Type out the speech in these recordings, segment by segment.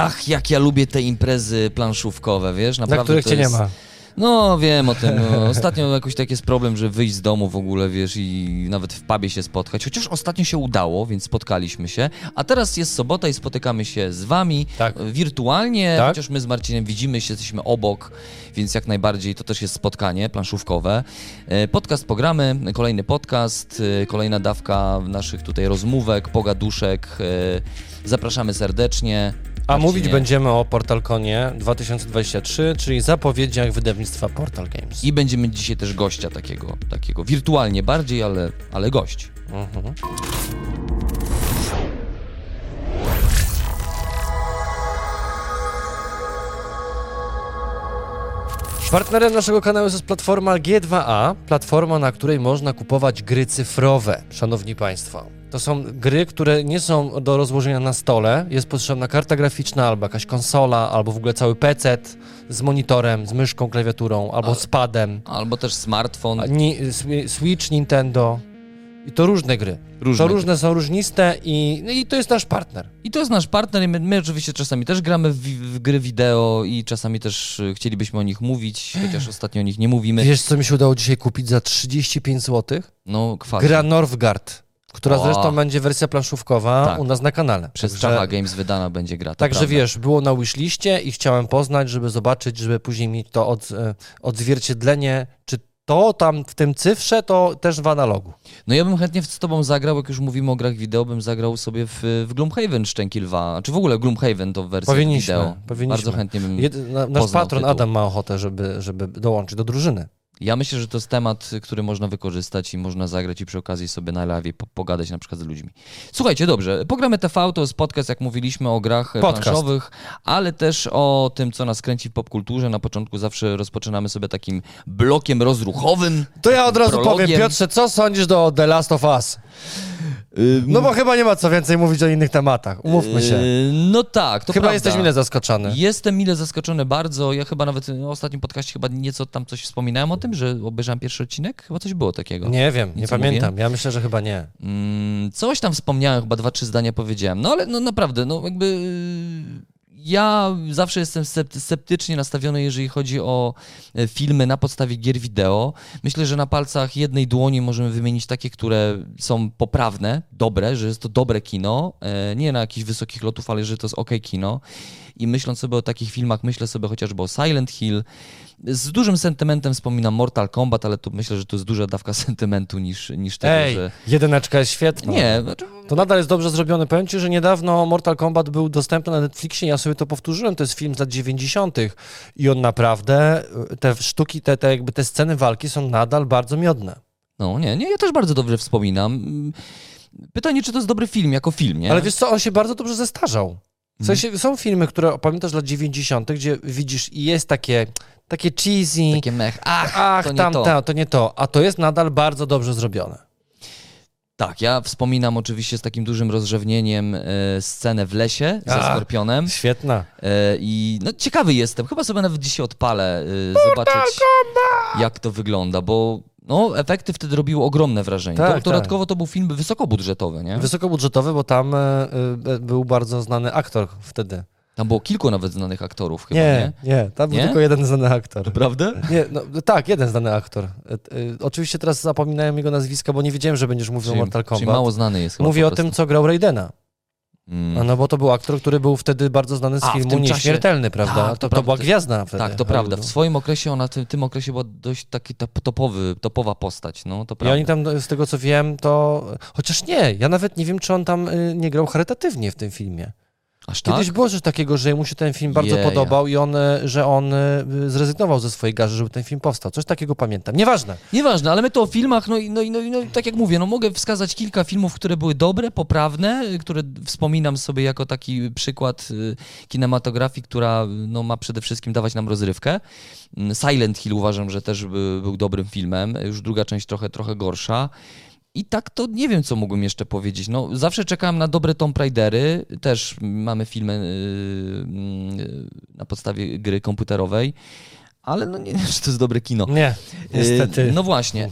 Ach, jak ja lubię te imprezy planszówkowe, wiesz? Naprawdę Na których to cię jest... nie ma. No, wiem o tym. No. Ostatnio jakoś tak jest problem, że wyjść z domu w ogóle, wiesz, i nawet w pubie się spotkać. Chociaż ostatnio się udało, więc spotkaliśmy się. A teraz jest sobota i spotykamy się z wami Tak. wirtualnie, Tak. chociaż my z Marcinem widzimy się, jesteśmy obok, więc jak najbardziej to też jest spotkanie planszówkowe. E, Podcast pogramy, kolejny podcast, e, kolejna dawka naszych tutaj rozmówek, pogaduszek. e, Zapraszamy serdecznie. A mówić będziemy o PortalConie 2023, czyli zapowiedziach wydawnictwa Portal Games. I będziemy dzisiaj też gościa takiego, takiego wirtualnie bardziej, ale, ale gość. Mhm. Partnerem naszego kanału jest platforma G2A, platforma, na której można kupować gry cyfrowe, szanowni państwo. To są gry, które nie są do rozłożenia na stole, jest potrzebna karta graficzna, albo jakaś konsola, albo w ogóle cały PC z monitorem, z myszką, klawiaturą, albo z padem, Albo też smartfon. ni- Swi- Switch, Nintendo. I to różne gry. Różne to gry. różne są różniste i, no i to jest nasz partner. I to jest nasz partner i my, my oczywiście czasami też gramy w, w gry wideo i czasami też y, chcielibyśmy o nich mówić, chociaż ostatnio o nich nie mówimy. Wiesz, co mi się udało dzisiaj kupić za 35 zł? No, kwasy. Gra Northgard, która O. zresztą będzie wersja planszówkowa Tak. u nas na kanale. Przez Także- Games wydana będzie gra. Także prawda. wiesz, było na wishliście i chciałem poznać, żeby zobaczyć, żeby później mieć to od, e, odzwierciedlenie, czy to tam w tym cyfrze, to też w analogu. No ja bym chętnie z tobą zagrał, jak już mówimy o grach wideo, bym zagrał sobie w, w Gloomhaven Szczęki Lwa. Czy w ogóle Gloomhaven to w wersji Powinniśmy, wideo. powinniśmy. Bardzo chętnie bym... Jed, na, nasz patron. Adam ma ochotę, żeby, żeby dołączyć do drużyny. Ja myślę, że to jest temat, który można wykorzystać i można zagrać i przy okazji sobie na live po, pogadać na przykład z ludźmi. Słuchajcie, dobrze, programy TV to jest podcast, jak mówiliśmy, o grach e, Podcast. planszowych, ale też o tym, co nas kręci w popkulturze. Na początku zawsze rozpoczynamy sobie takim blokiem rozruchowym. To ja od razu Prologiem. powiem, Piotrze, co sądzisz do The Last of Us? No bo chyba nie ma co więcej mówić o innych tematach, umówmy się. Yy, No tak, to chyba prawda. jesteś mile zaskoczony. Jestem mile zaskoczony bardzo. Ja chyba nawet w ostatnim podcaście chyba nieco tam coś wspominałem o tym, że obejrzałem pierwszy odcinek. Chyba coś było takiego. Nie wiem, nie pamiętam. Ja myślę, że chyba nie. Mm, coś tam wspomniałem, chyba dwa, trzy zdania powiedziałem. No ale no naprawdę, no jakby yy, ja zawsze jestem scept- sceptycznie nastawiony, jeżeli chodzi o e, filmy na podstawie gier wideo. Myślę, że na palcach jednej dłoni możemy wymienić takie, które są poprawne, dobre, że jest to dobre kino, e, nie na jakichś wysokich lotów, ale że to jest ok kino. I myśląc sobie o takich filmach, myślę sobie chociażby o Silent Hill. Z dużym sentymentem wspominam Mortal Kombat, ale to myślę, że to jest duża dawka sentymentu niż, niż tego, Ej, że... jedyneczka jest świetna. Nie, znaczy, To nadal jest dobrze zrobione. Powiem Ci, że niedawno Mortal Kombat był dostępny na Netflixie, ja sobie to powtórzyłem, to jest film z lat 90. i on naprawdę, y, te sztuki, te, te, jakby te sceny walki są nadal bardzo miodne. No nie, nie, ja też bardzo dobrze wspominam. Pytanie, czy to jest dobry film, jako film, nie? Ale wiesz co, on się bardzo dobrze zestarzał. W sensie, są filmy, które pamiętasz lat 90., gdzie widzisz i jest takie, takie cheesy, Takie mech, ach, ach, to nie tam, to. tam, to nie to, a to jest nadal bardzo dobrze zrobione. Tak, ja wspominam oczywiście z takim dużym rozrzewnieniem e, scenę w lesie ze A. Skorpionem Świetna. e, i no, ciekawy jestem, chyba sobie nawet dzisiaj odpalę, e, zobaczyć jak to wygląda, bo no, efekty wtedy robiły ogromne wrażenie. Tak, to, tak. dodatkowo to był film wysokobudżetowy, nie? Wysokobudżetowy, bo tam e, był bardzo znany aktor wtedy. Tam było kilku nawet znanych aktorów chyba, nie? Nie, nie, tam był Nie? tylko jeden znany aktor. Naprawdę? Nie, no, tak, jeden znany aktor. E, e, oczywiście teraz zapominałem jego nazwiska, bo nie wiedziałem, że będziesz mówił o Mortal czyli Kombat. mało znany jest chyba Mówię o tym, co grał Raidena. Mm. A no bo to był aktor, który był wtedy bardzo znany z A, filmu czasie- Nieśmiertelny, prawda? Tak, to to, prawda. była gwiazda wtedy. Tak, to prawda. W swoim okresie ona w tym, tym okresie była dość taki top- topowy, topowa postać, no to I prawda. oni tam, z tego co wiem, to... Chociaż nie, ja nawet nie wiem, czy on tam y, nie grał charytatywnie w tym filmie. Aż tak? Kiedyś było coś takiego, że mu się ten film bardzo Jeja. podobał i on, y, że on y, zrezygnował ze swojej garzy, żeby ten film powstał. Coś takiego pamiętam. Nieważne. Nieważne, ale my to o filmach, no i, no, no, no, tak jak mówię, no mogę wskazać kilka filmów, które były dobre, poprawne, y, które wspominam sobie jako taki przykład y, kinematografii, która no, ma przede wszystkim dawać nam rozrywkę. Mm, Silent Hill uważam, że też by, był dobrym filmem, już druga część trochę, trochę gorsza. I tak to nie wiem, co mógłbym jeszcze powiedzieć. No, zawsze czekałem na dobre Tomb Raidery. Też mamy filmy yy, na podstawie gry komputerowej, ale no nie wiem, czy to jest dobre kino. Nie, niestety. Yy, no właśnie.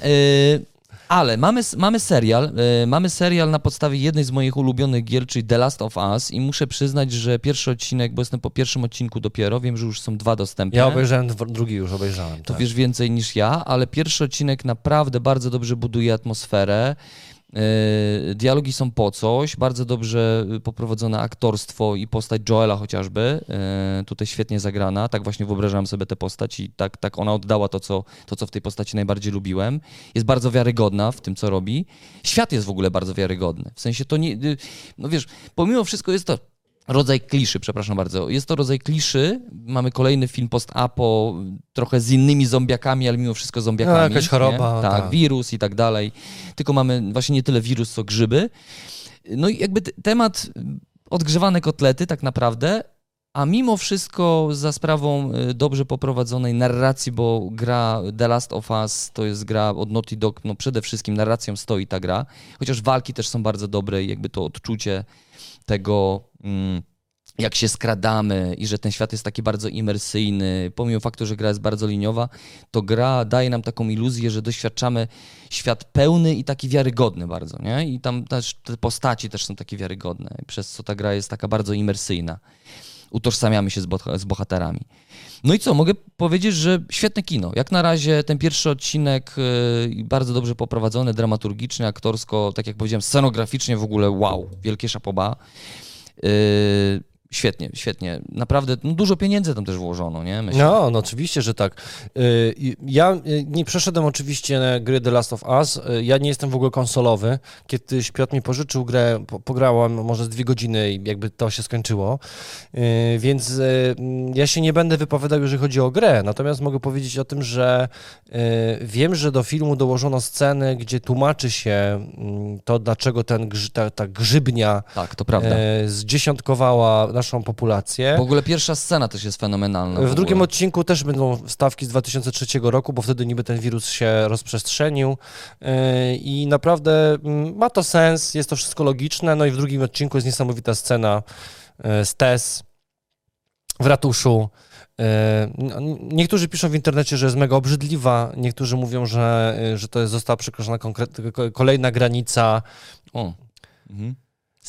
Ale mamy, mamy serial, e, mamy serial na podstawie jednej z moich ulubionych gier, czyli The Last of Us i muszę przyznać, że pierwszy odcinek, bo jestem po pierwszym odcinku dopiero, wiem, że już są dwa dostępne. Ja obejrzałem, drugi już obejrzałem. To tak. wiesz więcej niż ja, ale pierwszy odcinek naprawdę bardzo dobrze buduje atmosferę. Yy, Dialogi są po coś, bardzo dobrze y, poprowadzone aktorstwo i postać Joela chociażby, yy, tutaj świetnie zagrana, tak właśnie wyobrażam sobie tę postać i tak, tak ona oddała to co, to, co w tej postaci najbardziej lubiłem. Jest bardzo wiarygodna w tym, co robi. Świat jest w ogóle bardzo wiarygodny, w sensie to nie, y, no wiesz, pomimo wszystko jest to rodzaj kliszy, przepraszam bardzo. Jest to rodzaj kliszy. Mamy kolejny film post-apo, trochę z innymi zombiakami, ale mimo wszystko zombiakami. No, jakaś choroba? Tak, tak. wirus i tak dalej. Tylko mamy właśnie nie tyle wirus, co grzyby. No i jakby temat odgrzewane kotlety tak naprawdę, a mimo wszystko za sprawą y, dobrze poprowadzonej narracji, bo gra The Last of Us to jest gra od Naughty Dog, no przede wszystkim narracją stoi ta gra, chociaż walki też są bardzo dobre i jakby to odczucie tego, mm, jak się skradamy i że ten świat jest taki bardzo imersyjny, pomimo faktu, że gra jest bardzo liniowa, to gra daje nam taką iluzję, że doświadczamy świat pełny i taki wiarygodny bardzo, nie? I tam też te postaci też są takie wiarygodne, przez co ta gra jest taka bardzo imersyjna. Utożsamiamy się z, boh- z bohaterami. No i co, mogę powiedzieć, że świetne kino. Jak na razie ten pierwszy odcinek yy, bardzo dobrze poprowadzony, dramaturgicznie, aktorsko, tak jak powiedziałem, scenograficznie w ogóle wow, wielkie szapoba. Yy, świetnie, świetnie. Naprawdę no, dużo pieniędzy tam też włożono, nie? Myślę. No, no oczywiście, że tak. Y, Ja y, nie przeszedłem oczywiście gry The Last of Us. Y, Ja nie jestem w ogóle konsolowy. Kiedyś Piotr mi pożyczył grę, po- pograłem może z dwie godziny i jakby to się skończyło. Więc mm, ja się nie będę wypowiadał, jeżeli chodzi o grę. Natomiast mogę powiedzieć o tym, że wiem, że do filmu dołożono sceny, gdzie tłumaczy się mm, to, dlaczego ten, ta, ta grzybnia Tak, to prawda. zdziesiątkowała naszą populację. W ogóle pierwsza scena też jest fenomenalna. W drugim ogóle. odcinku też będą wstawki z 2003 roku, bo wtedy niby ten wirus się rozprzestrzenił yy, i naprawdę mm, ma to sens, jest to wszystko logiczne. No i w drugim odcinku jest niesamowita scena yy, z Tess w ratuszu. Yy, n- Niektórzy piszą w internecie, że jest mega obrzydliwa, niektórzy mówią, że, że to jest, została przekroczona konkret- kolejna granica. O. Mhm.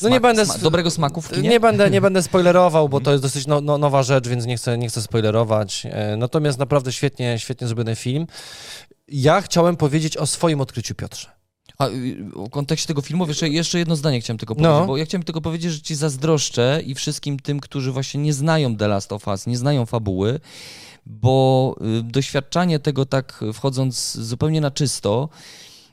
No nie będę Sma- dobrego smaku w kinie? Nie będę, nie będę spoilerował, bo to jest dosyć no, no, nowa rzecz, więc nie chcę, nie chcę spoilerować. E, Natomiast naprawdę świetnie, świetnie zrobiony film. Ja chciałem powiedzieć o swoim odkryciu, Piotrze. A y, w kontekście tego filmu, jeszcze, jeszcze jedno zdanie chciałem tylko powiedzieć, No. bo ja chciałem tylko powiedzieć, że ci zazdroszczę i wszystkim tym, którzy właśnie nie znają The Last of Us, nie znają fabuły, bo y, doświadczanie tego tak wchodząc zupełnie na czysto,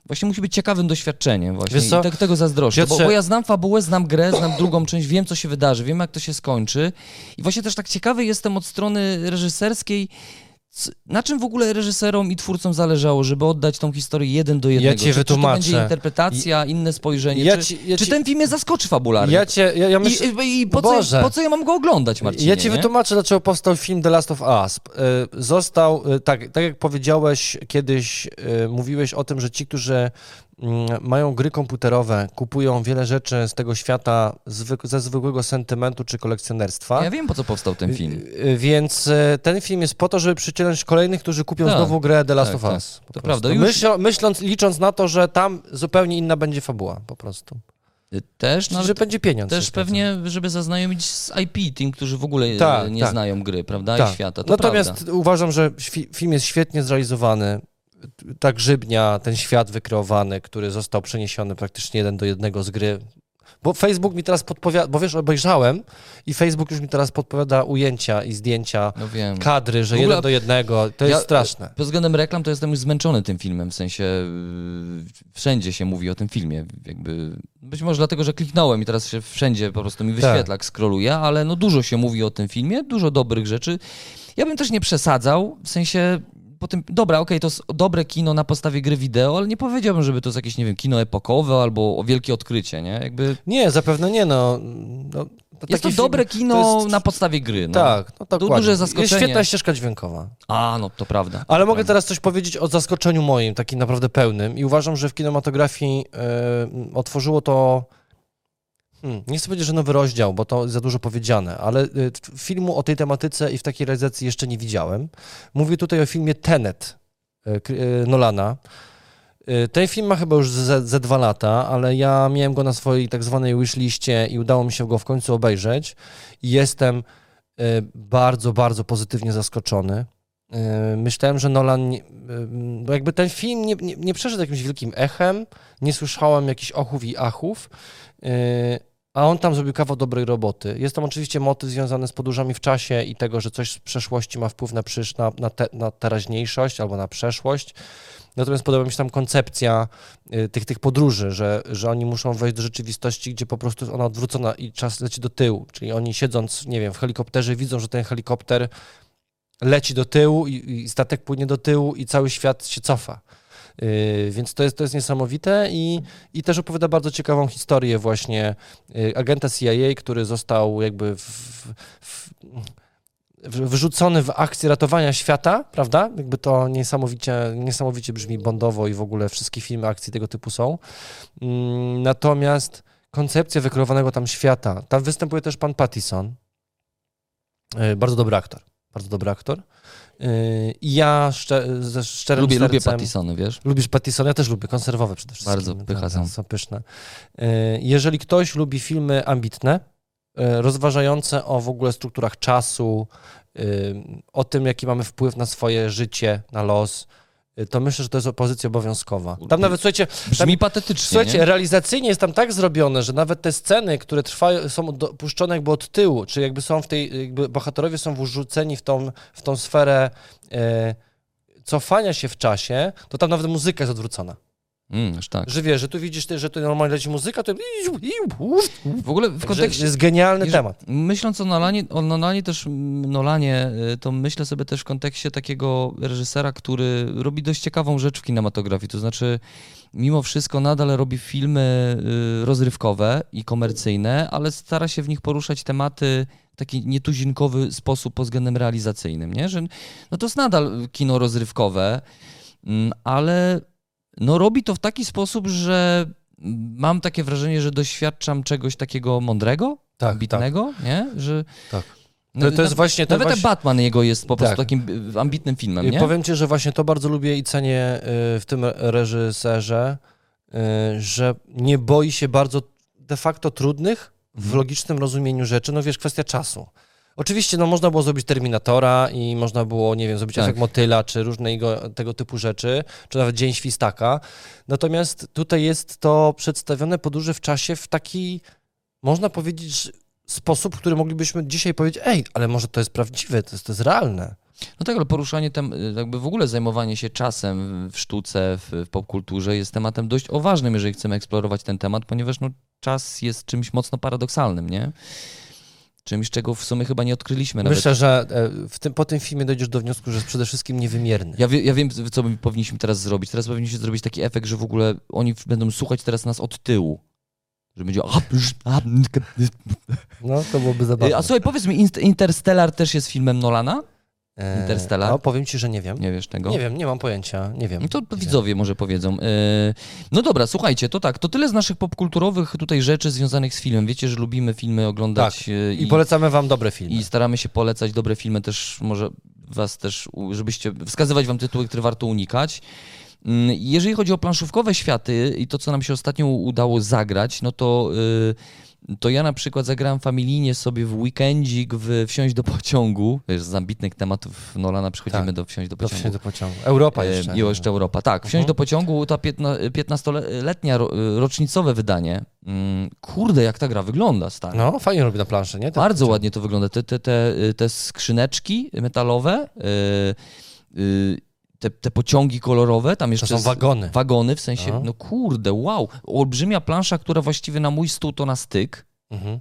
właśnie musi być ciekawym doświadczeniem właśnie Wiesz co? i tak, tego zazdroszczę, bo, Piotrze- bo ja znam fabułę, znam grę, znam drugą część, wiem co się wydarzy, wiem jak to się skończy i właśnie też tak ciekawy jestem od strony reżyserskiej, na czym w ogóle reżyserom i twórcom zależało, żeby oddać tą historię jeden do jednego? ci czy, czy to wytłumaczę. będzie interpretacja, inne spojrzenie? Ja czy, ci- ja czy ci- ten film mnie zaskoczy fabularnie? Ja cię, ja, ja myślę, I, i po, co, po co ja mam go oglądać, Marcinie? ja ci nie? wytłumaczę, dlaczego powstał film The Last of Us. Y, Został, y, tak, tak jak powiedziałeś kiedyś, y, mówiłeś o tym, że ci, którzy mają gry komputerowe, kupują wiele rzeczy z tego świata zwyk- ze zwykłego sentymentu czy kolekcjonerstwa. Ja wiem, po co powstał ten film. Y, y, Więc y, ten film jest po to, żeby przyciągnąć kolejnych, którzy kupią Tak, znowu grę The Last tak, of tak. Us. po To prawda. Już- Myślą, myśląc, licząc na to, że tam zupełnie inna będzie fabuła po prostu. Też, no, że będzie pieniądz. też pewnie, żeby zaznajomić z IP, tym, którzy w ogóle Tak, nie tak. znają gry, prawda, Tak. i świata. To Natomiast prawda. uważam, że świ- film jest świetnie zrealizowany. Ta grzybnia, ten świat wykreowany, który został przeniesiony praktycznie jeden do jednego z gry. Bo Facebook mi teraz podpowiada, bo wiesz, obejrzałem i Facebook już mi teraz podpowiada ujęcia i zdjęcia, No wiem. kadry, że ogóle- jeden do jednego. To jest Ja- straszne. Pod względem reklam to jestem już zmęczony tym filmem, w sensie yy, wszędzie się mówi o tym filmie, jakby być może dlatego, że kliknąłem i teraz się wszędzie po prostu mi Tak. wyświetla, jak scrolluję, ale no dużo się mówi o tym filmie, dużo dobrych rzeczy. Ja bym też nie przesadzał, w sensie po tym, dobra, okej, to jest dobre kino na podstawie gry wideo, ale nie powiedziałbym, żeby to jest jakieś, nie wiem, kino epokowe albo wielkie odkrycie, nie? Jakby Nie, zapewne nie, no. no to jest to film- dobre kino to jest- na podstawie gry, no. Tak, no Du- dokładnie. duże zaskoczenie. Jest świetna ścieżka dźwiękowa. A, no to prawda. Ale to mogę prawda. teraz coś powiedzieć o zaskoczeniu moim, takim naprawdę pełnym. I uważam, że w kinematografii e, otworzyło to. Hmm, nie chcę powiedzieć, że nowy rozdział, bo to za dużo powiedziane, ale t- filmu o tej tematyce i w takiej realizacji jeszcze nie widziałem. Mówię tutaj o filmie Tenet K- e, Nolana. Y, Ten film ma chyba już ze, dwa lata, ale ja miałem go na swojej tak zwanej wishliście i udało mi się go w końcu obejrzeć i jestem y, bardzo, bardzo pozytywnie zaskoczony. Y, Myślałem, że Nolan, y, bo jakby ten film nie, nie, nie przeszedł jakimś wielkim echem, nie słyszałem jakichś ochów i achów, y, a on tam zrobił kawał dobrej roboty. Jest tam oczywiście motyw związany z podróżami w czasie i tego, że coś z przeszłości ma wpływ na, przysz, na, na, te, na teraźniejszość albo na przeszłość. Natomiast podoba mi się tam koncepcja y, tych, tych podróży, że, że oni muszą wejść do rzeczywistości, gdzie po prostu jest ona odwrócona i czas leci do tyłu. Czyli oni siedząc, nie wiem, w helikopterze widzą, że ten helikopter leci do tyłu i, i statek płynie do tyłu i cały świat się cofa. Yy, więc to jest, to jest niesamowite i, i też opowiada bardzo ciekawą historię właśnie yy, agenta CIA, który został jakby w, w, wyrzucony w akcję ratowania świata, prawda? Jakby to niesamowicie, niesamowicie brzmi bondowo i w ogóle wszystkie filmy akcji tego typu są. Mm, Natomiast koncepcja wykreowanego tam świata, tam występuje też pan Pattison, Yy, bardzo dobry aktor, bardzo dobry aktor. I ja szcze, ze szczerym Lubię, lubię sercem... Pattisony, wiesz? Lubisz Pattisona? Ja też lubię, konserwowe przede wszystkim. Bardzo pycha są. Są pyszne. Y, Jeżeli ktoś lubi filmy ambitne, y, rozważające o w ogóle strukturach czasu, y, o tym, jaki mamy wpływ na swoje życie, na los, y, to myślę, że to jest opozycja obowiązkowa. Tam nawet, słuchajcie, Brzmi patetycznie, Słuchajcie, nie? realizacyjnie jest tam tak zrobione, że nawet te sceny, które trwają, są do- puszczone jakby od tyłu, czy jakby są w tej, jakby bohaterowie są wrzuceni w tą, w tą sferę e, cofania się w czasie, to tam nawet muzyka jest odwrócona. Mm, aż tak. Że wiesz, że tu widzisz, ty, że tu normalnie leci muzyka, to W ogóle w kontekście... jest genialny Jeżeli- temat. Myśląc o Nolanie, o Nolanie też, Nolanie, y, to myślę sobie też w kontekście takiego reżysera, który robi dość ciekawą rzecz w kinematografii, to znaczy mimo wszystko nadal robi filmy y, rozrywkowe i komercyjne, ale stara się w nich poruszać tematy w taki nietuzinkowy sposób pod względem realizacyjnym, nie? Że, no to jest nadal kino rozrywkowe, mm, ale no robi to w taki sposób, że mam takie wrażenie, że doświadczam czegoś takiego mądrego, Tak, ambitnego, nie? Że, Tak. No, To, to jest właśnie... To Nawet właśnie... Batman jego jest po prostu Tak. takim ambitnym filmem, I nie? Powiem ci, że właśnie to bardzo lubię i cenię y, w tym reżyserze, y, że nie boi się bardzo de facto trudnych w Mhm. logicznym rozumieniu rzeczy. No wiesz, kwestia czasu. Oczywiście, no można było zrobić Terminatora i można było, nie wiem, zrobić Tak. efekt motyla, czy różne jego, tego typu rzeczy, czy nawet Dzień Świstaka. Natomiast tutaj jest to przedstawione podróże w czasie w taki, można powiedzieć, sposób, który moglibyśmy dzisiaj powiedzieć, ej, ale może to jest prawdziwe, to jest, to jest realne. No tak, ale poruszanie tem, jakby w ogóle zajmowanie się czasem w sztuce, w, w popkulturze jest tematem dość ważnym, jeżeli chcemy eksplorować ten temat, ponieważ no, czas jest czymś mocno paradoksalnym, nie? Czymś, czego w sumie chyba nie odkryliśmy nawet. Myślę, że e, tym, po tym filmie dojdziesz do wniosku, że jest przede wszystkim niewymierny. Ja, wie, ja wiem, co my powinniśmy teraz zrobić. Teraz powinniśmy zrobić taki efekt, że w ogóle oni będą słuchać teraz nas od tyłu. Że będzie... No, to byłoby zabawne. A słuchaj, powiedz mi, Interstellar też jest filmem Nolana? E, Interstellar? No, powiem ci, że nie wiem. Nie wiesz tego? Nie wiem, nie mam pojęcia, nie wiem. To Nie wiem. widzowie może powiedzą. Yy, No dobra, słuchajcie, to tak, to tyle z naszych popkulturowych tutaj rzeczy związanych z filmem. Wiecie, że lubimy filmy oglądać Tak. yy, I polecamy wam dobre filmy. i staramy się polecać dobre filmy też, może was też, żebyście, wskazywać wam tytuły, które warto unikać. Mm, Jeżeli chodzi o planszówkowe światy i to, co nam się ostatnio udało zagrać, no to, yy, to ja na przykład zagrałem familijnie sobie w weekendzik w Wsiąść do pociągu. Wiesz, z ambitnych tematów Nolana przechodzimy Tak. do Wsiąść do Do pociągu. wsiąść do pociągu. Europa E, jeszcze. I jeszcze Europa, tak. Wsiąść Mhm. do pociągu, to 15-letnia rocznicowe wydanie. Mm, Kurde, jak ta gra wygląda, stary. No, fajnie robi na planszy, nie? Ten Bardzo pociąg. ładnie to wygląda. Te, te, te, te skrzyneczki metalowe, y, y, te, te pociągi kolorowe, tam jeszcze To są wagony. wagony, w sensie, No. no kurde, wow. Olbrzymia plansza, która właściwie na mój stół to na styk. Mhm.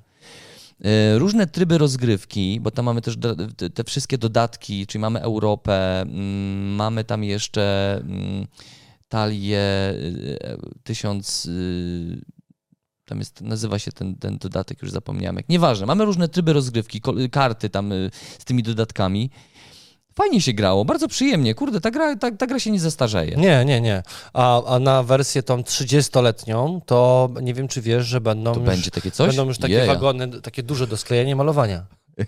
E, Różne tryby rozgrywki, bo tam mamy też te, wszystkie dodatki, czyli mamy Europę, mm, mamy tam jeszcze mm, talię y, tysiąc. y, Tam jest, nazywa się ten, ten dodatek, już zapomniałem. Nieważne, mamy różne tryby rozgrywki, karty tam z tymi dodatkami. Fajnie się grało, bardzo przyjemnie. Kurde, ta gra, ta, ta gra się nie zestarzeje. Nie, nie, nie. A, a na wersję tą 30-letnią, to nie wiem, czy wiesz, że będą To już, będzie takie coś? będą już takie Jeja. wagony, takie duże do sklejenia malowania.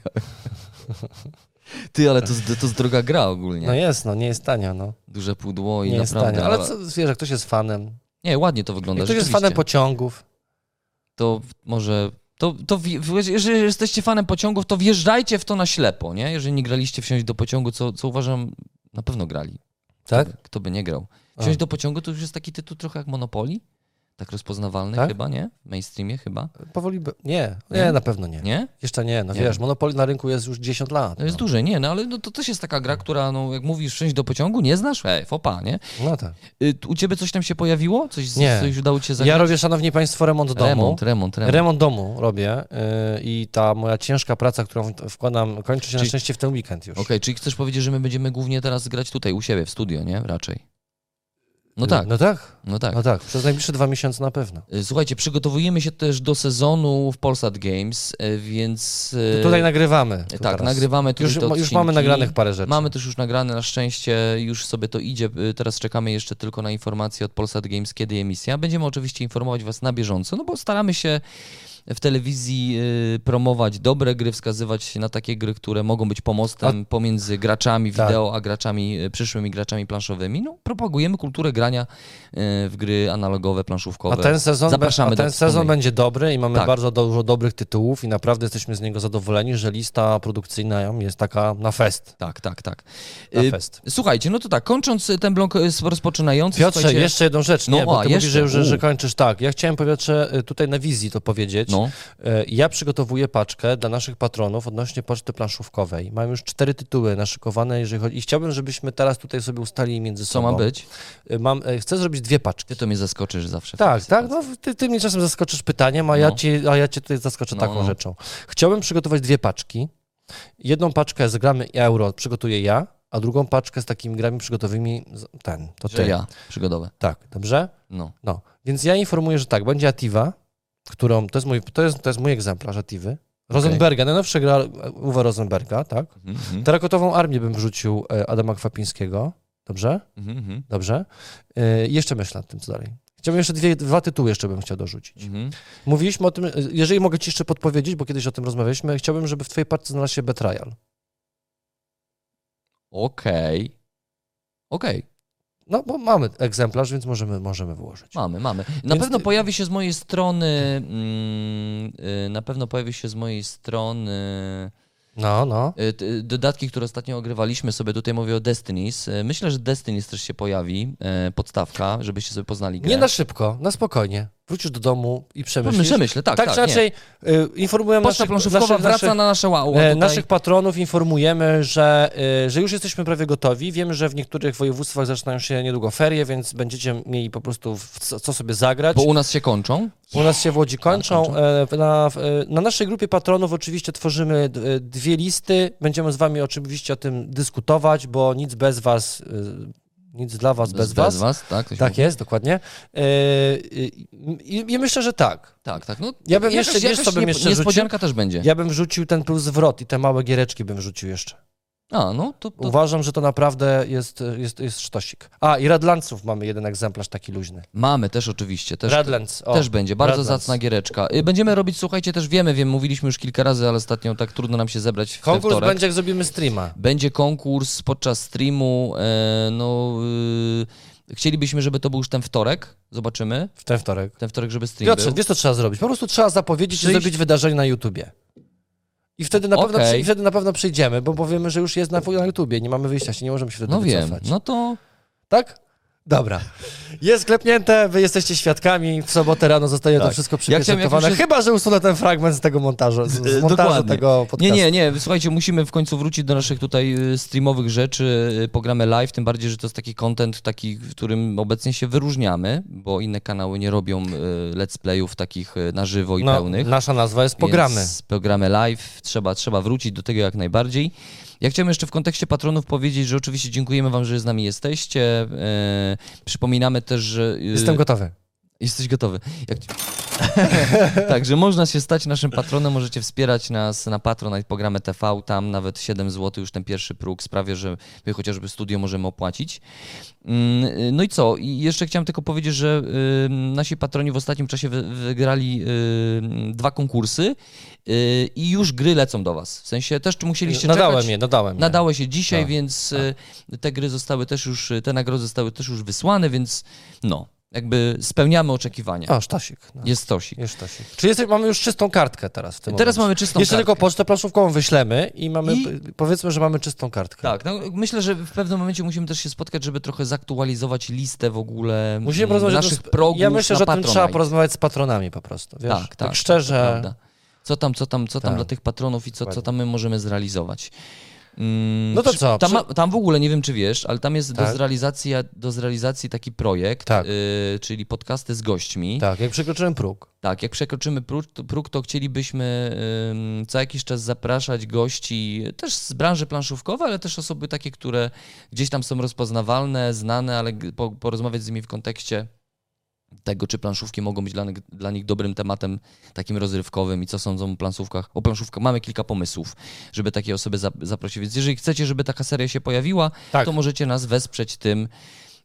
Ty, ale to, to jest droga gra ogólnie. No jest, no nie jest tanio, no. Duże pudło i Nie jest naprawdę. Ale co, wiesz, jak ktoś jest fanem, Nie, ładnie to wygląda. jak ktoś jest fanem pociągów, to może. To, to jeżeli jesteście fanem pociągów, to wjeżdżajcie w to na ślepo, nie? Jeżeli nie graliście wsiąść do pociągu, co, co uważam, na pewno grali. tak? Kto by, kto by nie grał. A. Wsiąść do pociągu to już jest taki tytuł trochę jak Monopoly. Tak rozpoznawalny Tak? chyba, nie? W mainstreamie chyba. Powoli, by... nie, nie, Nie? na pewno nie. Nie? Jeszcze nie, no Nie wiesz. Monopoly na rynku jest już 10 lat. To jest no. duże, nie, no ale no, to też jest taka gra, która, no jak mówisz, wsiąść do pociągu, nie znasz? Ej, fopa, nie? no tak. Y, u ciebie coś tam się pojawiło? Coś, Nie. coś udało ci się zagrać? Ja robię, szanowni państwo, remont domu. remont, remont, remont. Remont domu robię yy, i ta moja ciężka praca, którą wkładam, kończy się na Czyli- szczęście w ten weekend już. Okej, czyli chcesz powiedzieć, że my będziemy głównie teraz grać tutaj, u siebie, w studio, nie? Raczej. No tak, No tak, no tak. no tak. Przez najbliższe dwa miesiące na pewno. Y, Słuchajcie, przygotowujemy się też do sezonu w Polsat Games, y, więc... y, To tutaj nagrywamy. tu Tak, teraz. nagrywamy Już, już mamy nagranych parę rzeczy. Mamy też już nagrane, na szczęście już sobie to idzie. Teraz czekamy jeszcze tylko na informacje od Polsat Games, kiedy emisja. Będziemy oczywiście informować Was na bieżąco, no bo staramy się w telewizji y, promować dobre gry, wskazywać na takie gry, które mogą być pomostem pomiędzy graczami Tak. wideo, a graczami, y, przyszłymi graczami planszowymi. No, propagujemy kulturę grania y, w gry analogowe, planszówkowe. A ten sezon, Zapraszamy a ten sezon będzie dobry i mamy Tak. bardzo dużo dobrych tytułów i naprawdę jesteśmy z niego zadowoleni, że lista produkcyjna jest taka na fest. Tak, tak, tak. Na fest. Słuchajcie, no to tak, kończąc ten blok rozpoczynający, Piotrze, słuchajcie, jeszcze jedną rzecz. Nie, No, bo a, ty mówisz, jeszcze, że, że, że u. kończysz tak. Ja chciałem, Piotrze, tutaj na wizji to powiedzieć. no, E, Ja przygotowuję paczkę dla naszych patronów odnośnie poczty planszówkowej. Mam już cztery tytuły naszykowane, jeżeli chodzi... I chciałbym, żebyśmy teraz tutaj sobie ustalili między co sobą. ma być? E, Mam, e, chcę zrobić dwie paczki. Ty to mnie zaskoczysz zawsze. Tak, tak. No, ty, ty mnie czasem zaskoczysz pytaniem, a, ja No. ci, a ja cię tutaj zaskoczę No, taką no. rzeczą. Chciałbym przygotować dwie paczki. Jedną paczkę z gramy euro przygotuję ja, a drugą paczkę z takimi grami przygotowymi ten, to Że ty. ja, przygodowe. Tak, dobrze? No. No. Więc ja informuję, że tak, będzie Ativa, którą, to jest mój, to jest, to jest mój egzemplarz Ativy. Rosenberga, najnowsza gra Uwe Rosenberga, tak? Mhm, mhm, Terakotową armię bym wrzucił e, Adama Kwapińskiego. Dobrze? mhm, mhm, Dobrze. E, jeszcze myślę nad tym, co dalej. Chciałbym jeszcze dwie, dwa tytuły jeszcze bym chciał dorzucić. mhm. Mówiliśmy o tym, e, jeżeli mogę ci jeszcze podpowiedzieć, bo kiedyś o tym rozmawialiśmy, chciałbym, żeby w twojej paczce znalazł się Betrayal. Okej. Okej, No, bo mamy egzemplarz, więc możemy, możemy włożyć. mamy, mamy. Na Więc pewno pojawi się z mojej strony, mm, y, na pewno pojawi się z mojej strony No, no. y, dodatki, które ostatnio ogrywaliśmy sobie, tutaj mówię o Destinies. Y, Myślę, że Destinies też się pojawi, podstawka, żebyście sobie poznali grę. Nie na szybko, na spokojnie. Wrócisz do domu i przemyślisz. Myślę, myślę, tak, tak, tak, czy inaczej y, informujemy Poczta naszych, wraca naszych, na nasze wow. tutaj. naszych patronów, informujemy, że, y, że już jesteśmy prawie gotowi. Wiemy, że w niektórych województwach zaczynają się niedługo ferie, więc będziecie mieli po prostu co, co sobie zagrać. Bo u nas się kończą. U nas się w Łodzi kończą. kończą. E, Na, e, na naszej grupie patronów oczywiście tworzymy e, dwie listy. Będziemy z wami oczywiście o tym dyskutować, bo nic bez was, nic dla was bez, was. tak? Coś Tak mówi? jest, dokładnie. E, I, i, myślę, że tak. Tak, tak. No, Ja bym jakaś- jeszcze- wiesz, jakaś co bym niep- jeszcze Niespodzianka też będzie. Ja bym wrzucił ten plus zwrot i te małe giereczki bym wrzucił jeszcze. A, no to, to Uważam, że to naprawdę jest, jest, jest sztosik. A, i Redlandsów mamy jeden egzemplarz taki luźny. mamy też oczywiście. Też, Redlands, o. też będzie. Bardzo Redlands. zacna giereczka. Y, Będziemy robić, słuchajcie, też wiemy, wiem, mówiliśmy już kilka razy, ale ostatnio tak trudno nam się zebrać w Konkurs wtorek. będzie, jak zrobimy streama. Będzie konkurs podczas streamu. E, no, y, chcielibyśmy, żeby to był już ten wtorek. Zobaczymy. W ten wtorek. Ten wtorek, żeby stream Piotrze, był. wiesz co trzeba zrobić? Po prostu trzeba zapowiedzieć i Przyjść- zrobić wydarzenie na YouTubie. I wtedy na, pewno, przy- i wtedy na pewno przyjdziemy, bo powiemy, że już jest na, na YouTubie, nie mamy wyjścia, się nie możemy się wtedy No wiem. wycofać. No to Tak? Dobra. Jest klepnięte, wy jesteście świadkami, w sobotę rano zostaje to Tak. wszystko Ja chciałem, jak przypieczętowane, już jest- chyba, że usunę ten fragment z tego montażu, z, z E, montażu dokładnie. tego podcastu. Nie, nie, nie. Słuchajcie, musimy w końcu wrócić do naszych tutaj y, streamowych rzeczy. y, Pogramy live, tym bardziej, że to jest taki content, taki, w którym obecnie się wyróżniamy, bo inne kanały nie robią y, let's playów takich y, na żywo i No, pełnych. nasza nazwa jest Pogramy. Więc Programy live, trzeba, trzeba wrócić do tego jak najbardziej. Ja chciałem jeszcze w kontekście patronów powiedzieć, że oczywiście dziękujemy wam, że z nami jesteście. E, przypominamy też, że... e, Jestem gotowy. Jesteś gotowy. Jak... Także można się stać naszym patronem, możecie wspierać nas na Patronite, programę TV, tam nawet 7 zł już ten pierwszy próg sprawia, że my chociażby studio możemy opłacić. Mm, No i co? I jeszcze chciałem tylko powiedzieć, że y, nasi patroni w ostatnim czasie wy- wygrali y, dwa konkursy y, i już gry lecą do was. W sensie też musieliście Nadałem czekać. je, nadałem je. Nadały się dzisiaj, Tak, więc y, te gry zostały też już, te nagrody zostały też już wysłane, więc no, jakby spełniamy oczekiwania. O, Sztasik. No. Jest stosik. Jest Sztasik. Czy jest, mamy już czystą kartkę teraz w tym Teraz momencie? mamy czystą Jeszcze kartkę. tylko pocztę planszówkową wyślemy i mamy, I- powiedzmy, że mamy czystą kartkę. Tak, no, myślę, że w pewnym momencie musimy też się spotkać, żeby trochę zaktualizować listę w ogóle Musimy mm, porozmawiać naszych tym, progów Ja myślę, że o tym trzeba porozmawiać z patronami po prostu, wiesz? Tak, tak. szczerze. to prawda. Co tam, co tam, co tam Tak. dla tych patronów i co, co tam my możemy zrealizować. Mm, No to przy- co, Tam, przy- tam w ogóle, nie wiem czy wiesz, ale tam jest do, Tak. zrealizacji, do zrealizacji taki projekt, Tak. y, czyli podcasty z gośćmi. Tak, jak przekroczyłem próg. Tak, jak przekroczymy próg, to- próg to chcielibyśmy ym, co jakiś czas zapraszać gości też z branży planszówkowej, ale też osoby takie, które gdzieś tam są rozpoznawalne, znane, ale po, porozmawiać z nimi w kontekście tego, czy planszówki mogą być dla, nich- dla nich dobrym tematem takim rozrywkowym i co sądzą o planszówkach. O planszówkach mamy kilka pomysłów, żeby takie osoby za, zaprosić. Więc jeżeli chcecie, żeby taka seria się pojawiła, Tak. to możecie nas wesprzeć tym,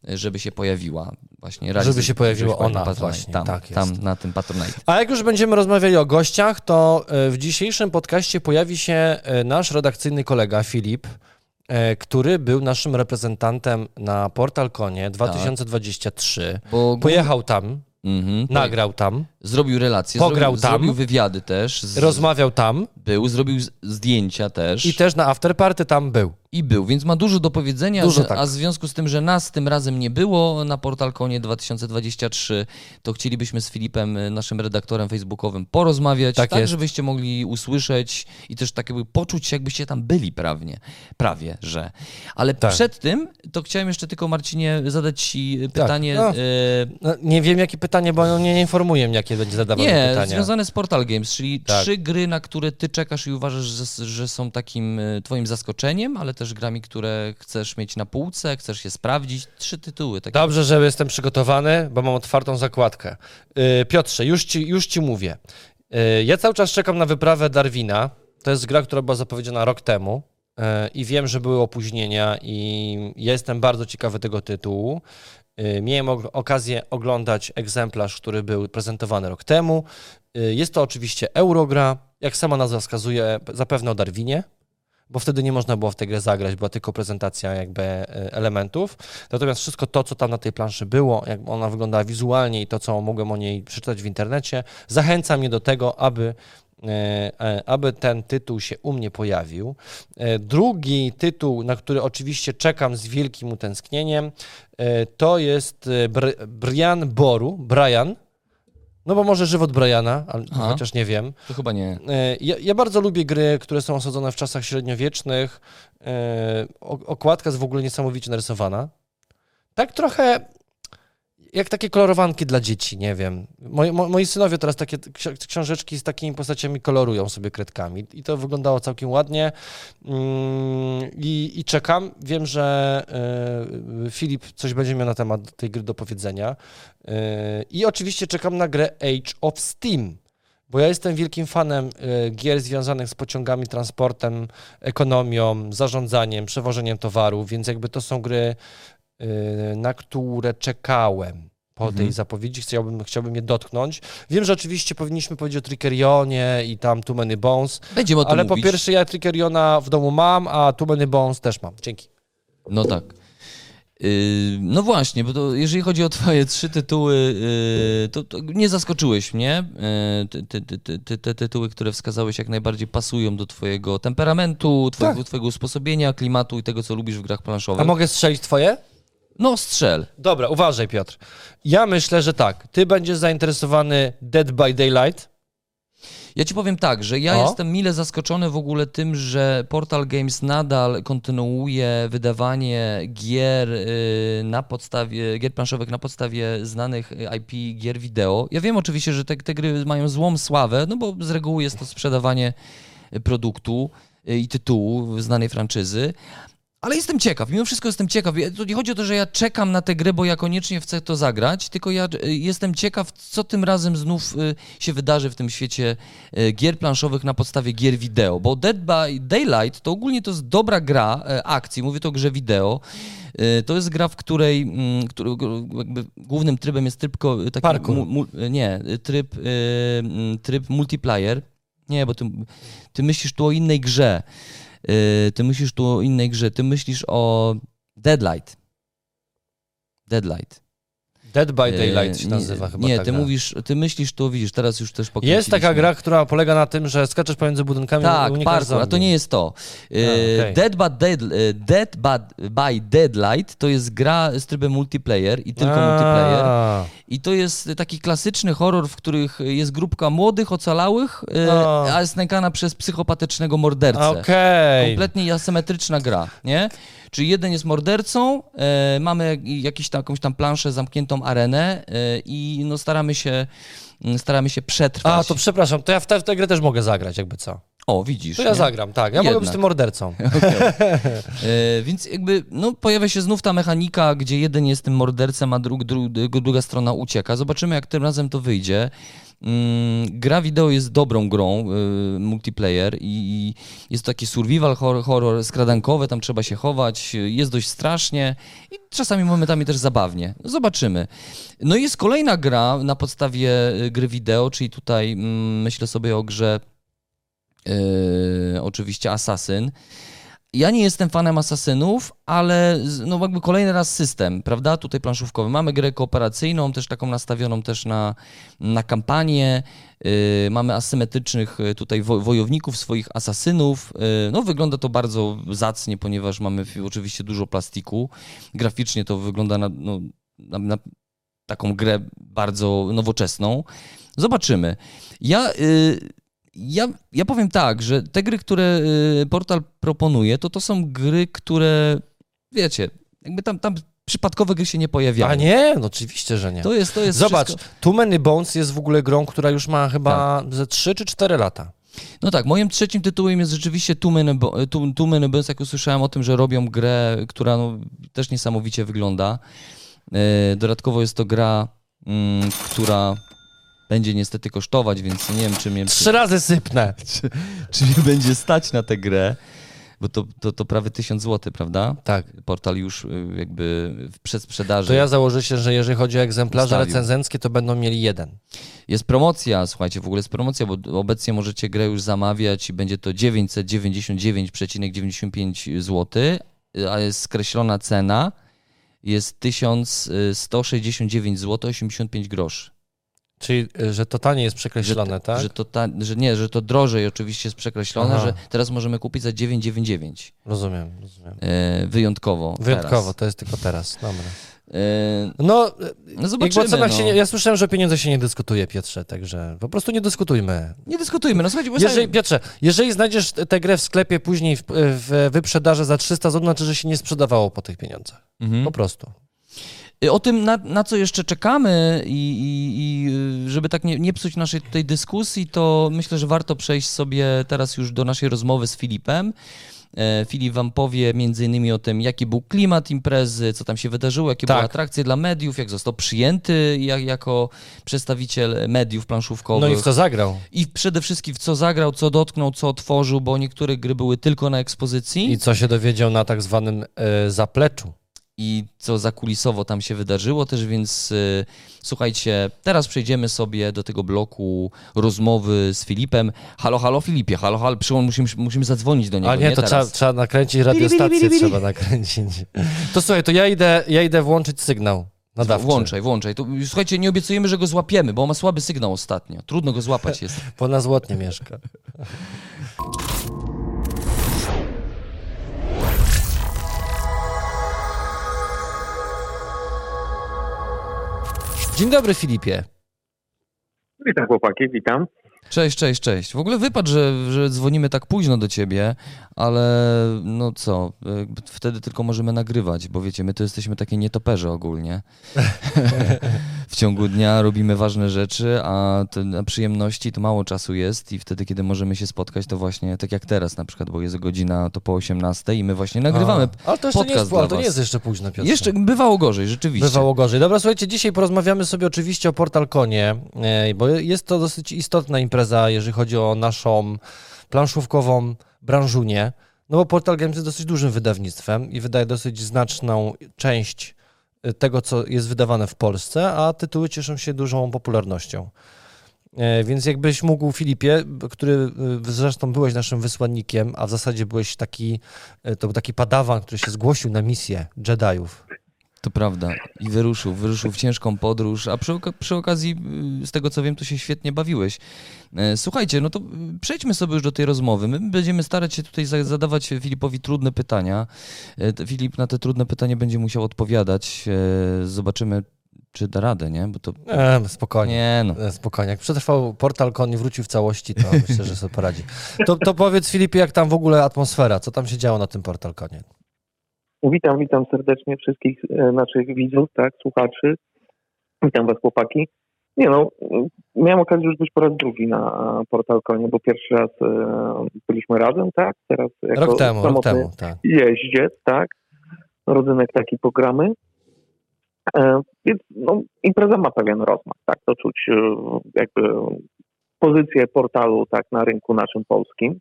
żeby się pojawiła właśnie. Żeby się pojawiła ona właśnie, tam, tak tam na tym Patronite. A jak już będziemy rozmawiali o gościach, to e, w dzisiejszym podcaście pojawi się e, nasz redakcyjny kolega Filip, który był naszym reprezentantem na PortalConie 2023. Bo Pojechał tam, Mhm, nagrał tam, Zrobił relacje, Pograł zrobił, tam. zrobił wywiady też. Z, rozmawiał tam Był, zrobił zdjęcia też. i też na afterparty tam był. I był, więc ma dużo do powiedzenia, Dużo że, tak. a w związku z tym, że nas tym razem nie było na PortalConie 2023, to chcielibyśmy z Filipem, y, naszym redaktorem facebookowym, porozmawiać, Tak tak, żebyście mogli usłyszeć i też tak jakby poczuć się, jakbyście tam byli prawnie, prawie, że. Ale Tak. przed tym, to chciałem jeszcze tylko, Marcinie, zadać Ci y, pytanie... No. y, No, nie wiem, jakie pytanie, bo on nie, nie informuje mnie, jakie będzie zadawał Nie, pytania. związane z Portal Games, czyli Tak. trzy gry, na które ty czekasz i uważasz, że, że są takim y, twoim zaskoczeniem, ale też grami, które chcesz mieć na półce, chcesz się sprawdzić. Trzy tytuły. Takie. Dobrze, że jestem przygotowany, bo mam otwartą zakładkę. Yy, Piotrze, już ci, już ci mówię. Yy, ja cały czas czekam na wyprawę Darwina. To jest gra, która była zapowiedziana rok temu i wiem, że były opóźnienia i ja jestem bardzo ciekawy tego tytułu. Yy, Miałem okazję oglądać egzemplarz, który był prezentowany rok temu. Yy, Jest to oczywiście Eurogra, jak sama nazwa wskazuje, zapewne o Darwinie, bo wtedy nie można było w tę grę zagrać, była tylko prezentacja jakby e, elementów. Natomiast wszystko to, co tam na tej planszy było, jak ona wyglądała wizualnie i to, co mogłem o niej przeczytać w internecie, zachęca mnie do tego, aby, aby ten tytuł się u mnie pojawił. E, Drugi tytuł, na który oczywiście czekam z wielkim utęsknieniem, e, to jest e, Br- Brian Boru, Brian, no bo może żywot Briana, ale Aha. chociaż nie wiem. To chyba nie. E, Ja, ja bardzo lubię gry, które są osadzone w czasach średniowiecznych. E, Okładka jest w ogóle niesamowicie narysowana. Tak trochę jak takie kolorowanki dla dzieci, nie wiem. Moi, mo, moi synowie teraz takie ksi- książeczki z takimi postaciami kolorują sobie kredkami i to wyglądało całkiem ładnie. Mm, I, i czekam. Wiem, że e, Filip coś będzie miał na temat tej gry do powiedzenia. E, I oczywiście czekam na grę Age of Steam. Bo ja jestem wielkim fanem e, gier związanych z pociągami, transportem, ekonomią, zarządzaniem, przewożeniem towarów, więc jakby to są gry, na które czekałem po Mhm. tej zapowiedzi. Chciałbym, chciałbym je dotknąć. Wiem, że oczywiście powinniśmy powiedzieć o Trickerionie i tam Too Many Bones, Będziemy o tym ale po mówić. pierwsze ja Trickeriona w domu mam, a Too Many Bones też mam. Dzięki. No tak. Yy, No właśnie, bo to, jeżeli chodzi o twoje trzy tytuły, yy, to, to nie zaskoczyłeś mnie. Yy, ty, ty, ty, te tytuły, które wskazałeś, jak najbardziej pasują do twojego temperamentu, twojego, Tak. twojego usposobienia, klimatu i tego, co lubisz w grach A planszowych. mogę strzelić twoje? No strzel. Dobra, uważaj Piotr. Ja myślę, że tak. Ty będziesz zainteresowany Dead by Daylight. Ja ci powiem tak, że ja O. jestem mile zaskoczony w ogóle tym, że Portal Games nadal kontynuuje wydawanie gier y, na podstawie, gier planszowych na podstawie znanych IP gier wideo. Ja wiem oczywiście, że te, te gry mają złą sławę, no bo z reguły jest to sprzedawanie produktu y, i tytułu znanej franczyzy, Ale jestem ciekaw, mimo wszystko jestem ciekaw. To nie chodzi o to, że ja czekam na tę grę, bo ja koniecznie chcę to zagrać, tylko ja y, jestem ciekaw, co tym razem znów y, się wydarzy w tym świecie y, gier planszowych na podstawie gier wideo. Bo Dead by Daylight to ogólnie to jest dobra gra akcji, mówię to o grze wideo. To jest gra, w której mm, głównym trybem jest tryb taki Parkour. nie, tryb, mm, tryb multiplayer. Nie, bo ty, ty myślisz tu o innej grze. Y, Ty myślisz tu o innej grze. Ty myślisz o Deadlight. Deadlight. Dead by Y, Daylight się nie- nazywa chyba Nie, ty gra. mówisz, ty myślisz tu, widzisz, teraz już też Jest pokręciliśmy. taka gra, która polega na tym, że skaczesz pomiędzy budynkami i Tak, unikasz parkour, a to zombie. nie jest to. Y, A, okej. Dead, by Dead, y, Dead by, by Deadlight to jest gra z trybem multiplayer i tylko A, multiplayer. I to jest taki klasyczny horror, w których jest grupka młodych, ocalałych, No. a jest nękana przez psychopatycznego mordercę. Okej. Kompletnie asymetryczna gra, nie? Czyli jeden jest mordercą, e, mamy jak- jakiś tam, jakąś tam planszę, zamkniętą arenę e, i no staramy się, mm, staramy się przetrwać. A, to przepraszam, to ja w tę, w tę grę też mogę zagrać, jakby co. O, widzisz. To ja nie? zagram, tak. Ja mogę być Jednak. tym mordercą. E, więc jakby, no pojawia się znów ta mechanika, gdzie jeden jest tym mordercą, a dru, dru, druga strona ucieka. Zobaczymy, jak tym razem to wyjdzie. Mm, gra wideo jest dobrą grą, y, multiplayer i, jest to taki survival horror, skradankowy, tam trzeba się chować, jest dość strasznie i czasami momentami też zabawnie. Zobaczymy. No i jest kolejna gra na podstawie y, gry wideo, czyli tutaj mm, myślę sobie o grze y, oczywiście Assassin. Ja nie jestem fanem asasynów, ale no jakby kolejny raz system, prawda? Tutaj planszówkowy. Mamy grę kooperacyjną, też taką nastawioną też na, na kampanię. Yy, mamy asymetrycznych y, tutaj wo, wojowników, swoich asasynów. Yy, no wygląda to bardzo zacnie, ponieważ mamy oczywiście dużo plastiku. Graficznie to wygląda na, no, na, na taką grę bardzo nowoczesną. Zobaczymy. Ja... Yy, ja, ja powiem tak, że te gry, które y, portal proponuje, to to są gry, które, wiecie, jakby tam, tam przypadkowe gry się nie pojawiają. A nie? No oczywiście, że nie. To jest, to jest Zobacz, wszystko... Too Many Bones jest w ogóle grą, która już ma chyba ze 3 czy 4 lata. No tak, moim trzecim tytułem jest rzeczywiście Too Many, Bo- Too, Too Many Bones, jak usłyszałem o tym, że robią grę, która no, też niesamowicie wygląda. Y, Dodatkowo jest to gra, mm, która będzie niestety kosztować, więc nie wiem, czy mnie... Trzy razy sypnę. czy, czy mnie będzie stać na tę grę, bo to, to, to prawie 1000 zł, prawda? Tak. Portal już y, jakby w przedsprzedaży. To ja założę się, że jeżeli chodzi o egzemplarze Ustawił. recenzenckie, to będą mieli jeden. Jest promocja, słuchajcie, w ogóle jest promocja, bo obecnie możecie grę już zamawiać i będzie to 999,95 zł, a jest skreślona cena jest 1169 zł 85 groszy. Czyli, y, że totalnie jest przekreślone, że, tak? Że, to ta, że nie, że to drożej oczywiście jest przekreślone, Aha. że teraz możemy kupić za 999. Rozumiem, rozumiem. E, wyjątkowo. Wyjątkowo, Teraz. to jest tylko teraz. Dobra. E, No, no zobaczymy. cenach no. się nie, ja słyszałem, że o pieniądzach się nie dyskutuje, Piotrze, także po prostu nie dyskutujmy. Nie dyskutujmy, no słuchajcie, bo Jeżeli, jeżeli... Piotrze, jeżeli znajdziesz tę grę w sklepie później w, w wyprzedaży za 300 zł, znaczy, że się nie sprzedawało po tych pieniądzach. Mhm. Po prostu. O tym, na, na co jeszcze czekamy i, i, i y, żeby tak nie, nie psuć naszej tutaj dyskusji, to myślę, że warto przejść sobie teraz już do naszej rozmowy z Filipem. E, Filip wam powie między innymi o tym, jaki był klimat imprezy, co tam się wydarzyło, jakie Tak. były atrakcje dla mediów, jak został przyjęty jak, jako przedstawiciel mediów planszówkowych. No i w co zagrał? I przede wszystkim w co zagrał, co dotknął, co otworzył, bo niektóre gry były tylko na ekspozycji I co się dowiedział na tak zwanym e, zapleczu. I co zakulisowo tam się wydarzyło też, więc y, słuchajcie, teraz przejdziemy sobie do tego bloku rozmowy z Filipem. Halo, halo Filipie, halo, halo, przyłącz, musimy, musimy zadzwonić do niego, A nie, to trzeba, trzeba nakręcić radiostację, bili, bili. trzeba nakręcić. To słuchaj, to ja idę, ja idę włączyć sygnał nadawczy. Włączaj, włączaj. To, słuchajcie, nie obiecujemy, że go złapiemy, bo on ma słaby sygnał ostatnio. Trudno go złapać jest. Bo na złotnie mieszka. Dzień dobry Filipie. Witam chłopaki, witam. Cześć, cześć, cześć. W ogóle wypadł, że, że dzwonimy tak późno do ciebie, ale no co, jakby wtedy tylko możemy nagrywać, bo wiecie, my to jesteśmy takie nietoperze ogólnie. w ciągu dnia robimy ważne rzeczy, a na przyjemności to mało czasu jest i wtedy, kiedy możemy się spotkać, to właśnie tak jak teraz na przykład, bo jest godzina to po 18 i my właśnie nagrywamy. A, ale to jeszcze nie podcast jest, dla ale to nie jest jeszcze późno, Piotr. Jeszcze bywało gorzej, rzeczywiście. Bywało gorzej. Dobra, słuchajcie, dzisiaj porozmawiamy sobie oczywiście o Portal Konie, e, bo jest to dosyć istotna impreza, jeżeli chodzi o naszą planszówkową branżunię. No bo Portal Games jest dosyć dużym wydawnictwem i wydaje dosyć znaczną część tego, co jest wydawane w Polsce, a tytuły cieszą się dużą popularnością. E, Więc jakbyś mógł, Filipie, który e, zresztą byłeś naszym wysłannikiem, a w zasadzie byłeś taki, e, to był taki padawan, który się zgłosił na misję Jediów. To prawda. I wyruszył, wyruszył w ciężką podróż, a przy, oka- przy okazji, y, z tego co wiem, to się świetnie bawiłeś. E, Słuchajcie, no to y, przejdźmy sobie już do tej rozmowy. My będziemy starać się tutaj za- zadawać Filipowi trudne pytania. E, Filip na te trudne pytania będzie musiał odpowiadać. E, Zobaczymy, czy da radę, nie? Bo to... E, spokojnie. Nie no. Spokojnie. Jak przetrwał portal kon i wrócił w całości, to myślę, że sobie poradzi. To, to powiedz Filipie, jak tam w ogóle atmosfera, co tam się działo na tym portal konie? Witam, witam serdecznie wszystkich e, naszych widzów, tak, słuchaczy. Witam was chłopaki. Nie no, miałem okazję już być po raz drugi na Portal Konie, bo pierwszy raz e, byliśmy razem, tak? Teraz jako Rok temu, rok temu, tak. jeździec, tak? Rodzynek taki pogramy. E, więc no, impreza ma pewien rozmach, tak? To czuć jakby pozycję portalu tak na rynku naszym polskim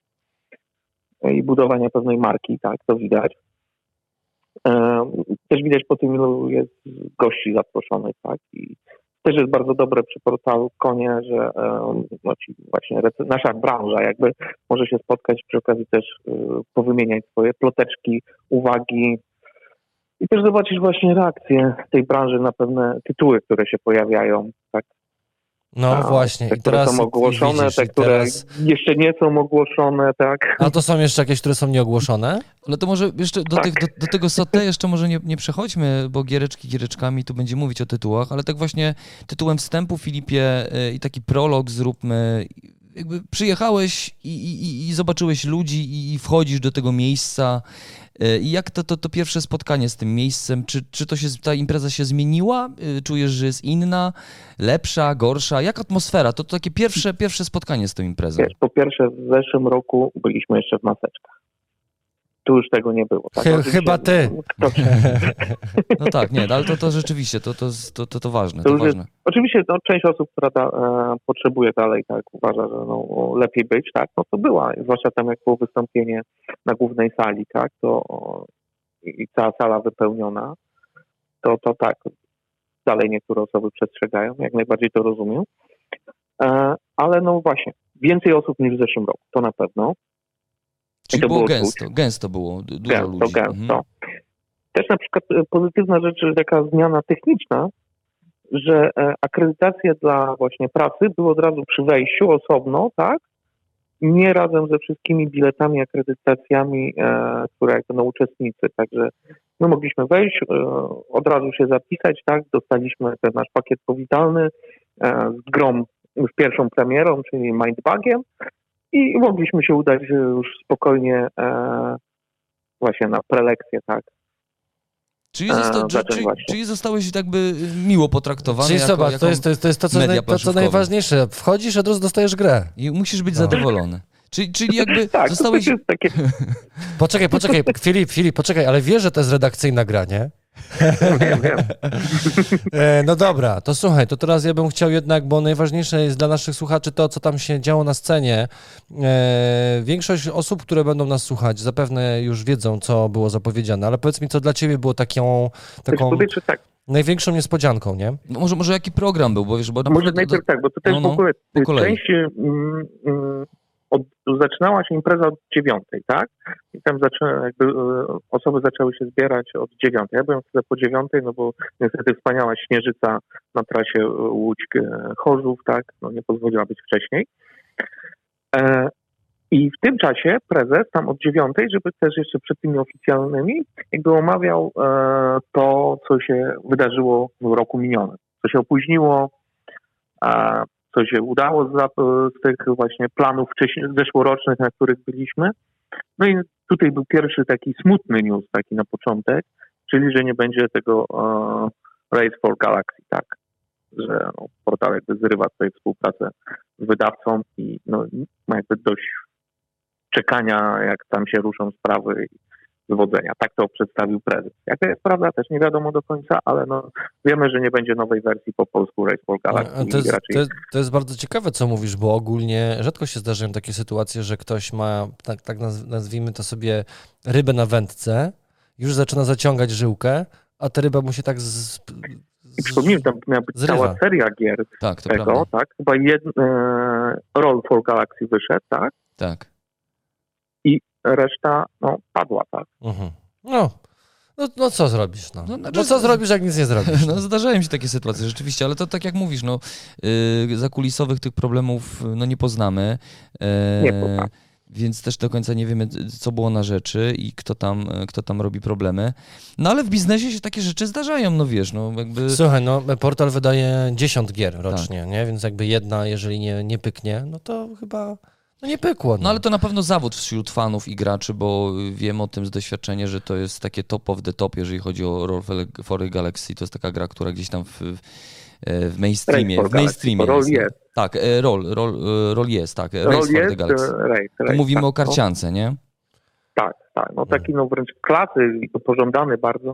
i budowania pewnej marki, tak? To widać. E, Też widać po tym, ilu jest gości zaproszonych, tak? I też jest bardzo dobre przy portalu Konie, że e, no, właśnie nasza branża jakby może się spotkać przy okazji też e, powymieniać swoje ploteczki, uwagi i też zobaczyć właśnie reakcję tej branży na pewne tytuły, które się pojawiają, tak? No A, właśnie. Te, I które teraz są ogłoszone, widzisz, te, które teraz... jeszcze nie są ogłoszone, tak? A to są jeszcze jakieś, które są nieogłoszone? No to może jeszcze do, Tak. tych, do, do tego SOTE jeszcze może nie, nie przechodźmy, bo giereczki giereczkami, tu będzie mówić o tytułach, ale tak właśnie tytułem wstępu, Filipie, y, i taki prolog zróbmy. Jakby przyjechałeś i, i, i- i zobaczyłeś ludzi i, i wchodzisz do tego miejsca. Y, I jak to, to, to pierwsze spotkanie z tym miejscem? Czy, czy to się, ta impreza się zmieniła? Y, Czujesz, że jest inna, lepsza, gorsza? Jak atmosfera? To, to takie pierwsze, pierwsze spotkanie z tą imprezą. Po pierwsze, w zeszłym roku byliśmy jeszcze w maseczkach. Tu już tego nie było. Tak? Chy- chyba ty. No tak, nie, ale to, to rzeczywiście, to, to, to, to, ważne, To to już jest- ważne. Oczywiście no, część osób, która da, e, potrzebuje dalej, tak, uważa, że no, lepiej być, tak, no to była, zwłaszcza tam jak było wystąpienie na głównej sali, tak, to i cała sala wypełniona, to, to tak, dalej niektóre osoby przestrzegają, jak najbardziej to rozumiem, e, ale no właśnie, więcej osób niż w zeszłym roku, to na pewno. Czyli to było było gęsto, gęsto było, du- dużo Gęsto, ludzi. gęsto. Mhm. Też na przykład e, pozytywna rzecz, taka zmiana techniczna, że e, akredytacja dla właśnie pracy była od razu przy wejściu osobno, tak? Nie razem ze wszystkimi biletami, akredytacjami, e, które jakby no uczestnicy. Także my mogliśmy wejść, e, od razu się zapisać, tak? Dostaliśmy ten nasz pakiet powitalny e, z grą, z pierwszą premierą, czyli Mindbugiem i mogliśmy się udać e, już spokojnie e, właśnie na prelekcję, tak? Czyli, zosta- zatem czy, czyli, właśnie. czyli zostałeś jakby y, miło potraktowany. Czyli jako, zobacz, jako... to, jest, to, jest, to jest to, co, naj, to, co najważniejsze. Wchodzisz, od razu dostajesz grę. I musisz być No. zadowolony. Czyli, czyli jakby Tak, zostałeś... to też jest takie, Poczekaj, poczekaj, Filip, Filip, poczekaj, ale wiesz, że to jest redakcyjna gra, nie? Wiem, wiem. E, no dobra, to słuchaj, to teraz ja bym chciał jednak, bo najważniejsze jest dla naszych słuchaczy to, co tam się działo na scenie. E, większość osób, które będą nas słuchać, zapewne już wiedzą, co było zapowiedziane, ale powiedz mi, co dla ciebie było taką, taką tak, największą niespodzianką, nie? No może, może jaki program był, bo wiesz, bo na może najpierw tak, bo to też no, w no, ogóle po kolei. część mm, mm, od, zaczynała się impreza od dziewiątej, tak? I tam zaczę, jakby e, osoby zaczęły się zbierać od dziewiątej. Ja byłem wtedy po dziewiątej, no bo niestety wspaniała śnieżyca na trasie e, Łódź-Chorzów, tak? No nie pozwoliła być wcześniej. E, I w tym czasie prezes tam od dziewiątej, żeby też jeszcze przed tymi oficjalnymi, jakby omawiał e, to, co się wydarzyło w roku minionym, co się opóźniło, a co się udało z, zap- z tych właśnie planów wcześniej, zeszłorocznych, na których byliśmy. No i tutaj był pierwszy taki smutny news, taki na początek, czyli że nie będzie tego e, Race for Galaxy, tak. że no, portal jakby zrywa tutaj współpracę z wydawcą i no, ma jakby dość czekania, jak tam się ruszą sprawy i zwodzenia. Tak to przedstawił prezes. Jaka jest prawda, też nie wiadomo do końca, ale no, wiemy, że nie będzie nowej wersji po polsku Raceball Galaxy. To jest, raczej to, to jest bardzo ciekawe, co mówisz, bo ogólnie rzadko się zdarzają takie sytuacje, że ktoś ma, tak, tak naz- nazwijmy to sobie, rybę na wędce, już zaczyna zaciągać żyłkę, a ta ryba mu się tak z, I przypomnijmy, tam miała być zrywa. cała seria gier Tak, to tego, prawda. tak? Chyba jeden e, Roll for Galaxy wyszedł, tak? Tak. Reszta, no, padła, tak? Mhm. No, no, no co zrobisz, no? No, No, znaczy- co zrobisz, jak nic nie zrobisz? No, zdarzają się takie sytuacje, rzeczywiście, ale to tak jak mówisz, no, yy, zakulisowych tych problemów no, nie poznamy. e, Nie poznamy. Więc też do końca nie wiemy, co było na rzeczy i kto tam, kto tam robi problemy. No ale w biznesie się takie rzeczy zdarzają, no wiesz, no jakby... Słuchaj, no portal wydaje 10 gier rocznie, Tak. nie? Więc jakby jedna, jeżeli nie, nie pyknie, no to chyba no nie pykło. No. No ale to na pewno zawód wśród fanów i graczy, bo wiem o tym z doświadczenia, że to jest takie top of the top, jeżeli chodzi o Roll for Galaxy. To jest taka gra, która gdzieś tam w, w mainstreamie, Race w mainstreamie Galaxy, Roll jest. Tak, e, roll, roll, e, roll jest, tak. Race Roll for the jest, Galaxy. e, Race, race, mówimy tak, o karciance, nie? No, tak, tak. No taki no wręcz klasy i to pożądany bardzo.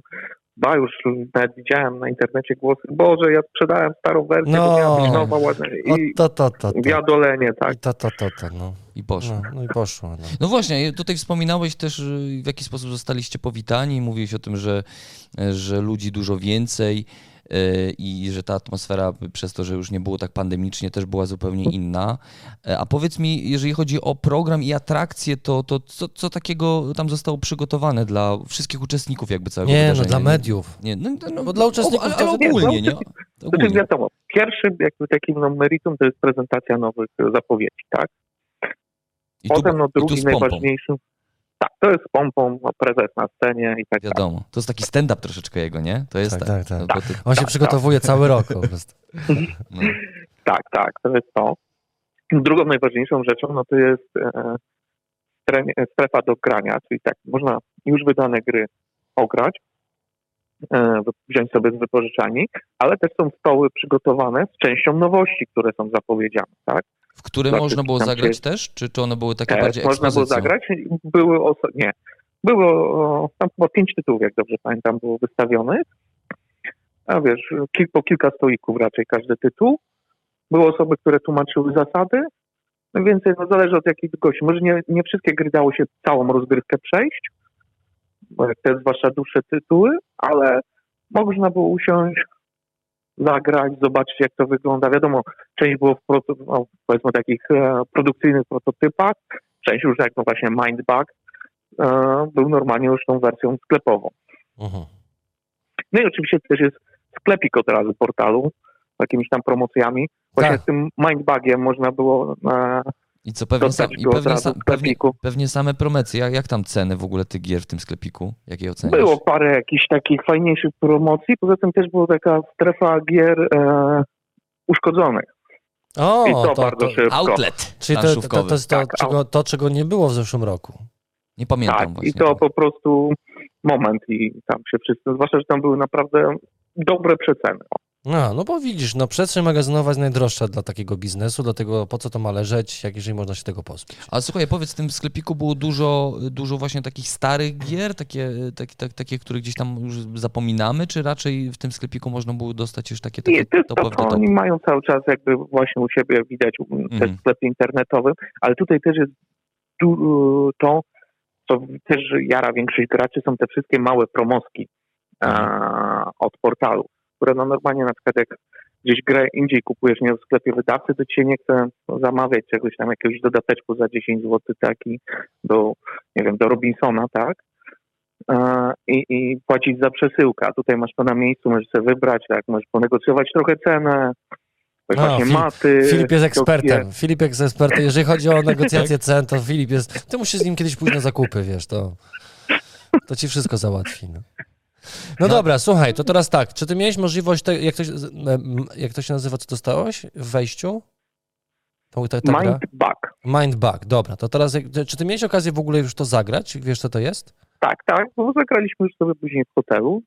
Ba, już nawet widziałem na internecie głosy, Boże, ja sprzedałem starą wersję, No. bo miała być nowa, ładna. O, I to, to, to, to. wiadolenie, tak. I to, to, to, to, no. I poszło. No, no i poszło, no. No właśnie, tutaj wspominałeś też, y, w jaki sposób zostaliście powitani. Mówiłeś o tym, że, że ludzi dużo więcej y, i że ta atmosfera przez to, że już nie było tak pandemicznie, też była zupełnie inna. E, A powiedz mi, jeżeli chodzi o program i atrakcje, to, to co, co takiego tam zostało przygotowane dla wszystkich uczestników jakby całego Nie, no wydarzenia? dla mediów. Nie, no, no, Bo dla uczestników ale, to- ale nie, ogólnie, nie? Znaczy Ogólnie. wiadomo, pierwszy jakby takim no, meritum to jest prezentacja nowych e, zapowiedzi, tak? I tu, Potem no i tu tak, to jest z pompą, no, prezes na scenie i tak dalej. wiadomo. To jest taki stand-up troszeczkę jego, nie? To jest Tak, tak. tak, tak. No, ty, On się Tak, przygotowuje cały rok po prostu. no. Tak, tak, to jest to. Drugą najważniejszą rzeczą, no to jest e, stre- strefa do grania, czyli tak, można już wydane gry ograć, e, wziąć sobie z wypożyczalni, ale też są stoły przygotowane z częścią nowości, które są zapowiedziane, tak? W którym Dla można było zagrać się- też? Czy, czy one były takie Też bardziej można było ekspozycją? zagrać. Były oso- nie. Było tam chyba pięć tytułów, jak dobrze pamiętam, było wystawionych. A wiesz, kil- po kilka stolików raczej każdy tytuł. Były osoby, które tłumaczyły zasady. No więcej, no zależy od jakiej gości. Może nie, nie wszystkie gry dało się całą rozgrywkę przejść, bo jak te zwłaszcza dłuższe tytuły, ale można było usiąść, zagrać, zobaczyć jak to wygląda. Wiadomo, część było w proto, no, powiedzmy takich e, produkcyjnych prototypach, część już jak no właśnie Mindbug e, był normalnie już tą wersją sklepową. Mhm. No i oczywiście też jest sklepik od razu portalu, z jakimiś tam promocjami. Właśnie Tak. z tym Mindbugiem można było e, I co, pewnie, sam, i pewnie, sam, pewnie, pewnie same promocje. Jak, jak tam ceny w ogóle tych gier w tym sklepiku? Jak je oceniasz? Było parę jakichś takich fajniejszych promocji, poza tym też była taka strefa gier e, uszkodzonych. O, I to, to, bardzo to, szybko. Outlet czyli to, to, to jest to, Tak, czego, to, czego nie było w zeszłym roku. Nie pamiętam Tak, właśnie. i to po prostu moment i tam się wszyscy, zwłaszcza, że tam były naprawdę dobre przeceny. No, no bo widzisz, no przestrzeń magazynowa jest najdroższa dla takiego biznesu, dlatego po co to ma leżeć, jak jeżeli można się tego pozbyć. A słuchaj, powiedz, w tym sklepiku było dużo, dużo właśnie takich starych gier, takie, takie, takie, takie, które gdzieś tam już zapominamy, czy raczej w tym sklepiku można było dostać już takie, takie Nie, to to, top? oni mają cały czas jakby właśnie u siebie widać Mhm. w sklepie internetowym, ale tutaj też jest du- to, co też jara większość graczy, są te wszystkie małe promoski e, od portalu, które no normalnie na przykład jak gdzieś grę indziej kupujesz, nie w sklepie wydawcy, to ci się nie chce zamawiać czegoś tam, jakiegoś dodateczku za 10 zł taki do, nie wiem, do Robinsona, tak? E, I, i płacić za przesyłkę. A tutaj masz to na miejscu, możesz sobie wybrać, tak, możesz ponegocjować trochę cenę, właśnie Filip- maty. Filip jest ekspertem. Filip jest ekspertem. Jeżeli chodzi o negocjacje cen, to Filip jest. Ty musisz z nim kiedyś pójść na zakupy, wiesz, to, to ci wszystko załatwi. No. No dobra, słuchaj, to teraz tak. Czy ty miałeś możliwość, te, jak, to, się- jak to się nazywa, co dostałeś w wejściu? To, ta, ta gra? Mind Bug. Mindbug, dobra. To teraz, jak- czy ty miałeś okazję w ogóle już to zagrać? Wiesz, co to jest? Tak, tak, bo zagraliśmy już sobie później w hotelu.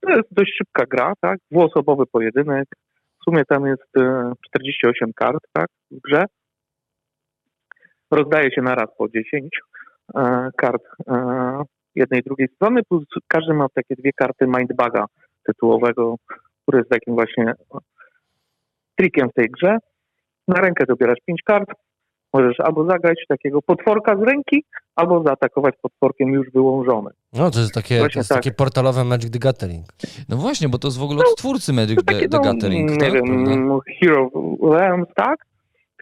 to jest dość szybka gra, tak? Dwuosobowy pojedynek. W sumie tam jest e, 48 kart, tak? W grze. Rozdaje się na raz po 10 e, kart e, jednej i drugiej strony, plus każdy ma takie dwie karty Mindbaga tytułowego, który jest takim właśnie trikiem w tej grze. Na rękę dobierasz 5 kart, możesz albo zagrać takiego potworka z ręki, albo zaatakować potworkiem już wyłożonym. No to jest takie, to jest tak. takie portalowe Magic the Gathering. No właśnie, bo to jest w ogóle od twórcy Magic the, takie, the no, Gathering, nie tak? wiem? Hero Realms, tak?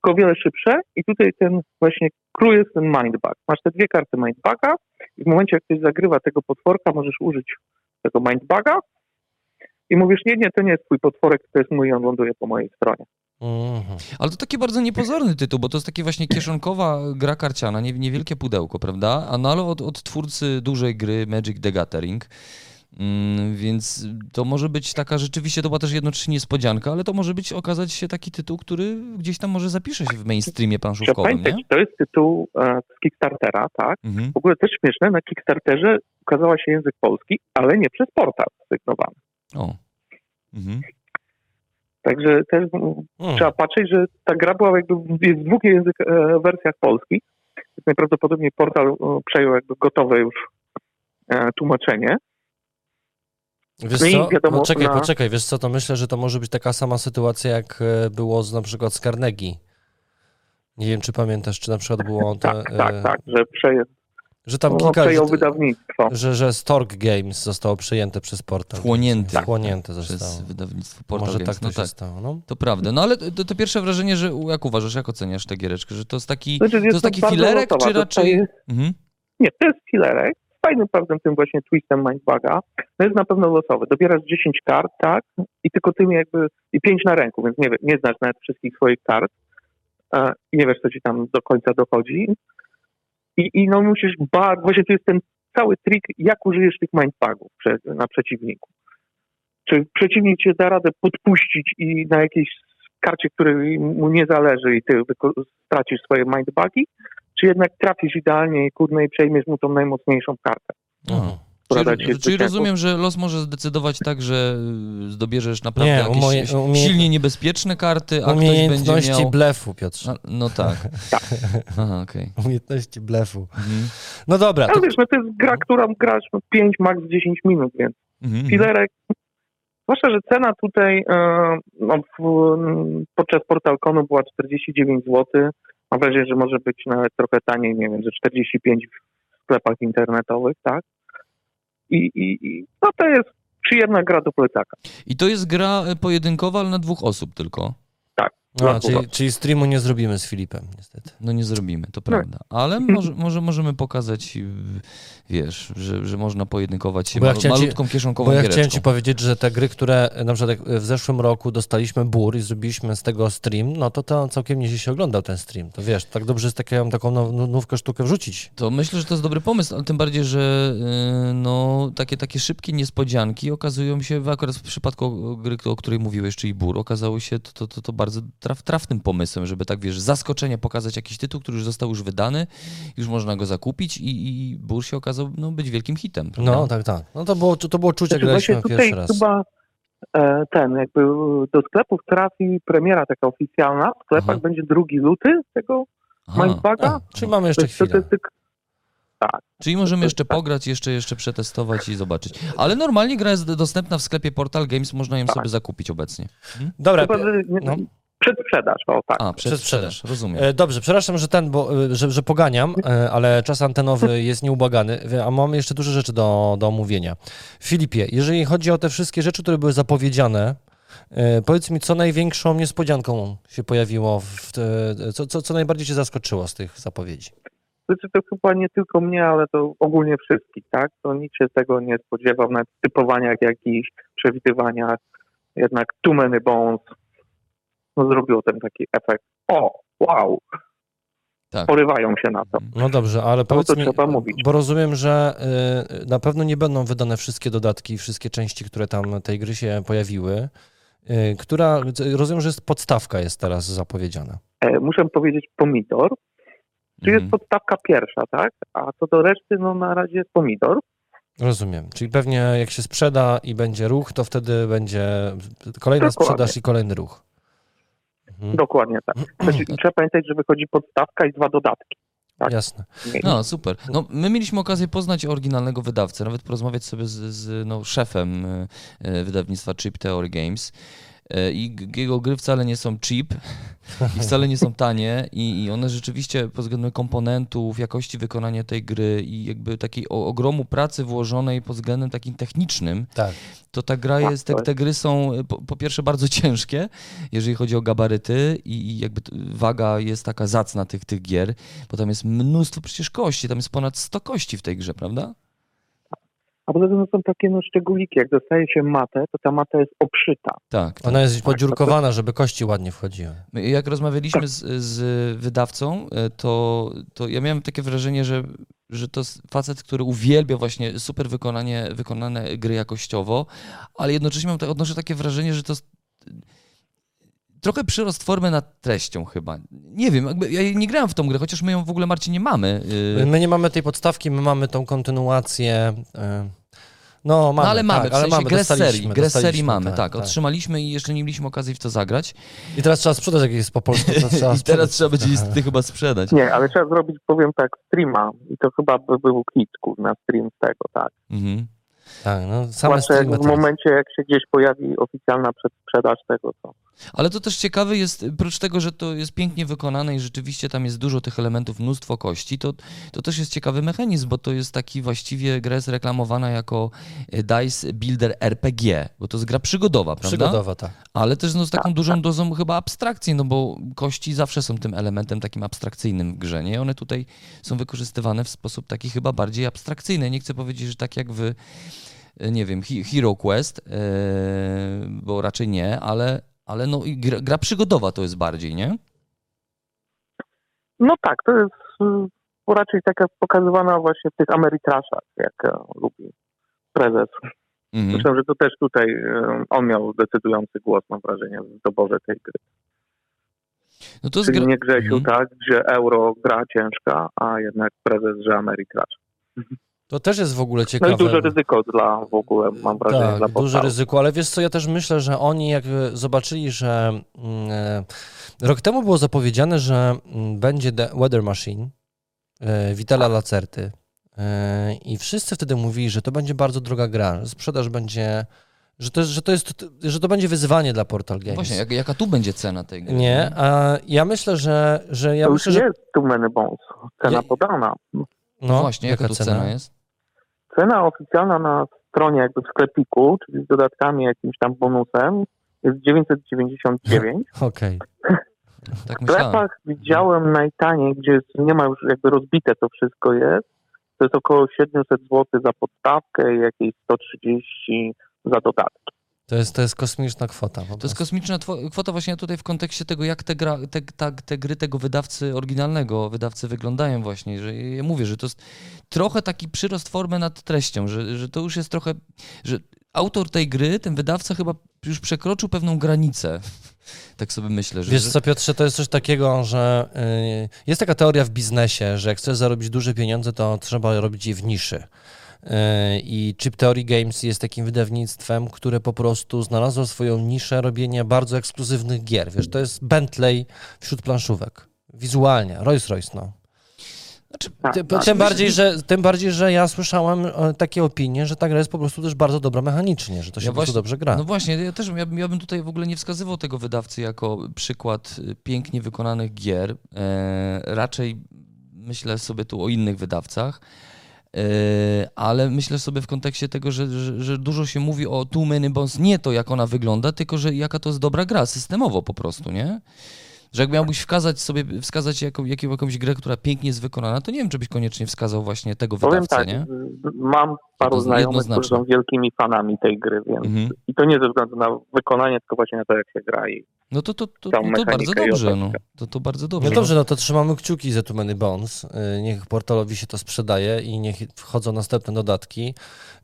Tylko o wiele szybsze i tutaj ten właśnie clue jest ten mindbug. Masz te dwie karty mindbuga i w momencie, jak ktoś zagrywa tego potworka, możesz użyć tego mindbuga i mówisz, nie, nie, to nie jest twój potworek, to jest mój, on ląduje po mojej stronie. Mhm. Ale to taki bardzo niepozorny tytuł, bo to jest takie właśnie kieszonkowa gra karciana, nie, niewielkie pudełko, prawda? A no ale od, od twórcy dużej gry Magic the Gathering. Mm, więc to może być taka rzeczywiście, to była też jednocześnie niespodzianka, ale to może być okazać się taki tytuł, który gdzieś tam może zapisze się w mainstreamie Trzeba planszówkowym, pamiętać, nie? to jest tytuł e, z Kickstartera, tak? Mhm. W ogóle też śmieszne, na Kickstarterze ukazała się język polski, ale nie przez portal sygnowany. O. Mhm. Także też mm, Mhm. trzeba patrzeć, że ta gra była jakby w dwóch język, e, wersjach polskich. Najprawdopodobniej portal e, przejął jakby gotowe już e, tłumaczenie. Wiesz co? wiadomo, no czekaj, na- poczekaj, wiesz co, to myślę, że to może być taka sama sytuacja, jak e, było z, na przykład z Carnegie. Nie wiem, czy pamiętasz, czy na przykład było to, Tak, tak, e, tak, że, przeje, że tam no, kilka, przejął że, wydawnictwo. że, że Stork Games zostało przejęte przez portal. Wchłonięty. Wchłonięte Przez zostało. wydawnictwo Portal Może Games. tak to no się tak, stało. No. to prawda. No ale to, to pierwsze wrażenie, że jak uważasz, jak oceniasz tę giereczkę, że to jest taki, Znaczy, to jest taki filerek, czy raczej... dostaje- Mhm. Nie, to jest filerek. Fajnym pewnym tym właśnie twistem Mindbuga. To jest na pewno losowy. Dobierasz 10 kart, tak? I tylko tymi jakby... I 5 na ręku, więc nie, nie znasz nawet wszystkich swoich kart. E, I nie wiesz, co ci tam do końca dochodzi. I, i no musisz bardzo... Właśnie to jest ten cały trik, jak użyjesz tych mindbugów prze, na przeciwniku. Czy przeciwnik cię da radę podpuścić i na jakiejś karcie, której mu nie zależy i ty stracisz swoje mindbugi, czy jednak trafisz idealnie i kurde i przejmiesz mu tą najmocniejszą kartę. Mhm. która da Czyli, czyli rozumiem, że los może zdecydować tak, że zdobierzesz naprawdę Nie, jakieś umoje- umie- silnie niebezpieczne karty, a ktoś będzie Umiejętności miał... blefu, Piotrze. A, no tak. Aha, okej. Umiejętności blefu. Mhm. No dobra, to, No wiesz, no to jest gra, którą grasz no, 5, max 10 minut, więc Mhm. filerek. Zwłaszcza, że cena tutaj e, no, w, podczas PortalConu była 49 zł. Mam wrażenie, że może być nawet trochę taniej, nie wiem, że 45 w sklepach internetowych, tak? I, i, i no to jest przyjemna gra do plecaka. I to jest gra y, pojedynkowa, ale na dwóch osób tylko. No, dla czyli, czyli streamu nie zrobimy z Filipem, niestety. No nie zrobimy, to prawda. Ale może, może możemy pokazać, y, wiesz, że, że można pojedynkować się Bo ja malu- chciałem ci- malutką kieszonkową Bo ja giereczką. chciałem ci powiedzieć, że te gry, które na przykład w zeszłym roku dostaliśmy bur i zrobiliśmy z tego stream, no to to całkiem nieźle się oglądał ten stream. To wiesz, tak dobrze jest taką, taką now- nówkę sztukę wrzucić. To myślę, że to jest dobry pomysł, ale tym bardziej, że y, no, takie, takie szybkie niespodzianki okazują się, w- akurat w przypadku gry, o której mówiłeś, czyli Bur, okazało się to, to, to, to bardzo traf, trafnym pomysłem, żeby tak, wiesz, z zaskoczenia pokazać jakiś tytuł, który już został już wydany, już można go zakupić i, i Bur się okazał no, być wielkim hitem. prawda? No tak, tak. No to było, to było czuć, jak Znaczy, graliśmy tutaj pierwszy raz. chyba e, ten, jakby do sklepów trafi premiera taka oficjalna. W sklepach Aha. będzie 2 luty tego. Mindbuga. A, czyli mamy jeszcze To to chwilę. tylko- Tak. Czyli możemy To- jeszcze pograć, jeszcze, jeszcze przetestować i zobaczyć. Ale normalnie gra jest dostępna w sklepie Portal Games, można ją Tak. sobie zakupić obecnie. Dobra, Chyba, że nie- no. Przedsprzedaż, o tak. A, Przedsprzedaż. rozumiem. E, Dobrze, przepraszam, że ten, bo, e, że, że poganiam, e, ale czas antenowy jest nieubłagany, e, a mamy jeszcze dużo rzeczy do, do omówienia. Filipie, jeżeli chodzi o te wszystkie rzeczy, które były zapowiedziane, powiedz mi, co największą niespodzianką się pojawiło, w co, co, co najbardziej cię zaskoczyło z tych zapowiedzi? Znaczy to chyba nie tylko mnie, ale to ogólnie wszystkich, tak? To nikt się tego nie spodziewał, nawet w typowaniach jakichś, przewidywaniach. Jednak Too Many Bones no, zrobiło ten taki efekt. O, wow! Tak. Porywają się na to. No dobrze, ale powiedz to mi, trzeba mówić. bo rozumiem, że y, na pewno nie będą wydane wszystkie dodatki, wszystkie części, które tam tej gry się pojawiły, y, która, rozumiem, że jest podstawka jest teraz zapowiedziana. E, muszę powiedzieć pomidor, Czyli Mhm. jest podstawka pierwsza, tak? A co do reszty, no na razie jest pomidor. Rozumiem. Czyli pewnie jak się sprzeda i będzie ruch, to wtedy będzie kolejna Dokładnie. sprzedaż i kolejny ruch. Mhm. Dokładnie tak. Znaczy, trzeba pamiętać, że wychodzi podstawka i dwa dodatki. tak. Jasne. No, super. No, my mieliśmy okazję poznać oryginalnego wydawcę, nawet porozmawiać sobie z, z no, szefem y, y, wydawnictwa Cheap Theory Games. Y, I jego gry wcale nie są cheap i wcale nie są tanie i, i one rzeczywiście pod względem komponentów, jakości wykonania tej gry i jakby takiej o, ogromu pracy włożonej pod względem takim technicznym, Tak. to ta gra Tak, jest, te, jest- te gry są po, po pierwsze bardzo ciężkie, jeżeli chodzi o gabaryty i, i jakby waga jest taka zacna tych, tych gier, bo tam jest mnóstwo przecież kości, tam jest ponad 100 kości w tej grze, prawda? A poza tym są takie no, szczególiki. Jak dostaje się matę, to ta mata jest obszyta. Tak. tak. Ona jest podziurkowana, żeby kości ładnie wchodziły. My Jak rozmawialiśmy z, z wydawcą, y, to, to ja miałem takie wrażenie, że, że to jest facet, który uwielbia właśnie super wykonanie, wykonane gry jakościowo, ale jednocześnie mam, odnoszę takie wrażenie, że to jest trochę przyrost formy nad treścią chyba. Nie wiem, jakby, ja nie grałem w tą grę, chociaż my ją w ogóle, Marcin, nie mamy. y, My nie mamy tej podstawki, my mamy tą kontynuację. y, No, mamy, no ale mamy, tak, w ale sensie mamy, grę serii, grę serii mamy, tak, otrzymaliśmy i jeszcze nie mieliśmy okazji w to zagrać. I teraz trzeba sprzedać, jak jest po polsku, to trzeba I sprzedać. teraz trzeba będzie niestety chyba sprzedać. Nie, ale trzeba zrobić, powiem tak, streama. I to chyba by był hit na stream z tego, tak. Mhm. Tak, no, same Zwłaszcza jak w momencie, jak się gdzieś pojawi oficjalna przedsprzedaż tego, to Ale to też ciekawe jest, oprócz tego, że to jest pięknie wykonane i rzeczywiście tam jest dużo tych elementów, mnóstwo kości, to, to też jest ciekawy mechanizm, bo to jest taki właściwie gra jest reklamowana jako e, Dice Builder RPG, bo to jest gra przygodowa, prawda? Przygodowa, tak. Ale też no, z taką dużą dozą chyba abstrakcji, no bo kości zawsze są tym elementem takim abstrakcyjnym w grze, nie? One tutaj są wykorzystywane w sposób taki chyba bardziej abstrakcyjny. Nie chcę powiedzieć, że tak jak w, e, nie wiem, He- Hero Quest, e, bo raczej nie, ale, ale no, i gra, gra przygodowa to jest bardziej, nie? No tak, to jest y, raczej taka pokazywana właśnie w tych Ameritraszach, jak e, lubi prezes. Mhm. Myślę, że to też tutaj e, on miał decydujący głos, mam wrażenie, w doborze tej gry. No to Czyli gra... nie Grzesiu, Mhm. tak, że euro gra ciężka, a jednak prezes, że Ameritrasz. To też jest w ogóle No ciekawe. i duże ryzyko dla w ogóle, mam wrażenie, tak, dla duże ryzyko, ale wiesz co, ja też myślę, że oni jak zobaczyli, że mm, e, rok temu było zapowiedziane, że mm, będzie The Weather Machine e, Vitala Lacerty e, i wszyscy wtedy mówili, że to będzie bardzo droga gra, że sprzedaż będzie, że to, że to, jest, że to będzie wyzwanie dla Portal Games. Właśnie, jak, jaka tu będzie cena tej gry? Nie, a ja myślę, że, że ja to już myślę, że jest tu many bones, cena Je- podana. No właśnie, jaka, tu cena jest? Cena oficjalna na stronie jakby w sklepiku, czyli z dodatkami, jakimś tam bonusem, jest 999. Okej. Tak W sklepach widziałem najtaniej, gdzie jest, nie ma już jakby rozbite to wszystko jest, to jest około 700 zł za podstawkę i jakieś 130 za dodatki. To jest, to jest kosmiczna kwota. To jest kosmiczna kwota właśnie tutaj w kontekście tego, jak te, gra, te, ta, te gry tego wydawcy oryginalnego, wydawcy wyglądają właśnie, że ja mówię, że to jest trochę taki przyrost formy nad treścią, że, że to już jest trochę, że autor tej gry, ten wydawca chyba już przekroczył pewną granicę. Tak sobie myślę, że... Wiesz co, Piotrze, to jest coś takiego, że y, jest taka teoria w biznesie, że jak chcesz zarobić duże pieniądze, to trzeba robić je w niszy. Y, I Chip Theory Games jest takim wydawnictwem, które po prostu znalazło swoją niszę robienia bardzo ekskluzywnych gier. Wiesz, to jest Bentley wśród planszówek. Wizualnie, Rolls Royce, no. Znaczy, Tak, Tym, tak. tym, bardziej, że, tym bardziej, że ja słyszałem e, takie opinie, że ta gra jest po prostu też bardzo dobra mechanicznie, że to się Ja po prostu dobrze gra. No właśnie, ja też ja, bym- ja bym tutaj w ogóle nie wskazywał tego wydawcy jako przykład y, pięknie wykonanych gier. E, raczej myślę sobie tu o innych wydawcach. E, ale myślę sobie w kontekście tego, że, że, że dużo się mówi o Too Many Bones, nie to jak ona wygląda, tylko że jaka to jest dobra gra, systemowo po prostu, nie? Że jak miałbyś wskazać sobie, wskazać jaką, jaką, jakąś grę, która pięknie jest wykonana, to nie wiem, czy byś koniecznie wskazał właśnie tego Powiem wydawcę, tak, nie? mam paru znajomych, którzy są wielkimi fanami tej gry, więc Mhm. i to nie ze względu na wykonanie, tylko właśnie na to, jak się gra i No to, to, to, to bardzo dobrze, no. To, to bardzo dobrze. No dobrze, no to trzymamy kciuki za Too Many Bones. Y, Niech portalowi się to sprzedaje i niech wchodzą następne dodatki.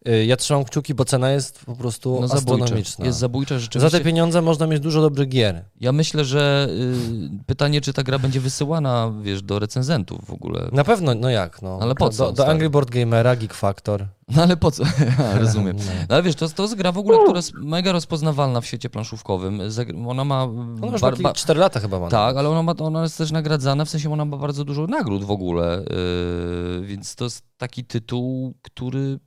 Y, Ja trzymam kciuki, bo cena jest po prostu No astronomiczna. Jest zabójcza Za rzeczywiście. te pieniądze można mieć dużo dobrych gier. Ja myślę, że y, pytanie, czy ta gra będzie wysyłana, wiesz, do recenzentów w ogóle. Na pewno, no jak, no. Ale po co, Do, do? Angry Board Gamera, Geek Factor. No ale po co? Rozumiem. No. No ale wiesz, to, to jest gra w ogóle, która jest mega rozpoznawalna w świecie planszówkowym. Ona ma... Ona już bar- ma ba- 4 lata chyba ma. tak, ale ona, ma, ona jest też nagradzana, w sensie ona ma bardzo dużo nagród w ogóle, yy, więc to jest taki tytuł, który...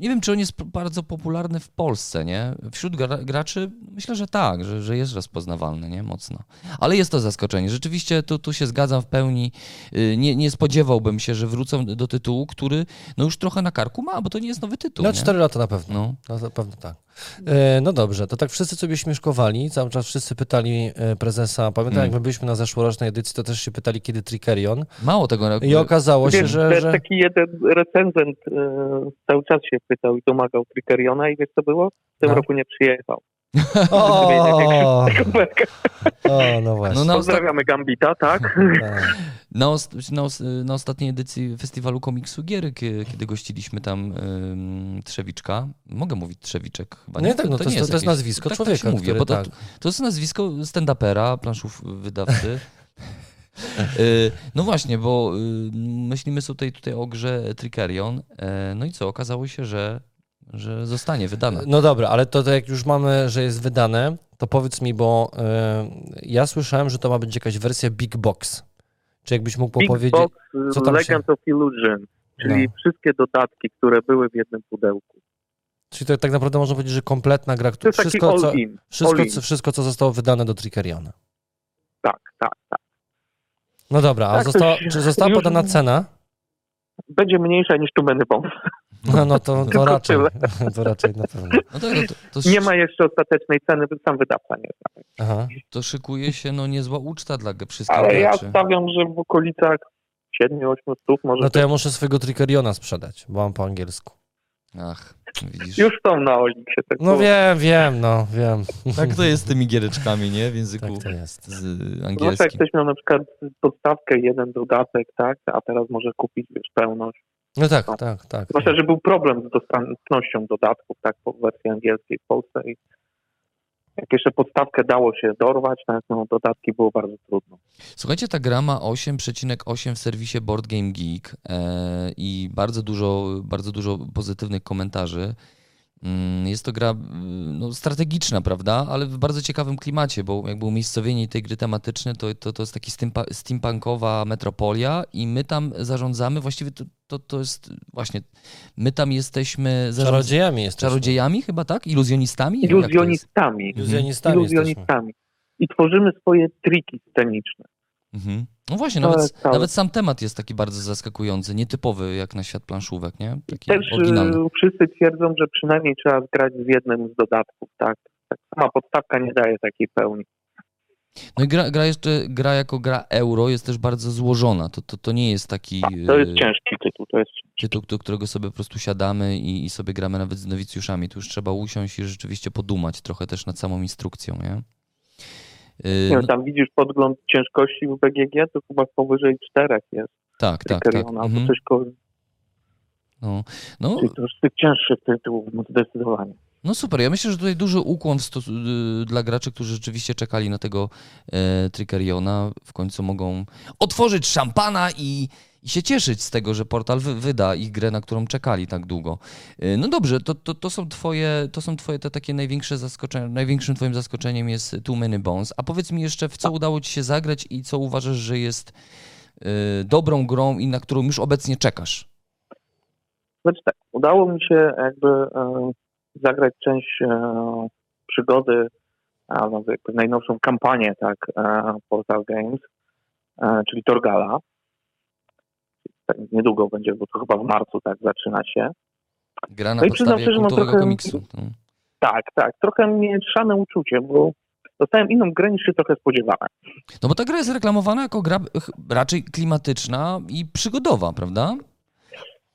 Nie wiem, czy on jest bardzo popularny w Polsce, nie? Wśród gra, graczy myślę, że tak, że, że jest rozpoznawalny, nie? Mocno. Ale jest to zaskoczenie. Rzeczywiście tu, tu się zgadzam w pełni. Yy, Nie, nie spodziewałbym się, że wrócą do tytułu, który no już trochę na karku ma, bo to nie jest nowy tytuł, No nie? 4 lata na pewno. No. No, na pewno tak. E, no dobrze, to tak wszyscy sobie śmieszkowali, cały czas wszyscy pytali e, prezesa, pamiętam Mm. jak my byliśmy na zeszłorocznej edycji, to też się pytali kiedy Trickerion Mało tego. i okazało się, Wiesz, że... że... taki jeden recenzent e, cały czas się pytał i domagał Trickeriona i wiesz co było? W tym No. roku nie przyjechał. O, o, no właśnie. No na, osta- Pozdrawiamy Gambita, tak? Tak. na, ost- na, os- na ostatniej edycji festiwalu komiksu Gier, kie- kiedy gościliśmy tam ym, Trzewiczka, mogę mówić Trzewiczek chyba, Nie, tak, no to jest- to jest nazwisko tak, tak człowieka, się mówi, który bo to, tak. to jest nazwisko stand-upera, planszów wydawcy. Y, No właśnie, bo y, myślimy sobie tutaj, tutaj o grze Trickerion, e, no i co, okazało się, że, że zostanie wydana. No dobra, ale to, to jak już mamy, że jest wydane, to powiedz mi, bo e, ja słyszałem, że to ma być jakaś wersja Big Box. Czy jakbyś mógł Big powiedzieć... Box co tam Legend of Illusion, czyli No. wszystkie dodatki, które były w jednym pudełku. Czyli to tak naprawdę można powiedzieć, że kompletna gra, To która, wszystko, co, wszystko, co, wszystko, co zostało wydane do Trickeriona. Tak, tak, tak. No dobra, a Tak, została, czy została podana cena? Będzie mniejsza niż tu Many Bombs. No, no to, to raczej, to raczej na pewno. No tak, no to, to, Nie ma jeszcze ostatecznej ceny, sam wydawca nie zna. Aha. to szykuje się no niezła uczta dla wszystkich Ale ja graczy. stawiam, że w okolicach 7-8 stów może No to ja muszę swojego Trickeriona sprzedać, bo mam po angielsku. Ach, widzisz. Już są na Oliksie. Tak No było. wiem, wiem, no wiem. Tak to jest z tymi giereczkami, nie? W języku Tak to jest. z Zwłaszcza jak angielskim. ktoś miał na przykład podstawkę, jeden dodatek, tak, a teraz może kupić wiesz, pełność. No tak, tak, tak. Zwłaszcza, że był problem z dostępnością dodatków, tak, po wersji angielskiej w Polsce i jak jeszcze podstawkę dało się dorwać, tak, no dodatki było bardzo trudno. Słuchajcie, ta gra ma 8,8 w serwisie Board Game Geek e, i bardzo dużo, bardzo dużo pozytywnych komentarzy. Mm, Jest to gra mm, no, strategiczna, prawda? Ale w bardzo ciekawym klimacie, bo jakby umiejscowienie tej gry tematyczne to, to, to jest taki steampunkowa metropolia i my tam zarządzamy, właściwie to, to, to jest właśnie, my tam jesteśmy zarządz- Czarodziejami jesteśmy. czarodziejami chyba, tak? Iluzjonistami? To jest? Iluzjonistami. Iluzjonistami. Iluzjonistami. I tworzymy swoje triki sceniczne. Mhm. No właśnie, nawet, nawet sam temat jest taki bardzo zaskakujący, nietypowy jak na świat planszówek, nie? Taki Też oryginalny. y, wszyscy twierdzą, że przynajmniej trzeba zgrać z jednym z dodatków, tak. tak. Sama podstawka nie daje takiej pełni. No i gra, gra jeszcze, gra jako gra euro jest też bardzo złożona. To, to, to nie jest taki To jest e, ciężki tytuł, to jest tytuł, do którego sobie po prostu siadamy i, i sobie gramy nawet z nowicjuszami. Tu już trzeba usiąść i rzeczywiście podumać trochę też nad samą instrukcją, nie? No, tam widzisz podgląd ciężkości w BGG, to chyba powyżej czterech jest tak, tak, tak. Mhm. coś koło, No, no, czyli to już z tych cięższych tytułów, zdecydowanie. No super, ja myślę, że tutaj duży ukłon y, dla graczy, którzy rzeczywiście czekali na tego e. W końcu mogą otworzyć szampana i, i się cieszyć z tego, że portal wy, wyda ich grę, na którą czekali tak długo. E, no dobrze, to, to, to są twoje, to są twoje te takie największe zaskoczenia, największym twoim zaskoczeniem jest Too Many Bones. A powiedz mi jeszcze, w co udało ci się zagrać i co uważasz, że jest e, dobrą grą i na którą już obecnie czekasz? Znaczy tak, udało mi się jakby e, zagrać część e, przygody, a no, jakby najnowszą kampanię, tak, e, Portal Games, czyli Torgala. Tak, niedługo będzie, bo to chyba w marcu tak zaczyna się. Gra na No i przyznam no trochę- komiksu. No. Tak, tak, trochę mieszane uczucie, bo dostałem inną grę niż się trochę spodziewałem. No bo ta gra jest reklamowana jako gra raczej klimatyczna i przygodowa, prawda?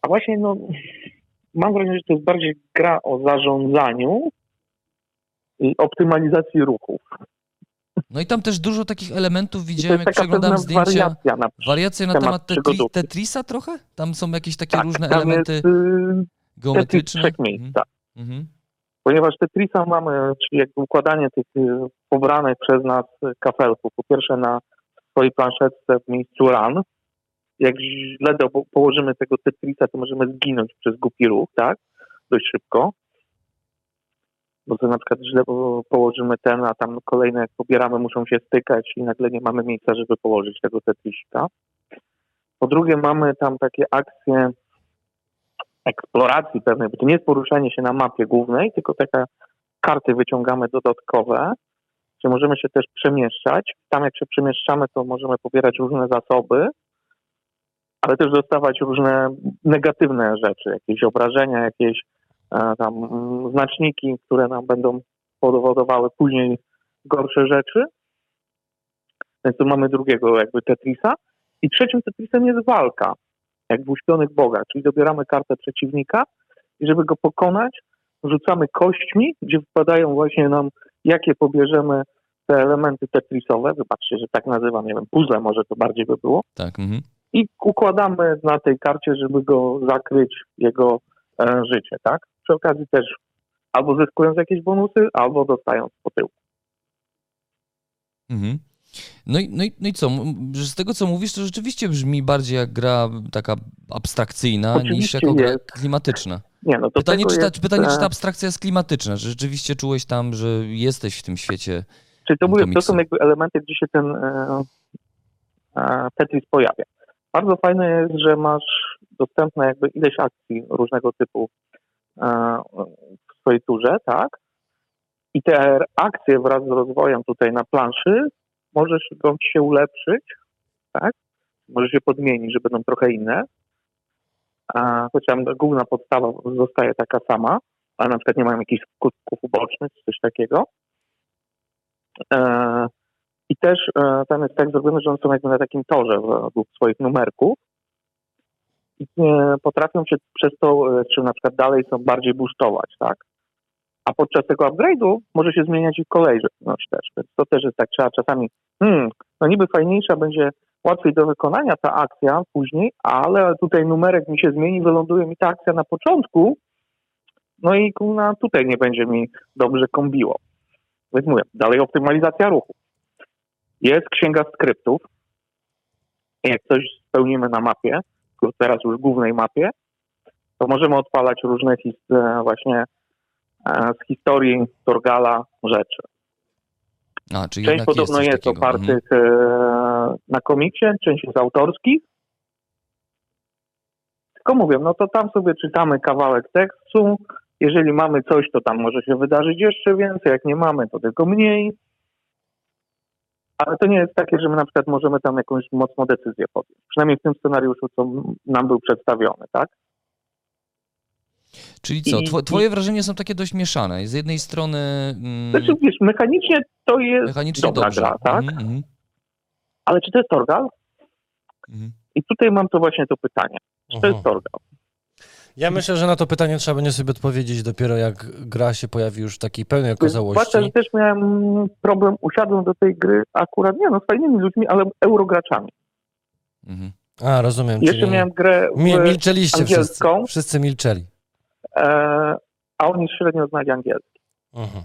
A właśnie, no, mam wrażenie, że to jest bardziej gra o zarządzaniu i optymalizacji ruchów. No i tam też dużo takich elementów widziałem, jak przeglądam zdjęcia. wariacja na Wariacje na temat temat. Tetrisa trochę? Tam są jakieś takie tak, różne elementy jest y, Tetris geometryczne. trzech miejsc, Mhm. tak. Mhm. Ponieważ Tetrisa mamy, czyli jakby układanie tych y, pobranych przez nas kafelków. Po pierwsze na swojej planszetce w miejscu run, jak źle położymy tego Tetrisa, to możemy zginąć przez głupi ruch, tak? Dość szybko. Bo to na przykład źle po- położymy ten, a tam kolejne jak pobieramy muszą się stykać i nagle nie mamy miejsca, żeby położyć tego Tetrisika. Po drugie mamy tam takie akcje eksploracji pewnej, bo to nie jest poruszanie się na mapie głównej, tylko taka karty wyciągamy dodatkowe, gdzie możemy się też przemieszczać. Tam jak się przemieszczamy, to możemy pobierać różne zasoby, ale też dostawać różne negatywne rzeczy, jakieś obrażenia, jakieś tam znaczniki, które nam będą powodowały później gorsze rzeczy. Więc tu mamy drugiego jakby Tetrisa. I trzecim Tetrisem jest walka, jak w Uśpionych Bogach, czyli dobieramy kartę przeciwnika i żeby go pokonać, rzucamy kośćmi, gdzie wpadają właśnie nam, jakie pobierzemy te elementy tetrisowe, wybaczcie, że tak nazywam, nie wiem, puzzle może to bardziej by było, Tak, mhm. i układamy na tej karcie, żeby go zakryć, jego e, życie, tak? Przy okazji też albo zyskując jakieś bonusy, albo dostając po tyłu. Mhm. No i, no, i, no i co? Z tego, co mówisz, to rzeczywiście brzmi bardziej jak gra taka abstrakcyjna niż Oczywiście jako gra jest. klimatyczna. Nie, no to Pytanie, czy ta, jest, pytanie, czy e, ta abstrakcja jest klimatyczna, że rzeczywiście czułeś tam, że jesteś w tym świecie. Czyli to mówię, to są jakby elementy, gdzie się ten e, e, Tetris pojawia. Bardzo fajne jest, że masz dostępne jakby ileś akcji różnego typu e, w swojej turze, tak? I te akcje wraz z rozwojem tutaj na planszy możesz się ulepszyć, tak? Może się podmienić, że będą trochę inne. Chociaż główna podstawa zostaje taka sama, ale na przykład nie mają jakichś skutków ubocznych, czy coś takiego. E, I też e, tam jest tak zrobione, że one są jakby na takim torze według swoich numerków e, potrafią się przez to, e, czy na przykład dalej są bardziej boostować, tak? A podczas tego upgrade'u może się zmieniać ich kolejność też, więc to też jest tak, trzeba czasami, hmm, no niby fajniejsza będzie, łatwiej do wykonania ta akcja później, ale tutaj numerek mi się zmieni, wyląduje mi ta akcja na początku, no i kurna, tutaj nie będzie mi dobrze kombiło. Więc mówię, dalej optymalizacja ruchu. Jest księga skryptów. Jak coś spełnimy na mapie, tylko teraz już głównej mapie, to możemy odpalać różne e, właśnie e, z historii Torgala rzeczy. A, Część podobno jest, jest opartych e, na komiksie, część jest autorskich. Tylko mówię, no to tam sobie czytamy kawałek tekstu. Jeżeli mamy coś, to tam może się wydarzyć jeszcze więcej. Jak nie mamy, to tylko mniej. Ale to nie jest takie, że my na przykład możemy tam jakąś mocną decyzję podjąć. Przynajmniej w tym scenariuszu, co nam był przedstawiony, tak? Czyli co? Twoje wrażenia są takie dość mieszane. Z jednej strony mm, Znaczy, wiesz, mechanicznie to jest mechanicznie dobra dobrze. gra, tak? Mhm, mhm, Ale czy to jest Torgal? mhm. I tutaj mam to właśnie to pytanie. Czy to jest Torgal? Ja myślę, że na to pytanie trzeba będzie sobie odpowiedzieć dopiero jak gra się pojawi już w takiej pełnej Zwłaszcza, okazałości. że też miałem problem, usiadłem do tej gry akurat, nie no, z fajnymi ludźmi, ale eurograczami. Mhm. A, rozumiem. Jeszcze czyli miałem grę w, mi- milczeliście wszyscy. angielską. Wszyscy milczeli. e, a oni średnio znali angielski. Mhm.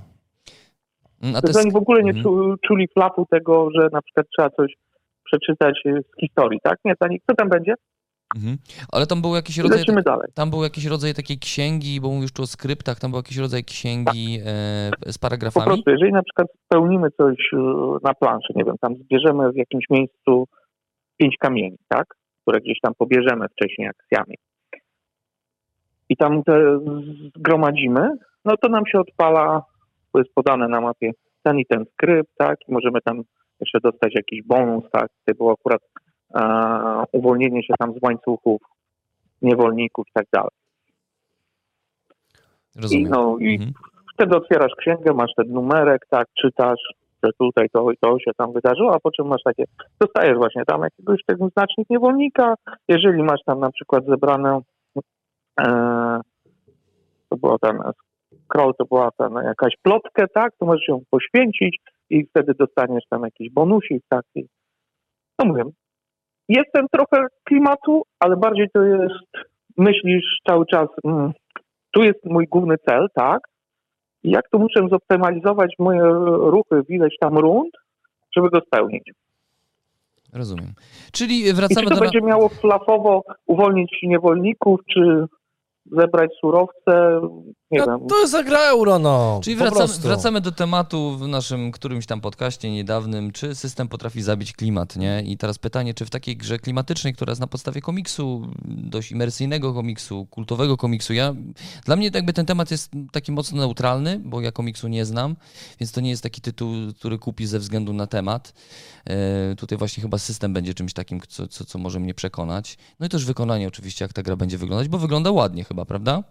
Mm, Więc te oni w ogóle nie mhm. czu, czuli flapu tego, że na przykład trzeba coś przeczytać z historii, tak? Nie, to nie, co tam będzie? Mhm. Ale tam był jakiś rodzaj. dalej. Tam był jakiś rodzaj takiej księgi, bo mówisz tu o skryptach, tam był jakiś rodzaj księgi e, z Po paragrafami. prostu, jeżeli na przykład spełnimy coś e, na planszy, nie wiem, tam zbierzemy w jakimś miejscu pięć kamieni, tak? Które gdzieś tam pobierzemy wcześniej akcjami. I tam te zgromadzimy, no to nam się odpala, bo jest podane na mapie ten i ten skrypt, tak? I możemy tam jeszcze dostać jakiś bonus, tak? Typu akurat e, uwolnienie się tam z łańcuchów niewolników i tak dalej. I, Rozumiem. no, i Mhm. wtedy otwierasz księgę, masz ten numerek, tak, czytasz, że tutaj to i to się tam wydarzyło, a po czym masz takie, dostajesz właśnie tam jakiegoś tego znacznik niewolnika, jeżeli masz tam na przykład zebrane, e, to było ten scroll, to była ten, jakaś plotkę, tak, to możesz ją poświęcić i wtedy dostaniesz tam jakiś bonusik, tak, i no mówię, jest ten trochę klimatu, ale bardziej to jest, myślisz cały czas, mm, tu jest mój główny cel, tak, jak to muszę zoptymalizować moje ruchy w ileś tam rund, żeby go spełnić. Rozumiem. Czyli I czy wracamy to do... będzie miało flafowo uwolnić niewolników, czy zebrać surowce, nie No, wiem. to zagra euro, no. Czyli wracamy, wracamy do tematu w naszym którymś tam podcaście niedawnym, czy system potrafi zabić klimat, nie? I teraz pytanie, czy w takiej grze klimatycznej, która jest na podstawie komiksu, dość imersyjnego komiksu, kultowego komiksu, ja, dla mnie jakby ten temat jest taki mocno neutralny, bo ja komiksu nie znam, więc to nie jest taki tytuł, który kupi ze względu na temat. E, tutaj właśnie chyba system będzie czymś takim, co, co, co może mnie przekonać. No i też wykonanie oczywiście, jak ta gra będzie wyglądać, bo wygląda ładnie chyba, prawda?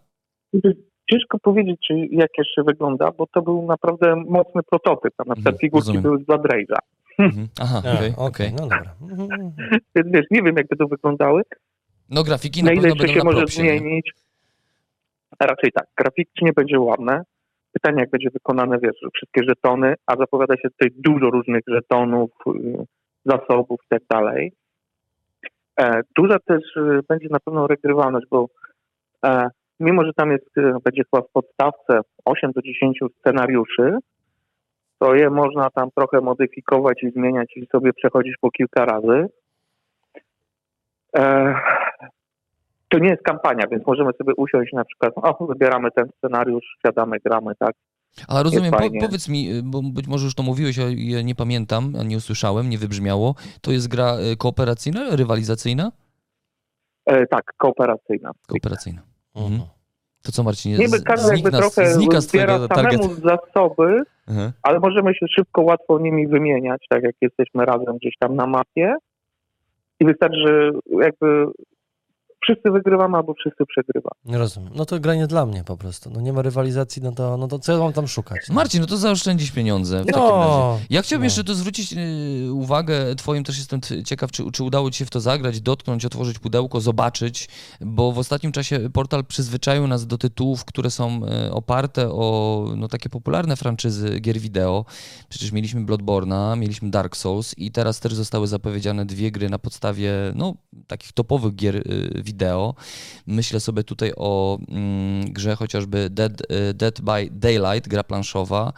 Ciężko powiedzieć, czy jak jeszcze wygląda, bo to był naprawdę mocny prototyp. A na przykład Mhm, figurki rozumiem. były z Blood Rage'a. Mhm. Aha, okej, Okej, okej. no dobra. Mhm. Więc wiesz, nie wiem, jak by to wyglądały. No grafiki Na na ile pewno jeszcze będą się na może propsie, nie? zmienić? A raczej tak, graficznie będzie ładne. Pytanie, jak będzie wykonane, wiesz, wszystkie żetony, a zapowiada się tutaj dużo różnych żetonów, y, zasobów i tak dalej. E, Duża też y, będzie na pewno regrywalność, bo mimo, że tam jest, y, będzie chyba w podstawce 8 do 10 scenariuszy, to je można tam trochę modyfikować i zmieniać i sobie przechodzić po kilka razy. E, to nie jest kampania, więc możemy sobie usiąść na przykład, o, wybieramy ten scenariusz, siadamy, gramy, tak? A rozumiem, po, powiedz mi, bo być może już to mówiłeś, a ja nie pamiętam, a nie usłyszałem, nie wybrzmiało. To jest gra kooperacyjna, rywalizacyjna? E, tak, kooperacyjna. Kooperacyjna. Mhm. To co Marcinie, Niby z- każdy jakby trochę znika z zbiera twojego targetu. samemu zasoby, Aha. ale możemy się szybko, łatwo nimi wymieniać, tak jak jesteśmy razem gdzieś tam na mapie. I wystarczy, że jakby wszyscy wygrywamy albo wszyscy przegrywamy. Nie rozumiem. No to gra nie dla mnie po prostu. No nie ma rywalizacji, no to, no to co ja mam tam szukać? No, Marcin, no to zaoszczędzisz pieniądze w takim No, razie. Ja chciałbym no. jeszcze tu zwrócić y, uwagę twoim, też jestem ciekaw, czy, czy udało ci się w to zagrać, dotknąć, otworzyć pudełko, zobaczyć, bo w ostatnim czasie portal przyzwyczaił nas do tytułów, które są y, oparte o no, takie popularne franczyzy gier wideo. Przecież mieliśmy Bloodborne'a, mieliśmy Dark Souls i teraz też zostały zapowiedziane dwie gry na podstawie no, takich topowych gier y, wideo. Myślę sobie tutaj o mm, grze chociażby Dead, y, Dead by Daylight, gra planszowa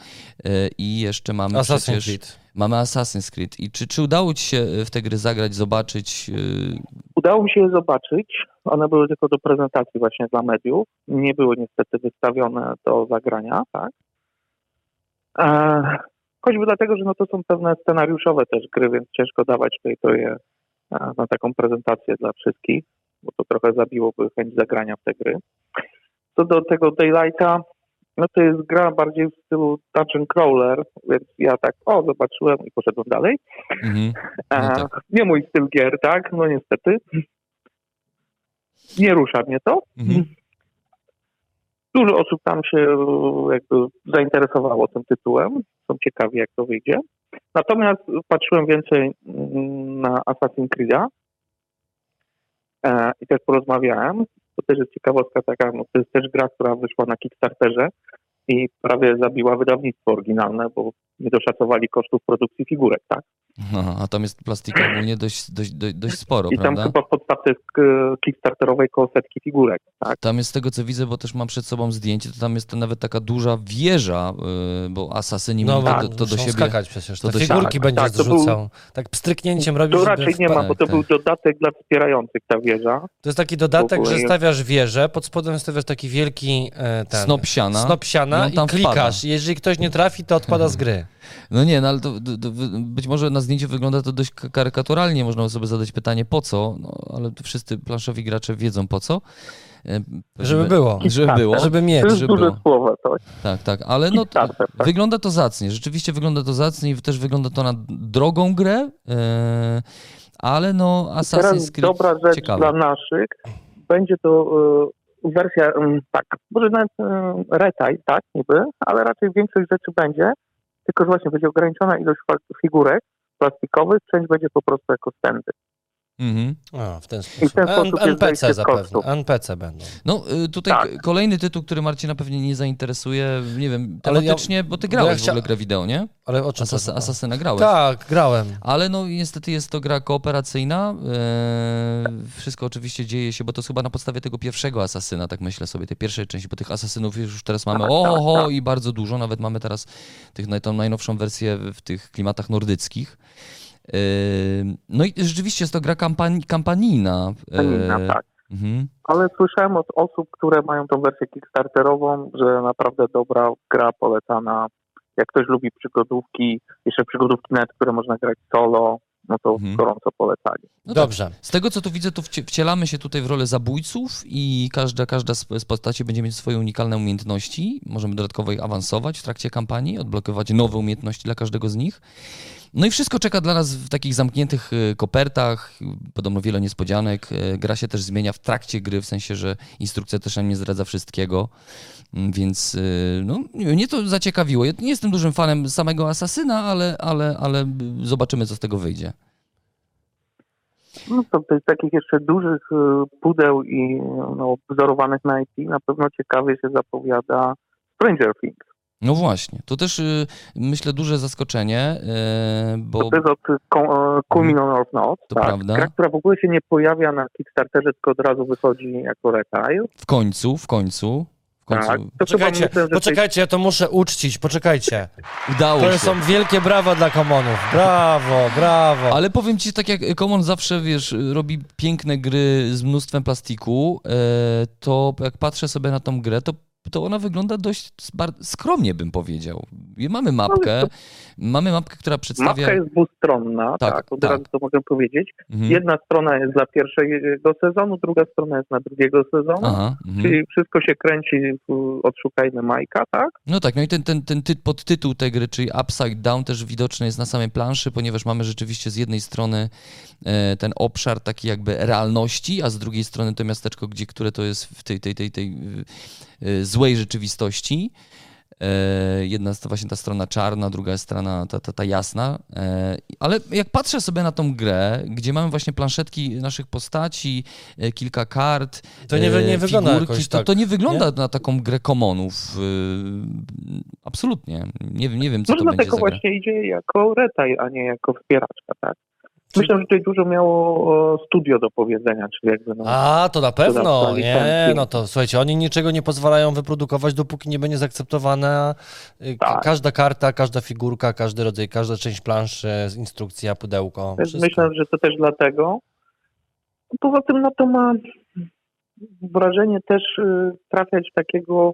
y, i jeszcze mamy Assassin's przecież... Creed. Mamy Assassin's Creed. I czy, czy udało ci się y, w te gry zagrać, zobaczyć? Udało mi się je zobaczyć. One były tylko do prezentacji właśnie dla mediów. Nie były niestety wystawione do zagrania, tak? E, choćby dlatego, że no to są pewne scenariuszowe też gry, więc ciężko dawać tutaj to je e, na taką prezentację dla wszystkich, bo to trochę zabiłoby chęć zagrania w te gry. Co do tego Daylighta, no to jest gra bardziej w stylu Dungeon Crawler, więc ja tak, o, zobaczyłem i poszedłem dalej. mhm. No tak. Nie mój styl gier, tak? No niestety. Nie rusza mnie to. Mhm. Dużo osób tam się jakby zainteresowało tym tytułem. Są ciekawi, jak to wyjdzie. Natomiast patrzyłem więcej mm, na Assassin's Creed'a e, i też porozmawiałem. To też jest ciekawostka taka, no to jest też gra, która wyszła na Kickstarterze i prawie zabiła wydawnictwo oryginalne, bo nie doszacowali kosztów produkcji figurek, tak? Aha, a tam jest plastika ogólnie dość, dość, dość, dość sporo, I tam prawda? chyba w podstawce e, Kickstarterowej koło setki figurek, tak? Tam jest z tego, co widzę, bo też mam przed sobą zdjęcie, to tam jest to nawet taka duża wieża, y, bo asasyni No, mieli bo to, to do siebie... skakać przecież. to Te do siebie- figurki Tak, będziesz tak, to był- zrzucał. Tak pstryknięciem robisz, To raczej nie ma, bo to tak. był dodatek dla wspierających ta wieża. To jest taki dodatek, że stawiasz wieżę, pod spodem stawiasz taki wielki e, ten, Snop siana. snop siana i i tam klikasz. wpada. Jeżeli ktoś nie trafi, to odpada z gry. No nie, no ale to, to, to być może na zdjęciu wygląda to dość karykaturalnie, można sobie zadać pytanie po co, no ale to wszyscy planszowi gracze wiedzą po co. E, Żeby było. Żeby Tak, było. Żeby To mieć. jest żeby duże było. słowo, to Tak, tak, ale no to, Kickstarter, tak. wygląda to zacnie, rzeczywiście wygląda to zacnie i też wygląda to na drogą grę, e, ale no Assassin's Creed dobra rzecz ciekawe. dla naszych. Będzie to e, wersja, em, tak, może nawet retaj, tak, niby, ale raczej większość rzeczy będzie, tylko że właśnie będzie ograniczona ilość figurek plastikowych, część będzie po prostu jako stędy. Mhm. A, w ten I w sposób. ten sposób NPC zapewne. kosztów. NPC będą. No y, tutaj Tak. kolejny tytuł, który Marcina pewnie nie zainteresuje, nie wiem, Ale ja- tematycznie, bo ty bo grałeś ja w chcia- ogóle grę wideo, nie? Ale o czym Asas? Asasyna grałeś. Tak, grałem. Ale no niestety jest to gra kooperacyjna. Eee, wszystko oczywiście dzieje się, bo to jest chyba na podstawie tego pierwszego asasyna, tak myślę sobie, tej pierwszej części, bo tych asasynów już teraz mamy Tak, oho tak, tak. i bardzo dużo, nawet mamy teraz tych, tą najnowszą wersję w tych klimatach nordyckich. No i rzeczywiście jest to gra kampani kampanijna. Kampanijna, tak. Mhm. Ale słyszałem od osób, które mają tą wersję Kickstarterową, że naprawdę dobra gra polecana. Jak ktoś lubi przygodówki, jeszcze przygodówki nawet, które można grać solo, no to Mhm. gorąco polecali. No tak. Dobrze. Z tego co tu widzę, to wcie- wcielamy się tutaj w rolę zabójców i każda, każda z z postaci będzie mieć swoje unikalne umiejętności. Możemy dodatkowo ich awansować w trakcie kampanii, odblokować nowe umiejętności dla każdego z nich. No i wszystko czeka dla nas w takich zamkniętych y, kopertach, podobno wiele niespodzianek. Y, Gra się też zmienia w trakcie gry, w sensie, że instrukcja też nam nie zdradza wszystkiego. Mm, Więc y, no, mnie to zaciekawiło. Ja nie jestem dużym fanem samego Asasyna, ale, ale, ale zobaczymy, co z tego wyjdzie. No to z takich jeszcze dużych pudeł i no, wzorowanych na IP na pewno ciekawie się zapowiada Stranger Things. No właśnie, to też y, myślę duże zaskoczenie, y, bo To jest od Ko- e, Culmin of Note, To tak. prawda. Gra, która w ogóle się nie pojawia na Kickstarterze, tylko od razu wychodzi jako retail. w końcu, w końcu, w końcu Tak. To Poczekajcie, myślę, że poczekajcie, ja to muszę uczcić, poczekajcie. udało To się. są wielkie brawa dla komonów. Brawo, brawo. Ale powiem ci, tak jak Common zawsze, wiesz, robi piękne gry z mnóstwem plastiku, e, to jak patrzę sobie na tą grę, to, to ona wygląda dość skromnie, bym powiedział. Mamy mapkę, mamy mapkę, która przedstawia... Mapka jest dwustronna, Tak, tak, od tak. razu to mogę powiedzieć. Mhm. Jedna strona jest dla pierwszego sezonu, druga strona jest na drugiego sezonu. Aha, mhm. Czyli wszystko się kręci w Odszukajmy Majka, tak? No tak, no i ten, ten, ten ty, podtytuł tej gry, czyli Upside Down, też widoczny jest na samej planszy, ponieważ mamy rzeczywiście z jednej strony e, ten obszar taki jakby realności, a z drugiej strony to miasteczko, gdzie, które to jest w tej, tej, tej, tej e, złej rzeczywistości. E, Jedna jest to właśnie ta strona czarna, druga jest strona ta, ta, ta jasna. E, Ale jak patrzę sobie na tą grę, gdzie mamy właśnie planszetki naszych postaci, e, kilka kart, To nie nie wygląda jakoś to, tak, to nie wygląda na taką grę komonów. Absolutnie. Nie wiem, nie wiem co Może to będzie dlatego za gra. właśnie idzie jako retail, a nie jako wspieraczka, tak? Myślę, że tutaj dużo miało studio do powiedzenia, czyli jakby no, A, to na pewno. Nie, no to słuchajcie, oni niczego nie pozwalają wyprodukować, dopóki nie będzie zaakceptowana y, Tak. każda karta, każda figurka, każdy rodzaj, każda część planszy, instrukcja, pudełko. Wszystko. myślę, że to też dlatego. Poza tym, no to ma wrażenie też y, trafiać takiego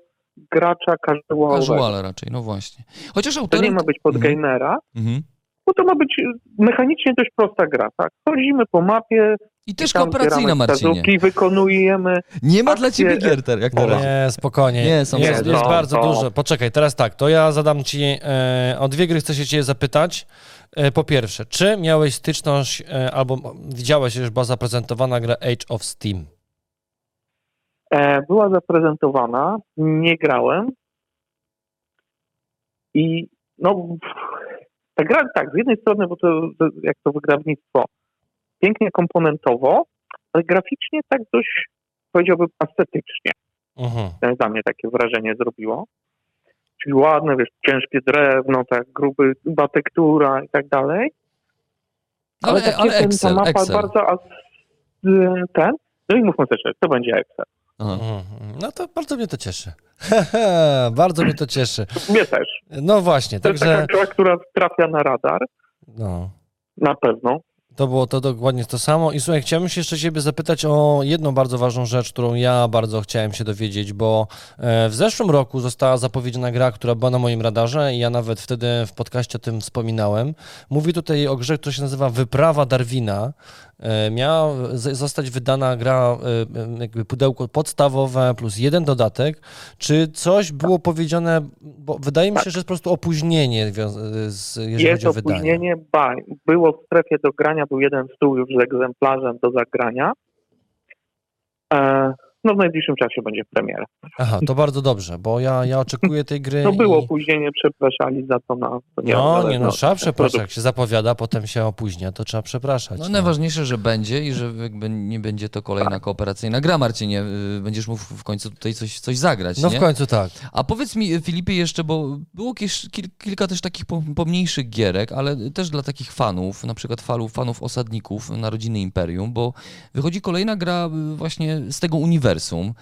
gracza casualowego. Casuala raczej, no właśnie. Chociaż To autorem... nie ma być pod Mhm. Bo to ma być mechanicznie dość prosta gra, tak? Chodzimy po mapie, I też tam kooperacyjna, Marcinie. wskazówki, wykonujemy. Nie ma dla akcje- ciebie gier ter- jak teraz. Nie, spokojnie. Nie, są- jest, jest bardzo są. dużo. Poczekaj, teraz tak, to ja zadam ci e, o dwie gry chcę się ciebie zapytać. E, po pierwsze, czy miałeś styczność e, albo widziałeś już była zaprezentowana gra Age of Steam? E, była zaprezentowana, nie grałem i no ta gra tak, z jednej strony, bo to, to jak to wydawnictwo, pięknie komponentowo, ale graficznie tak dość powiedziałbym estetycznie. Mhm. To Dla mnie takie wrażenie zrobiło. Czyli ładne, wiesz, ciężkie drewno, tak gruby, gruba tektura i tak dalej. Ale, ale ten- Excel, ta mapa Excel. bardzo ten. No i mówmy też, to będzie Excel. Aha. Mhm. No to bardzo mnie to cieszy. bardzo mnie to cieszy. Mnie też. No właśnie, To jest także taka gra, która trafia na radar, no, na pewno. to było to dokładnie to samo. I słuchaj, chciałem się jeszcze ciebie zapytać o jedną bardzo ważną rzecz, którą ja bardzo chciałem się dowiedzieć, bo e, w zeszłym roku została zapowiedziana gra, która była na moim radarze i ja nawet wtedy w podcaście o tym wspominałem. Mówi tutaj o grze, która się nazywa Wyprawa Darwina. E, Miała zostać wydana gra, e, e, jakby pudełko podstawowe plus jeden dodatek. Czy coś było powiedziane, bo wydaje mi się, że jest po prostu opóźnienie, z, jeżeli jest chodzi o wydanie. opóźnienie, ba, było w strefie do grania, był jeden stół już z egzemplarzem do zagrania. E, no w najbliższym czasie będzie premiera. Aha, to bardzo dobrze, bo ja, ja oczekuję tej gry. No było i... opóźnienie, przepraszali za to na... No, nie no, niezależność trzeba przepraszać. Jak się zapowiada, potem się opóźnia, to trzeba przepraszać. No najważniejsze, że będzie i że jakby nie będzie to kolejna kooperacyjna gra, Marcinie. Y, Będziesz mógł w końcu tutaj coś, coś zagrać, No nie? w końcu tak. A powiedz mi, Filipie, jeszcze, bo było kilka też takich po- pomniejszych gierek, ale też dla takich fanów, na przykład fanów, fanów osadników Narodziny Imperium, bo wychodzi kolejna gra y, właśnie z tego uniwersum. Uniwersum.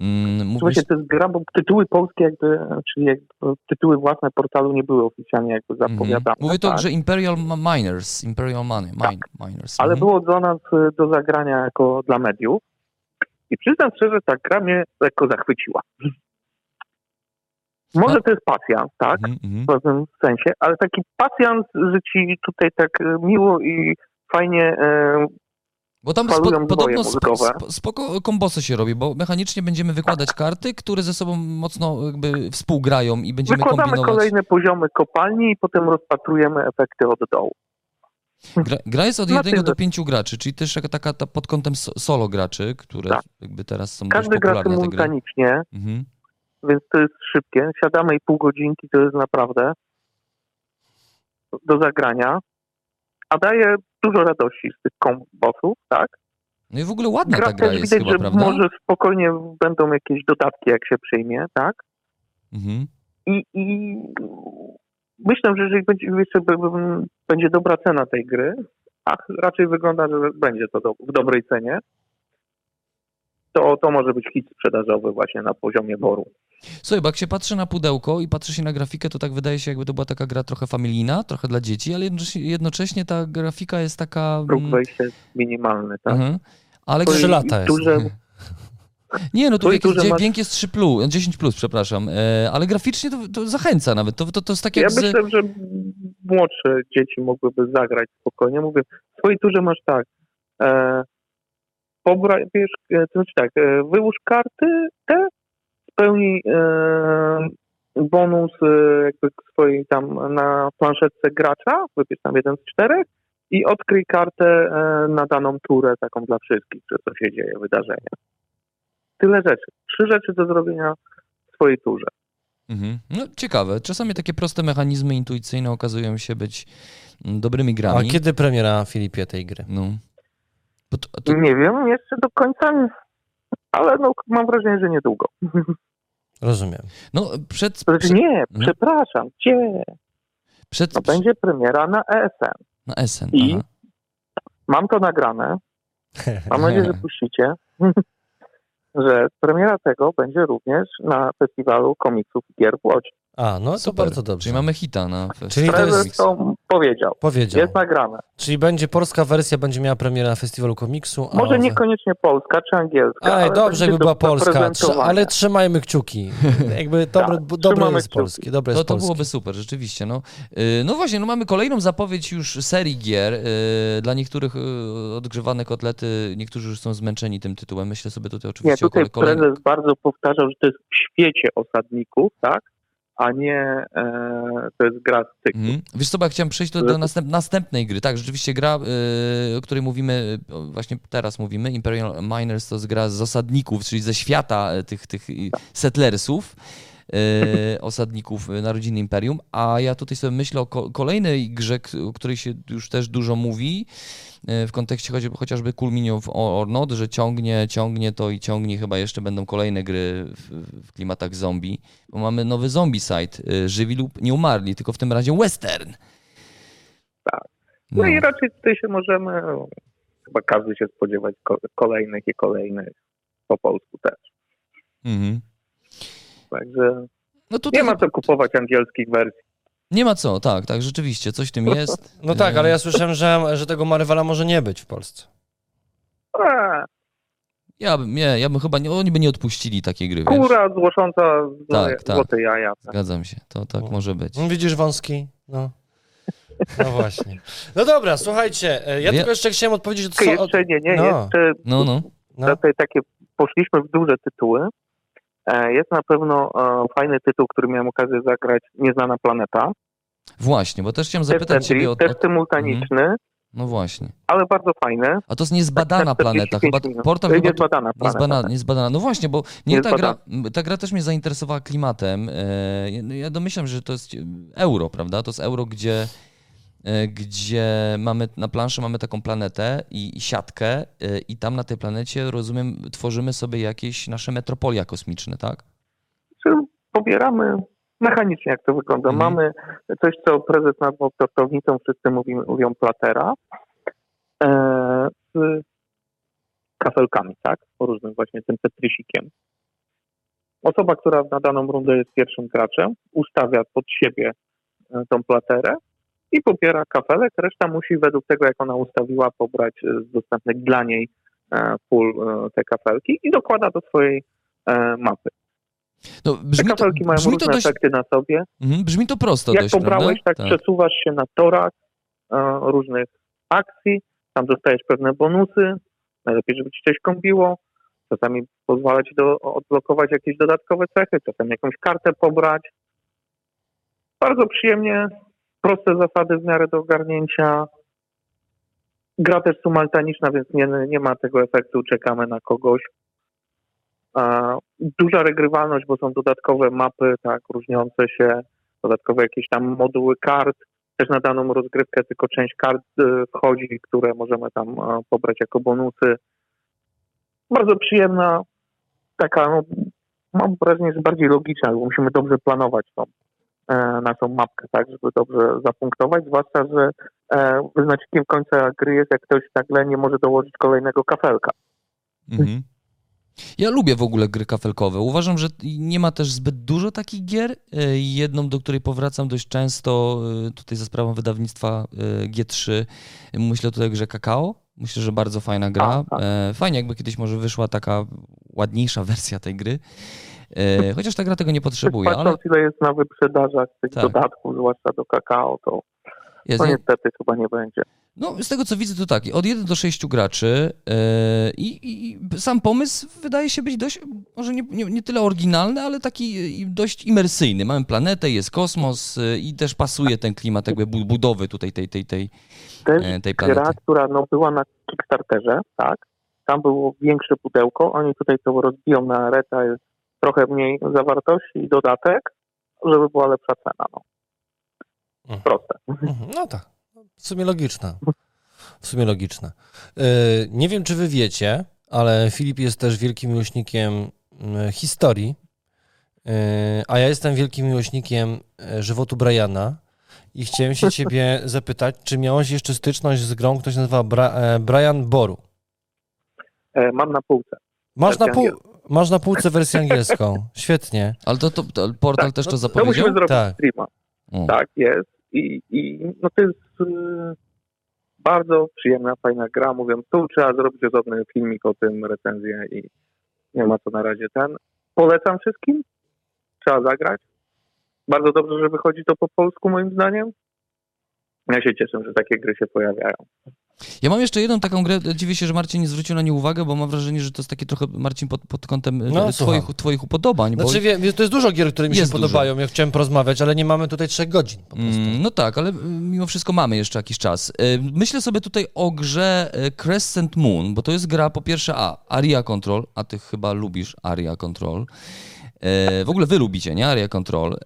Mm, mówisz, Słuchajcie, to jest gra, bo tytuły polskie jakby, czyli jakby tytuły własne portalu nie były oficjalnie jakby mhm. zapowiadane. Mówię to, tak? że Imperial Miners, Imperial Money, mine, Miners. Ale mhm. było do nas y, do zagrania jako dla mediów. I przyznam szczerze, ta gra mnie lekko zachwyciła. Może A- to jest pasjans, tak? Mhm, mhm. w pewnym sensie, ale taki pasjans, że ci tutaj tak e, miło i fajnie e, Bo tam spo, podobno mózgowe. spo, spoko kombosy się robi, bo mechanicznie będziemy wykładać karty, które ze sobą mocno jakby współgrają i będziemy wykładamy kombinować. kolejne poziomy kopalni i potem rozpatrujemy efekty od dołu. Gra, gra jest od jednego do pięciu graczy, czyli też taka, taka ta pod kątem so, solo graczy, które Tak. jakby teraz są Każdy dość gra popularne te gry. symultanicznie, Mhm. więc to jest szybkie. Siadamy i pół godzinki to jest naprawdę do zagrania, a daje dużo radości z tych kombosów, tak? No i w ogóle ładna Gra ta gra jest widać, chyba, że prawda? może spokojnie będą jakieś dodatki, jak się przyjmie, tak? Mhm. I, i myślę, że jeżeli będzie, będzie dobra cena tej gry, a raczej wygląda, że będzie to do, w dobrej cenie, to, to może być hit sprzedażowy właśnie na poziomie boru. Słuchaj, bo jak się patrzy na pudełko i patrzy się na grafikę, to tak wydaje się, jakby to była taka gra trochę familijna, trochę dla dzieci, ale jednocześnie, ta grafika jest taka... Próg mm, wejścia jest minimalny, tak? mhm. Ale Trzy jest lata jest. Duże, Nie, no tu wiek masz- jest 3 plus, 10 plus, przepraszam, e, ale graficznie to, to zachęca nawet, to, to, to jest tak ja jak z... myślę, że młodsze dzieci mogłyby zagrać spokojnie. Mówię, w swojej turze masz tak, e, pobra, wiesz, e, to znaczy tak, e, wyłóż karty te, spełnij e, bonus e, jakby swojej tam na planszetce gracza, wybierz tam jeden z czterech i odkryj kartę e, na daną turę, taką dla wszystkich, że co się dzieje, wydarzenia. Tyle rzeczy. Trzy rzeczy do zrobienia w swojej turze. Mhm. No ciekawe, czasami takie proste mechanizmy intuicyjne okazują się być mm, dobrymi A grami. kiedy premiera, Filipie, tej gry? No. To, to, Nie wiem jeszcze do końca, nie- ale no, mam wrażenie, że niedługo. Rozumiem. no przed, To znaczy przed, nie, przepraszam, gdzie? przed, No będzie premiera na ESN. na Essen, I? aha. Mam to nagrane, mam nadzieję, że puścicie, że premiera tego będzie również na festiwalu komiksów i gier w Łodzi. A, no to Super, bardzo dobrze. czyli mamy hita na Czyli festiwalu to jest- to powiedział, Powiedział. jest nagrane. Czyli będzie polska wersja, będzie miała premierę na festiwalu komiksu. a Może niekoniecznie polska czy angielska, Aj, ale dobrze, do była polska, ale trzymajmy kciuki. Jakby dobre, Tak, dobre jest kciuki. polski, dobre To, jest to polski. byłoby super, rzeczywiście. No, Yy, no właśnie, no mamy kolejną zapowiedź już serii gier. Yy, Dla niektórych yy, odgrzewane kotlety, niektórzy już są zmęczeni tym tytułem. Myślę sobie tutaj Nie, oczywiście tutaj o kolej- prezes bardzo powtarzał, że to jest w świecie osadników, tak? A nie e, to jest gra z cyklu. Mhm. Wiesz co, bo ja chciałem przejść do, do następ, następnej gry. Tak, rzeczywiście gra, yy, o której mówimy, yy, o, właśnie teraz mówimy, Imperial Miners to jest gra z osadników, czyli ze świata yy, tych, tych yy, settlersów, yy, osadników yy, Narodziny Imperium, a ja tutaj sobie myślę o ko- kolejnej grze, o której się już też dużo mówi, yy, w kontekście chociażby Culminio of Or Not, że ciągnie, ciągnie to i ciągnie, chyba jeszcze będą kolejne gry w, w klimatach zombie, bo mamy nowy zombie site, żywi lub nie umarli, tylko w tym razie western. Tak. No, i raczej tutaj się możemy, chyba każdy się spodziewać ko- kolejnych i kolejnych po polsku też. Mhm. Także No tutaj nie ma co kupować angielskich wersji. nie ma co, tak, tak, rzeczywiście, coś w tym jest. No tak, ale ja słyszałem, że, że tego Marvela może nie być w Polsce. Eee, Ja bym, nie, ja bym chyba, nie, oni by nie odpuścili takiej gry, wiesz? kura złosząca złote, Tak, tak. złote jaja. Zgadzam się, to tak No. może być. Widzisz wąski? No. No właśnie. No dobra, słuchajcie, e, ja Ja- tylko jeszcze chciałem odpowiedzieć od jeszcze nie, nie, no. jeszcze No, no. no. tutaj takie poszliśmy w duże tytuły. E, Jest na pewno e, fajny tytuł, który miałem okazję zagrać, Nieznana Planeta. Właśnie, bo też chciałem Też zapytać ciebie o, też symultaniczny, No właśnie. ale bardzo fajny. A to jest niezbadana Tak, planeta, 45 chyba portal chyba... Niezbadana planeta. Niezbadana, niezbadana. No właśnie, bo mnie ta gra, ta gra też mnie zainteresowała klimatem. E, ja- Ja domyślam, że to jest euro, prawda? To jest euro, gdzie, gdzie mamy na planszy mamy taką planetę i, i siatkę e, i tam na tej planecie, rozumiem, tworzymy sobie jakieś nasze metropolia kosmiczne, tak? Czy pobieramy mechanicznie, jak to wygląda. Mhm. Mamy coś, co prezes nazwał prostownicą, wszyscy mówimy, mówią platera. E, z kafelkami, tak? Różnym właśnie tym Tetrisikiem. Osoba, która na daną rundę jest pierwszym graczem, ustawia pod siebie e, tą platerę i pobiera kafelek. Reszta musi według tego, jak ona ustawiła, pobrać e, z dostępnych dla niej e, pól e, te kafelki i dokłada do swojej mapy. No, Te brzmi, to, kafelki mają brzmi, różne to dość, efekty na sobie. mhm, brzmi to prosto Jak dość, pobrałeś, prawda? tak, przesuwasz się na torach e, różnych akcji, tam dostajesz pewne bonusy, najlepiej, żeby ci coś kombiło, czasami pozwala ci do, odblokować jakieś dodatkowe cechy, czasami jakąś kartę pobrać. Bardzo przyjemnie, proste zasady w miarę do ogarnięcia. Gra też symultaniczna, więc nie, nie ma tego efektu czekamy na kogoś. Duża regrywalność, bo są dodatkowe mapy, tak, różniące się, dodatkowe jakieś tam moduły kart. Też na daną rozgrywkę tylko część kart y, wchodzi, które możemy tam e, pobrać jako bonusy. Bardzo przyjemna, taka, no, mam wrażenie, że bardziej logiczna, bo musimy dobrze planować tą e, naszą mapkę, tak, żeby dobrze zapunktować, zwłaszcza, że e, wyznacznikiem końca gry jest, jak ktoś nagle nie może dołożyć kolejnego kafelka. Mhm. Ja lubię w ogóle gry kafelkowe. Uważam, że nie ma też zbyt dużo takich gier. E, Jedną, do której powracam dość często, e, tutaj za sprawą wydawnictwa e, G3, myślę tutaj o grze Kakao. Myślę, że bardzo fajna gra. Tak. E, Fajnie, jakby kiedyś może wyszła taka ładniejsza wersja tej gry. E, Chociaż ta gra tego nie potrzebuje, ale Patrząc, ile jest na wyprzedażach tych Tak. dodatków, zwłaszcza do kakao, to, jest, niestety chyba nie będzie. No, z tego co widzę, to tak, od 1 do 6 graczy yy, i, i sam pomysł wydaje się być dość, może nie, nie, nie tyle oryginalny, ale taki yy, dość imersyjny. Mamy planetę, jest kosmos yy, i też pasuje ten klimat jakby bu- budowy tutaj tej, tej, tej, e, tej gra, planety. która no, była na Kickstarterze, tak, tam było większe pudełko, oni tutaj to rozbiją na reta, jest trochę mniej zawartości i dodatek, żeby była lepsza cena, no. Mhm. Proste. Mhm, No tak, w sumie logiczne. W sumie logiczne. Yy, Nie wiem, czy wy wiecie, ale Filip jest też wielkim miłośnikiem historii, yy, a ja jestem wielkim miłośnikiem e, żywotu Briana i chciałem się ciebie zapytać, czy miałeś jeszcze styczność z grą, która się nazywa e, Brian Boru? E, mam na półce. Masz na, pół, masz na półce wersję angielską. Świetnie. Ale to, to, to portal Tak, też no, to To zapowiedział? musimy zrobić Tak. streama. O. Tak, jest. I, i no to jest y, bardzo przyjemna, fajna gra. Mówię, tu trzeba zrobić osobny filmik o tym, recenzję i nie ma co na razie ten. Polecam wszystkim. Trzeba zagrać. Bardzo dobrze, że wychodzi to po polsku, moim zdaniem. Ja się cieszę, że takie gry się pojawiają. Ja mam jeszcze jedną taką grę, dziwię się, że Marcin nie zwrócił na nie uwagę, bo mam wrażenie, że to jest takie trochę, Marcin, pod, pod kątem e, No, twoich, twoich upodobań. bo... Znaczy, wie, to jest dużo gier, które mi się dużo. podobają. Ja chciałem porozmawiać, ale nie mamy tutaj trzech godzin po prostu. Mm, No tak, ale y, mimo wszystko mamy jeszcze jakiś czas. Y, Myślę sobie tutaj o grze Crescent Moon, bo to jest gra po pierwsze A, Aria Control, a ty chyba lubisz Aria Control. E, W ogóle wy lubicie, nie? Aria Control. E,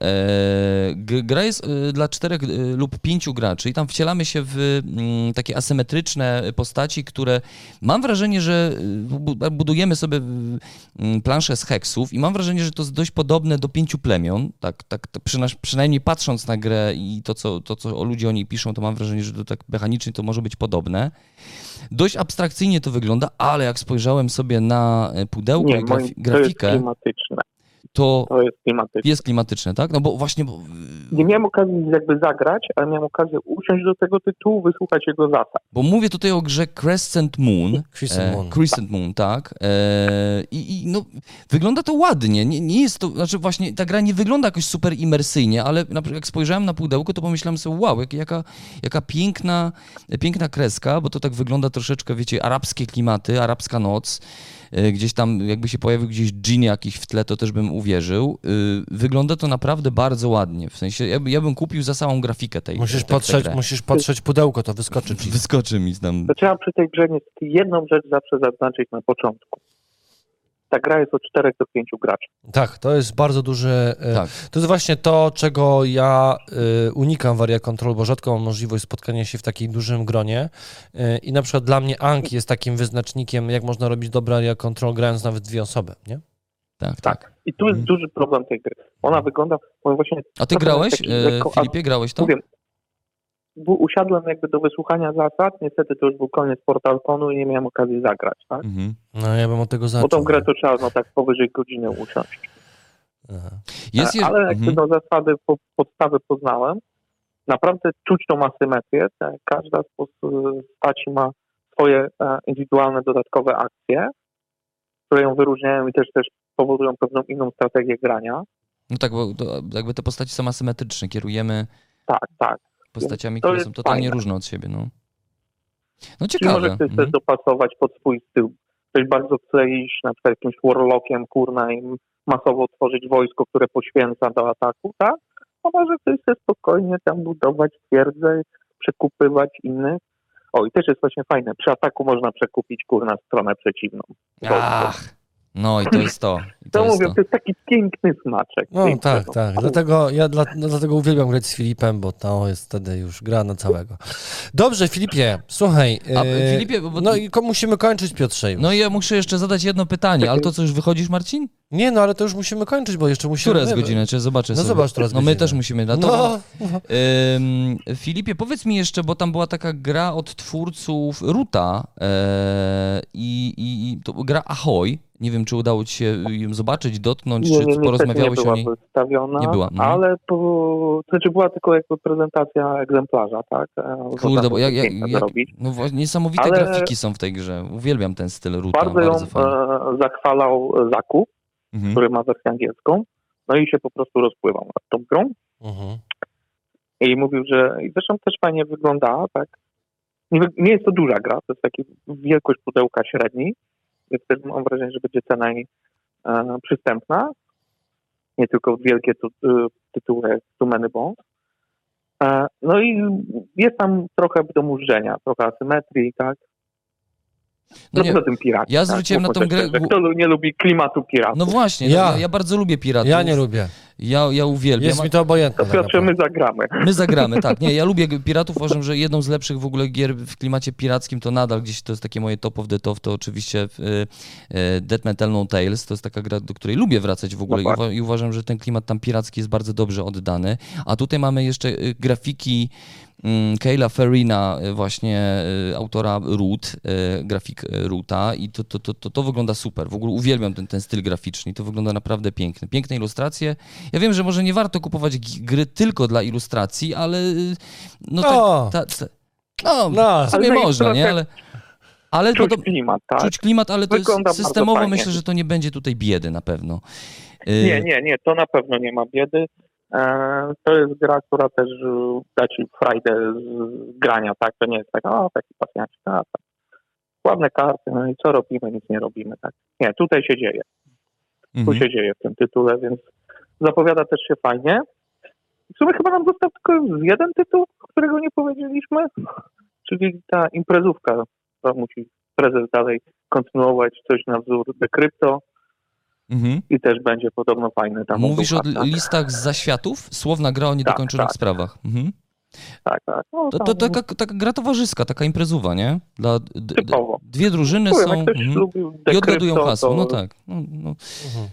Gra jest y, dla czterech y, lub pięciu graczy i tam wcielamy się w mm, takie asymetryczne postaci, które mam wrażenie, że bu- budujemy sobie mm, planszę z heksów i mam wrażenie, że to jest dość podobne do pięciu plemion, tak, tak przynajmniej patrząc na grę i to co, to, co ludzie o niej piszą, to mam wrażenie, że to tak mechanicznie to może być podobne. Dość abstrakcyjnie to wygląda, ale jak spojrzałem sobie na e, pudełko Nie, i moim, grafi- to jest grafikę, klimatyczne. To To jest klimatyczne. jest klimatyczne, tak? No bo właśnie... Bo, Nie miałem okazji jakby zagrać, ale miałem okazję usiąść do tego tytułu, wysłuchać jego zasad. bo mówię tutaj o grze Crescent Moon. Crescent Moon. Crescent Moon, tak. E, I, I no, wygląda to ładnie. Nie, nie jest to, znaczy właśnie ta gra nie wygląda jakoś super imersyjnie, ale na przykład jak spojrzałem na pudełko, to pomyślałem sobie, wow, jak, jaka, jaka piękna, piękna kreska, bo to tak wygląda troszeczkę, wiecie, arabskie klimaty, arabska noc. E, Gdzieś tam, jakby się pojawił gdzieś dżin jakiś w tle, to też bym uwierzył. E, Wygląda to naprawdę bardzo ładnie. W sensie, ja, ja bym kupił za samą grafikę tej Musisz tej, tej patrzeć, grę. musisz patrzeć pudełko, to wyskoczy ci. Wyskoczy mi tam. To trzeba przy tej grze jedną rzecz zawsze zaznaczyć na początku. Ta gra jest od 4 do 5 graczy. Tak, to jest bardzo duże. e, Tak. To jest właśnie to, czego ja y, unikam w Aria Control, bo rzadko mam możliwość spotkania się w takim dużym gronie. Y, I na przykład dla mnie Anki jest takim wyznacznikiem, jak można robić dobre Aria Control, grając nawet dwie osoby, nie? Tak, tak. I tu jest Mhm. duży problem tej gry. Ona wygląda, powiem właśnie, A ty grałeś, taki e, lekko- Filipie, grałeś to? mówię, usiadłem jakby do wysłuchania zasad, niestety to już był koniec PortalConu i nie miałem okazji zagrać, tak? Mhm. No ja bym od tego Bo zaczął. tą grę to trzeba no tak powyżej godziny usiąść. Aha. Jest, je- Ale jakby mhm. no zasady, po, podstawy poznałem. Naprawdę czuć tą asymetrię. Każda z postaci ma swoje e, indywidualne dodatkowe akcje, które ją wyróżniają i też też powodują pewną inną strategię grania. No tak, bo to, jakby te postaci są asymetryczne, kierujemy Tak, tak. Postaciami, To które są totalnie fajne. różne od siebie, no. No Czyli ciekawe. może ktoś Mhm. dopasować pod swój styl. Ktoś bardzo chce iść na przykład jakimś warlockiem, kurna, i masowo tworzyć wojsko, które poświęca do ataku, tak? A może ktoś chce spokojnie tam budować twierdzę, przekupywać innych. O, i też jest właśnie fajne. Przy ataku można przekupić, kurna, stronę przeciwną. Ach, no i to jest to. I to To jest mówię, to. to jest taki piękny smaczek. No Piękny, tak, no. tak. Dlatego ja dla, no, dlatego uwielbiam grać z Filipem, bo to jest wtedy już gra na całego. Dobrze, Filipie, słuchaj. A, e, Filipie, bo- No i ko- musimy kończyć, Piotrze. Już. No i ja muszę jeszcze zadać jedno pytanie, ale to co, już wychodzisz, Marcin? Nie, no ale to już musimy kończyć, bo jeszcze musimy... Która jest godzina? Czy zobaczę No sobie. zobacz teraz No my też musimy. No, to, No, Ym, Filipie, powiedz mi jeszcze, bo tam była taka gra od twórców Ruta i, i, i to gra Ahoy. Nie wiem, czy udało ci się ją zobaczyć, dotknąć, Nie, czy porozmawiałeś nie była o niej. wystawiona, Nie była, mhm. ale po, znaczy była tylko jakby prezentacja egzemplarza, tak? E, Kurde, bo jak, jak, jak, no właśnie, niesamowite Ale- grafiki są w tej grze. Uwielbiam ten styl Ruta. Bardzo ją fajnie. e, zachwalał Zaku, Mhm. który ma wersję angielską, no i się po prostu rozpływał nad tą grą mhm. i mówił, że i zresztą też fajnie wyglądała, tak? Nie, nie jest to duża gra, to jest taki wielkość pudełka średniej, więc też mam wrażenie, że będzie cena jej e, przystępna, nie tylko wielkie tu, y, tytuły jak Too Many Bones. E, no i jest tam trochę do murzenia, trochę asymetrii, tak? No No nie, tym piraci. ja zwróciłem tak? na tą grę- szczerze, Kto nie lubi klimatu piratów? no właśnie, Ja. ja, ja, ja bardzo lubię piratów. Ja nie lubię. Ja, ja uwielbiam. Jest mi to obojętne. to tak Piotrze, naprawdę. my zagramy. My zagramy, tak. Nie, ja lubię piratów, uważam, że jedną z lepszych w ogóle gier w klimacie pirackim to nadal gdzieś to jest takie moje top of the top, to oczywiście y, y, Dead Metal No Tales, to jest taka gra, do której lubię wracać w ogóle uwa- i uważam, że ten klimat tam piracki jest bardzo dobrze oddany. A tutaj mamy jeszcze y, grafiki Kayla Ferrina, y, właśnie y, autora Root, y, grafik Roota i to, to, to, to, to wygląda super. W ogóle uwielbiam ten, ten styl graficzny i to wygląda naprawdę pięknie. Piękne ilustracje. Ja wiem, że może nie warto kupować gry tylko dla ilustracji, ale no O! tak, ta, ta, no, No. w sumie Ale na można, nie? Ale, ale to, Czuć to, klimat, tak? czuć klimat, ale to Wygląda jest systemowo myślę, że to nie będzie tutaj biedy na pewno. Nie, nie, nie, to na pewno nie ma biedy. E, to jest gra, która też da ci frajdę z grania, tak? To nie jest tak, o, taki pasjancik, a, tak. Ładne karty, no i co robimy? Nic nie robimy, tak? Nie, tutaj się dzieje. Tu mhm. się dzieje w tym tytule, więc zapowiada też się fajnie. W sumie chyba nam został tylko jeden tytuł, którego nie powiedzieliśmy, czyli ta imprezówka, która musi prezes dalej kontynuować coś na wzór The Crypto Mhm. i też będzie podobno fajny tam. Mówisz o tak? listach z zaświatów? Słowna gra o niedokończonych tak. sprawach. Mhm. Tak, tak. No, To, tam to taka, taka gra towarzyska, taka imprezuwa, nie? Dla, d, d, dwie drużyny Powiem, są jak ktoś mhm. i odgadują hasło. to No tak. No, no. Mhm.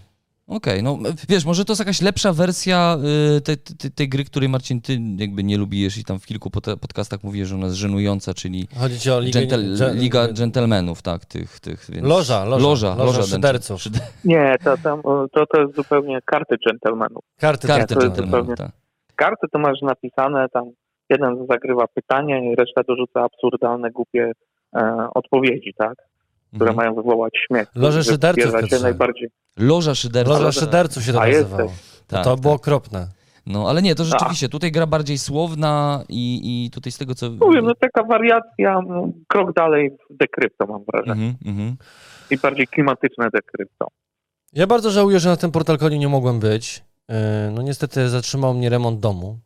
Okej, no wiesz, może to jest jakaś lepsza wersja y, tej, tej, tej gry, której Marcin, ty jakby nie lubisz i tam w kilku pod- podcastach mówisz, że ona jest żenująca, czyli Chodzi ci o ligę... Gentle, dże- Liga Gentlemanów, tak, tych, tych, więc... Loża, loża. Loża, Loża loża szyderców. Szyder- Nie, to, tam, to, to jest zupełnie karty dżentelmenów. Karty, Karty to jest Gentlemanów, zupełnie- tak. Karty to masz napisane, tam jeden zagrywa pytanie i reszta dorzuca absurdalne, głupie e, odpowiedzi, tak? Które Mhm. mają wywołać śmiech. Loże Że szyderców, najbardziej. Loża Szyderców. Loża szyderców się to A nazywało. Tak, to było tak. okropne. No, ale nie, to rzeczywiście, tutaj gra bardziej słowna i, i tutaj z tego, co... Mówię, no taka wariacja, no, krok dalej w dekrypto mam wrażenie. Mhm, mhm. I bardziej klimatyczne dekrypto. Ja bardzo żałuję, że na tym portalkonie nie mogłem być. Yy, No niestety zatrzymał mnie remont domu.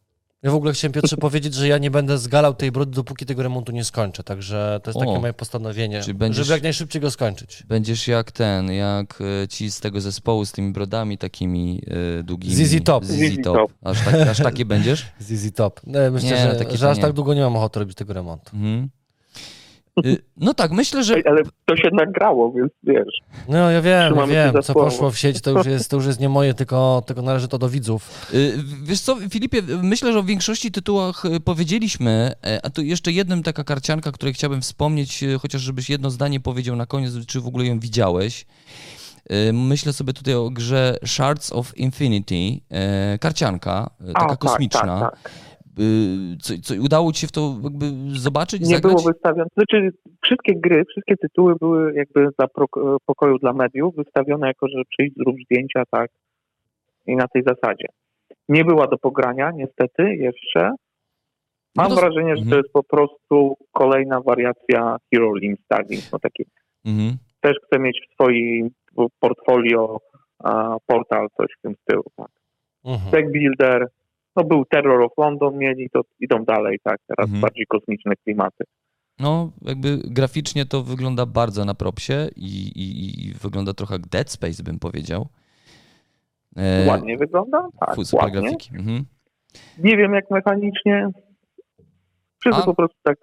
Ja w ogóle chciałem Piotrze powiedzieć, że ja nie będę zgalał tej brody, dopóki tego remontu nie skończę. Także to jest takie O. moje postanowienie, będziesz- żeby jak najszybciej go skończyć. Będziesz jak ten, jak e, ci z tego zespołu z tymi brodami takimi e, długimi. ZZ Top. ZZ ZZ Top. Aż, tak, aż takie będziesz? Z Easy Top. Nie, myślę, Nie, że, no że to aż nie. tak długo nie mam ochoty robić tego remontu. Mhm. Y, No tak, myślę, że Ale to się nagrało, więc wiesz. No ja wiem, ja Trzymamy wiem, co słowo. poszło w sieć, to już jest, to już jest nie moje, tylko, tylko należy to do widzów. Y, Wiesz co, Filipie, myślę, że o większości tytułach y, powiedzieliśmy, e, a tu jeszcze jednym taka karcianka, której chciałbym wspomnieć, chociaż żebyś jedno zdanie powiedział na koniec, czy w ogóle ją widziałeś. Myślę sobie tutaj o grze Shards of Infinity, e, karcianka, e, taka tak, kosmiczna. Tak, tak. Co, co, udało ci się w to jakby zobaczyć, Nie zagrać? było wystawione. Znaczy, wszystkie gry, wszystkie tytuły były jakby za pro, pokoju dla mediów wystawione jako, że przyjdź, zrób zdjęcia, tak. I na tej zasadzie. Nie była do pogrania, niestety, jeszcze. Mam No to- wrażenie, że to Mhm. jest po prostu kolejna wariacja Hero Link Starling. No taki Mhm. też chcę mieć w swoim portfolio portal, coś w tym stylu. Tak. Mhm. Deck Builder, no był Terror of London mieli, to idą dalej, tak, teraz Mhm. bardziej kosmiczne klimaty. No, jakby graficznie to wygląda bardzo na propsie i, i, i wygląda trochę jak Dead Space, bym powiedział. E, Ładnie wygląda? Tak, fu- super ładnie. grafiki. Mhm. Nie wiem jak mechanicznie. Wszyscy A- po prostu tak.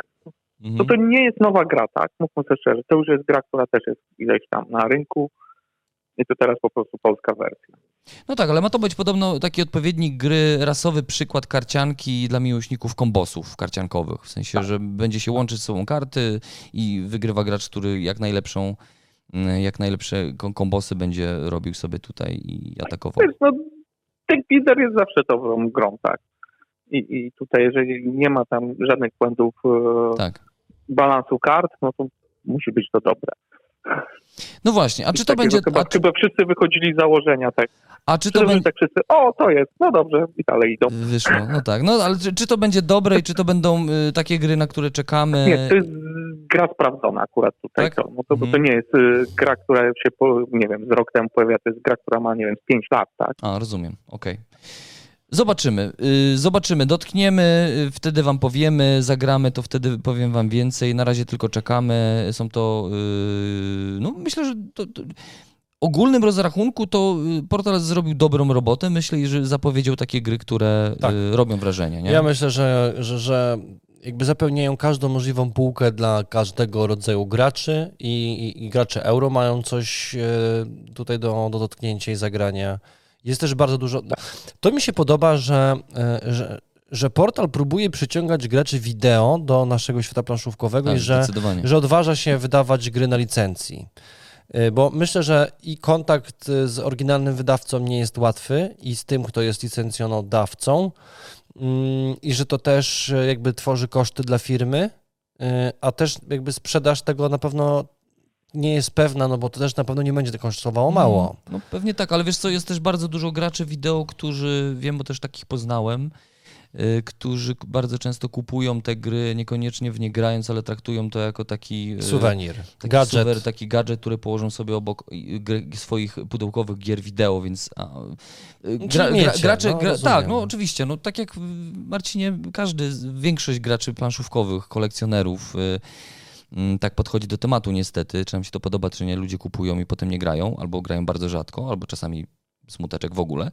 Mhm. To to nie jest nowa gra, tak? Mówmy sobie szczerze. To już jest gra, która też jest ileś tam na rynku. I to teraz po prostu polska wersja. No tak, ale ma to być podobno taki odpowiednik gry, rasowy przykład karcianki dla miłośników kombosów karciankowych. W sensie, Tak. że będzie się łączyć z sobą karty i wygrywa gracz, który jak najlepszą, mm, jak najlepsze kom- kombosy będzie robił sobie tutaj i atakował. Wiesz, no, Deck Builder jest zawsze dobrą grą, tak? I, I tutaj, jeżeli nie ma tam żadnych błędów e, Tak. balansu kart, no to musi być to dobre. No właśnie, a czy to będzie. Chyba, czy- chyba wszyscy wychodzili z założenia, tak? a czy to będzie. tak wszyscy, o, to jest, no dobrze, i dalej idą. Wyszło, no tak. No ale czy, czy to będzie dobre i czy to będą y, takie gry, na które czekamy? Nie, to jest gra sprawdzona akurat tutaj. Tak? To, no to, bo to Mhm. nie jest y, gra, która się, po, nie wiem, z rok temu pojawia, to jest gra, która ma, nie wiem, z 5 lat, tak? A, rozumiem, okej. Zobaczymy, y, zobaczymy, dotkniemy, y, wtedy wam powiemy, zagramy, to wtedy powiem wam więcej. Na razie tylko czekamy. Są to, y, no myślę, że to, to ogólnym rozrachunku to portal zrobił dobrą robotę. Myślę, że zapowiedział takie gry, które Tak. robią wrażenie, nie? Ja myślę, że, że, że jakby zapełniają każdą możliwą półkę dla każdego rodzaju graczy i, i, i gracze euro mają coś tutaj do, do dotknięcia i zagrania. Jest też bardzo dużo. To mi się podoba, że, e, że, że portal próbuje przyciągać graczy wideo do naszego świata planszówkowego tak, i że, że odważa się wydawać gry na licencji. Y, Bo myślę, że i kontakt y, z oryginalnym wydawcą nie jest łatwy i z tym, kto jest licencjonodawcą mm, i że to też jakby tworzy koszty dla firmy, a też jakby sprzedaż tego na pewno nie jest pewna, no bo to też na pewno nie będzie to kosztowało mało. No pewnie tak, ale wiesz co, jest też bardzo dużo graczy wideo, którzy, wiem, bo też takich poznałem, y, którzy bardzo często kupują te gry, niekoniecznie w nie grając, ale traktują to jako taki... y, Suwenir, Taki gadżet. Suwer, taki gadżet, który położą sobie obok y, swoich pudełkowych gier wideo, więc a, gra, gra, gracze, no, gra, tak, no oczywiście, no tak jak Marcinie, każdy, większość graczy planszówkowych, kolekcjonerów y, tak podchodzi do tematu niestety, czy nam się to podoba, czy nie, ludzie kupują i potem nie grają, albo grają bardzo rzadko, albo czasami smuteczek w ogóle.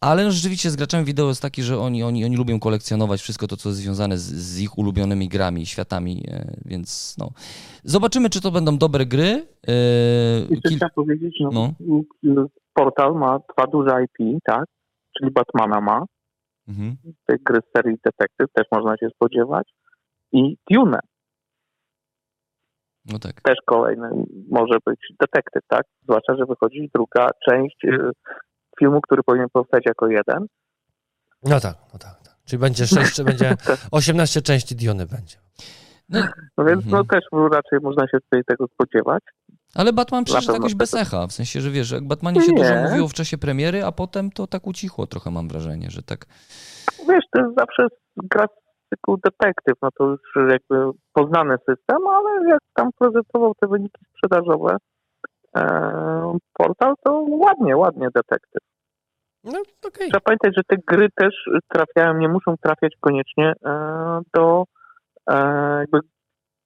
Ale no, rzeczywiście z graczami wideo jest taki, że oni, oni, oni lubią kolekcjonować wszystko to, co jest związane z, z ich ulubionymi grami, światami, e, więc no. Zobaczymy, czy to będą dobre gry. Jeszcze kil- chciałem powiedzieć, no, no. portal ma dwa duże IP, tak? Czyli Batmana ma, Mhm. te gry z serii Detective też można się spodziewać. I Dune No tak. też kolejny może być Detective, tak? Zwłaszcza, że wychodzi druga część y, filmu, który powinien powstać jako jeden. No tak, no tak. tak. Czyli będzie 6, czy będzie 18 części Diony będzie. No, No więc Mhm. no też raczej można się tutaj tego spodziewać. ale Batman przecież jakoś bez echa, w sensie, że wiesz, jak Batmanie się Nie. dużo mówiło w czasie premiery, a potem to tak ucichło trochę, mam wrażenie, że tak. Wiesz, to jest zawsze gra cyklu Detective, no to już jakby poznany system, ale jak tam prezentował te wyniki sprzedażowe e, portal, to ładnie, ładnie Detective. No okej. Trzeba pamiętać, że te gry też trafiają, nie muszą trafiać koniecznie e, do e, jakby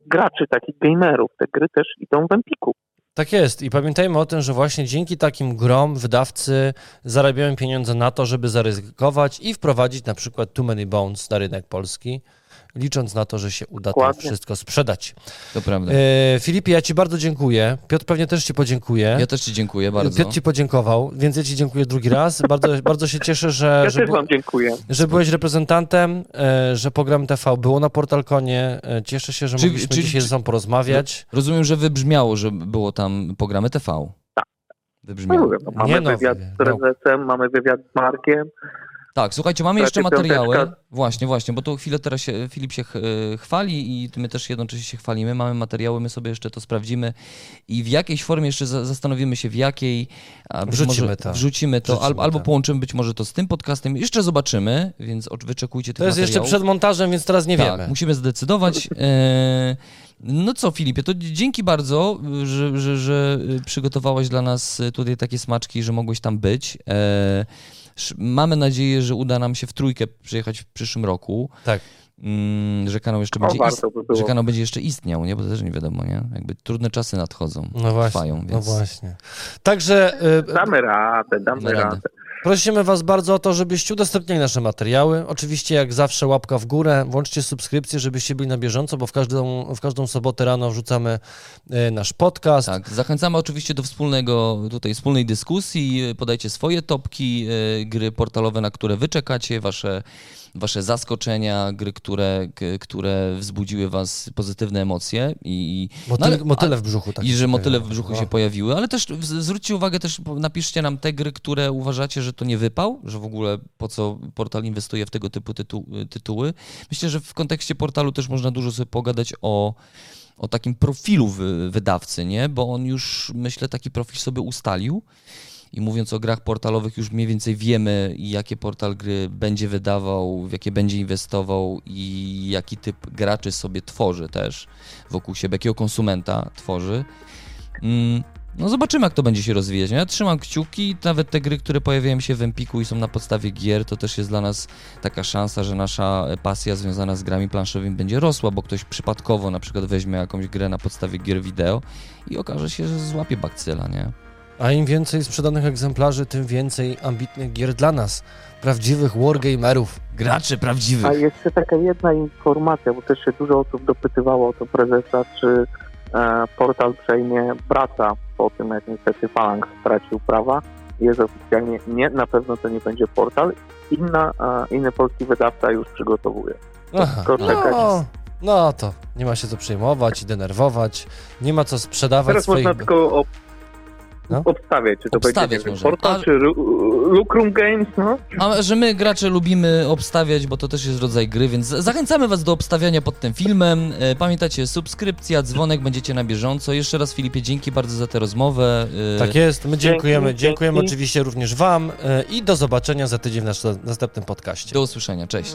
graczy, takich gamerów. Te gry też idą w Empiku. Tak jest. I pamiętajmy o tym, że właśnie dzięki takim grom wydawcy zarabiają pieniądze na to, żeby zaryzykować i wprowadzić na przykład Too Many Bones na rynek polski, licząc na to, że się uda to Dokładnie. wszystko sprzedać. To prawda. E, Filipie, ja Ci bardzo dziękuję. Piotr pewnie też Ci podziękuję. Ja też Ci dziękuję bardzo. Piotr Ci podziękował, więc ja Ci dziękuję drugi raz. Bardzo, bardzo się cieszę, że, Ja że, też Wam dziękuję. że byłeś reprezentantem, e, że program TV było na Portalkonie. E, cieszę się, że Czy- mogliśmy czy- dzisiaj czy- ze sobą porozmawiać. Rozumiem, że wybrzmiało, że było tam programy TV. Tak. Wybrzmiało. No, no, Nie mamy no, wywiad z prezesem, mamy wywiad z Markiem. Tak, słuchajcie, mamy jeszcze materiały. piąteczka. Właśnie, właśnie, bo tu chwilę teraz się, Filip się e, chwali i my też jednocześnie się chwalimy. Mamy materiały, my sobie jeszcze to sprawdzimy i w jakiejś formie jeszcze za- zastanowimy się, w jakiej. Wrzucimy może to. Wrzucimy to, Wrzucimy albo, albo połączymy być może to z tym podcastem. Jeszcze zobaczymy, więc wyczekujcie tych To jest jeszcze materiałów. przed montażem, więc teraz nie tak, wiemy. musimy zdecydować. E, no co, Filipie, to dzięki bardzo, że, że, że przygotowałeś dla nas tutaj takie smaczki, że mogłeś tam być. Mamy nadzieję, że uda nam się w trójkę przyjechać w przyszłym roku. Tak. Mm, że kanał jeszcze O, będzie, ist- by że kanał będzie jeszcze istniał, nie? Bo to też nie wiadomo, nie? Jakby trudne czasy nadchodzą, No właśnie, trwają, więc... no właśnie. Także e, Damy radę, damy Damy radę. radę. Prosimy Was bardzo o to, żebyście udostępniali nasze materiały. Oczywiście, jak zawsze, łapka w górę, włączcie subskrypcję, żebyście byli na bieżąco, bo w każdą, w każdą sobotę rano wrzucamy e, nasz podcast. Tak, zachęcamy oczywiście do wspólnego, tutaj wspólnej dyskusji. Podajcie swoje topki, e, gry portalowe, na które wy czekacie, wasze, wasze zaskoczenia, gry, które, które wzbudziły was pozytywne emocje i, Motyl, no ale- motyle w brzuchu. Tak i że motyle w brzuchu No. się pojawiły, ale też zwróćcie uwagę, też napiszcie nam te gry, które uważacie, że to nie wypał, że w ogóle po co portal inwestuje w tego typu tytu, tytuły. Myślę, że w kontekście portalu też można dużo sobie pogadać o, o takim profilu wy, wydawcy, nie? Bo on już, myślę, taki profil sobie ustalił. I mówiąc o grach portalowych, już mniej więcej wiemy, jakie portal gry będzie wydawał, w jakie będzie inwestował i jaki typ graczy sobie tworzy też wokół siebie, jakiego konsumenta tworzy. Mm, No zobaczymy, jak to będzie się rozwijać. nie? Ja trzymam kciuki, nawet te gry, które pojawiają się w Empiku i są na podstawie gier, to też jest dla nas taka szansa, że nasza pasja związana z grami planszowymi będzie rosła, bo ktoś przypadkowo na przykład weźmie jakąś grę na podstawie gier wideo i okaże się, że złapie bakcyla, nie? A im więcej sprzedanych egzemplarzy, tym więcej ambitnych gier dla nas, prawdziwych wargamerów. Gracze prawdziwych. A jeszcze taka jedna informacja, bo też się dużo osób dopytywało o to prezesa, czy e, portal przejmie praca po tym, jak niestety Phalanx stracił prawa. Jest oficjalnie nie, na pewno to nie będzie portal. Inna, e, inny polski wydawca już przygotowuje. Aha. No, no to nie ma się co przejmować i denerwować, nie ma co sprzedawać Teraz swoich... można tylko ob, No. obstawiać, czy to Obstawiać będzie portal, A- czy Ru- Lucrum Games, no. A że my gracze lubimy obstawiać, bo to też jest rodzaj gry, więc zachęcamy was do obstawiania pod tym filmem. E, Pamiętajcie, subskrypcja, dzwonek, będziecie na bieżąco. Jeszcze raz Filipie, dzięki bardzo za tę rozmowę. E, Tak jest, my dziękujemy. Dzięki, Dziękujemy dzięki. oczywiście również Wam e, i do zobaczenia za tydzień w naszym następnym podcaście. Do usłyszenia, cześć.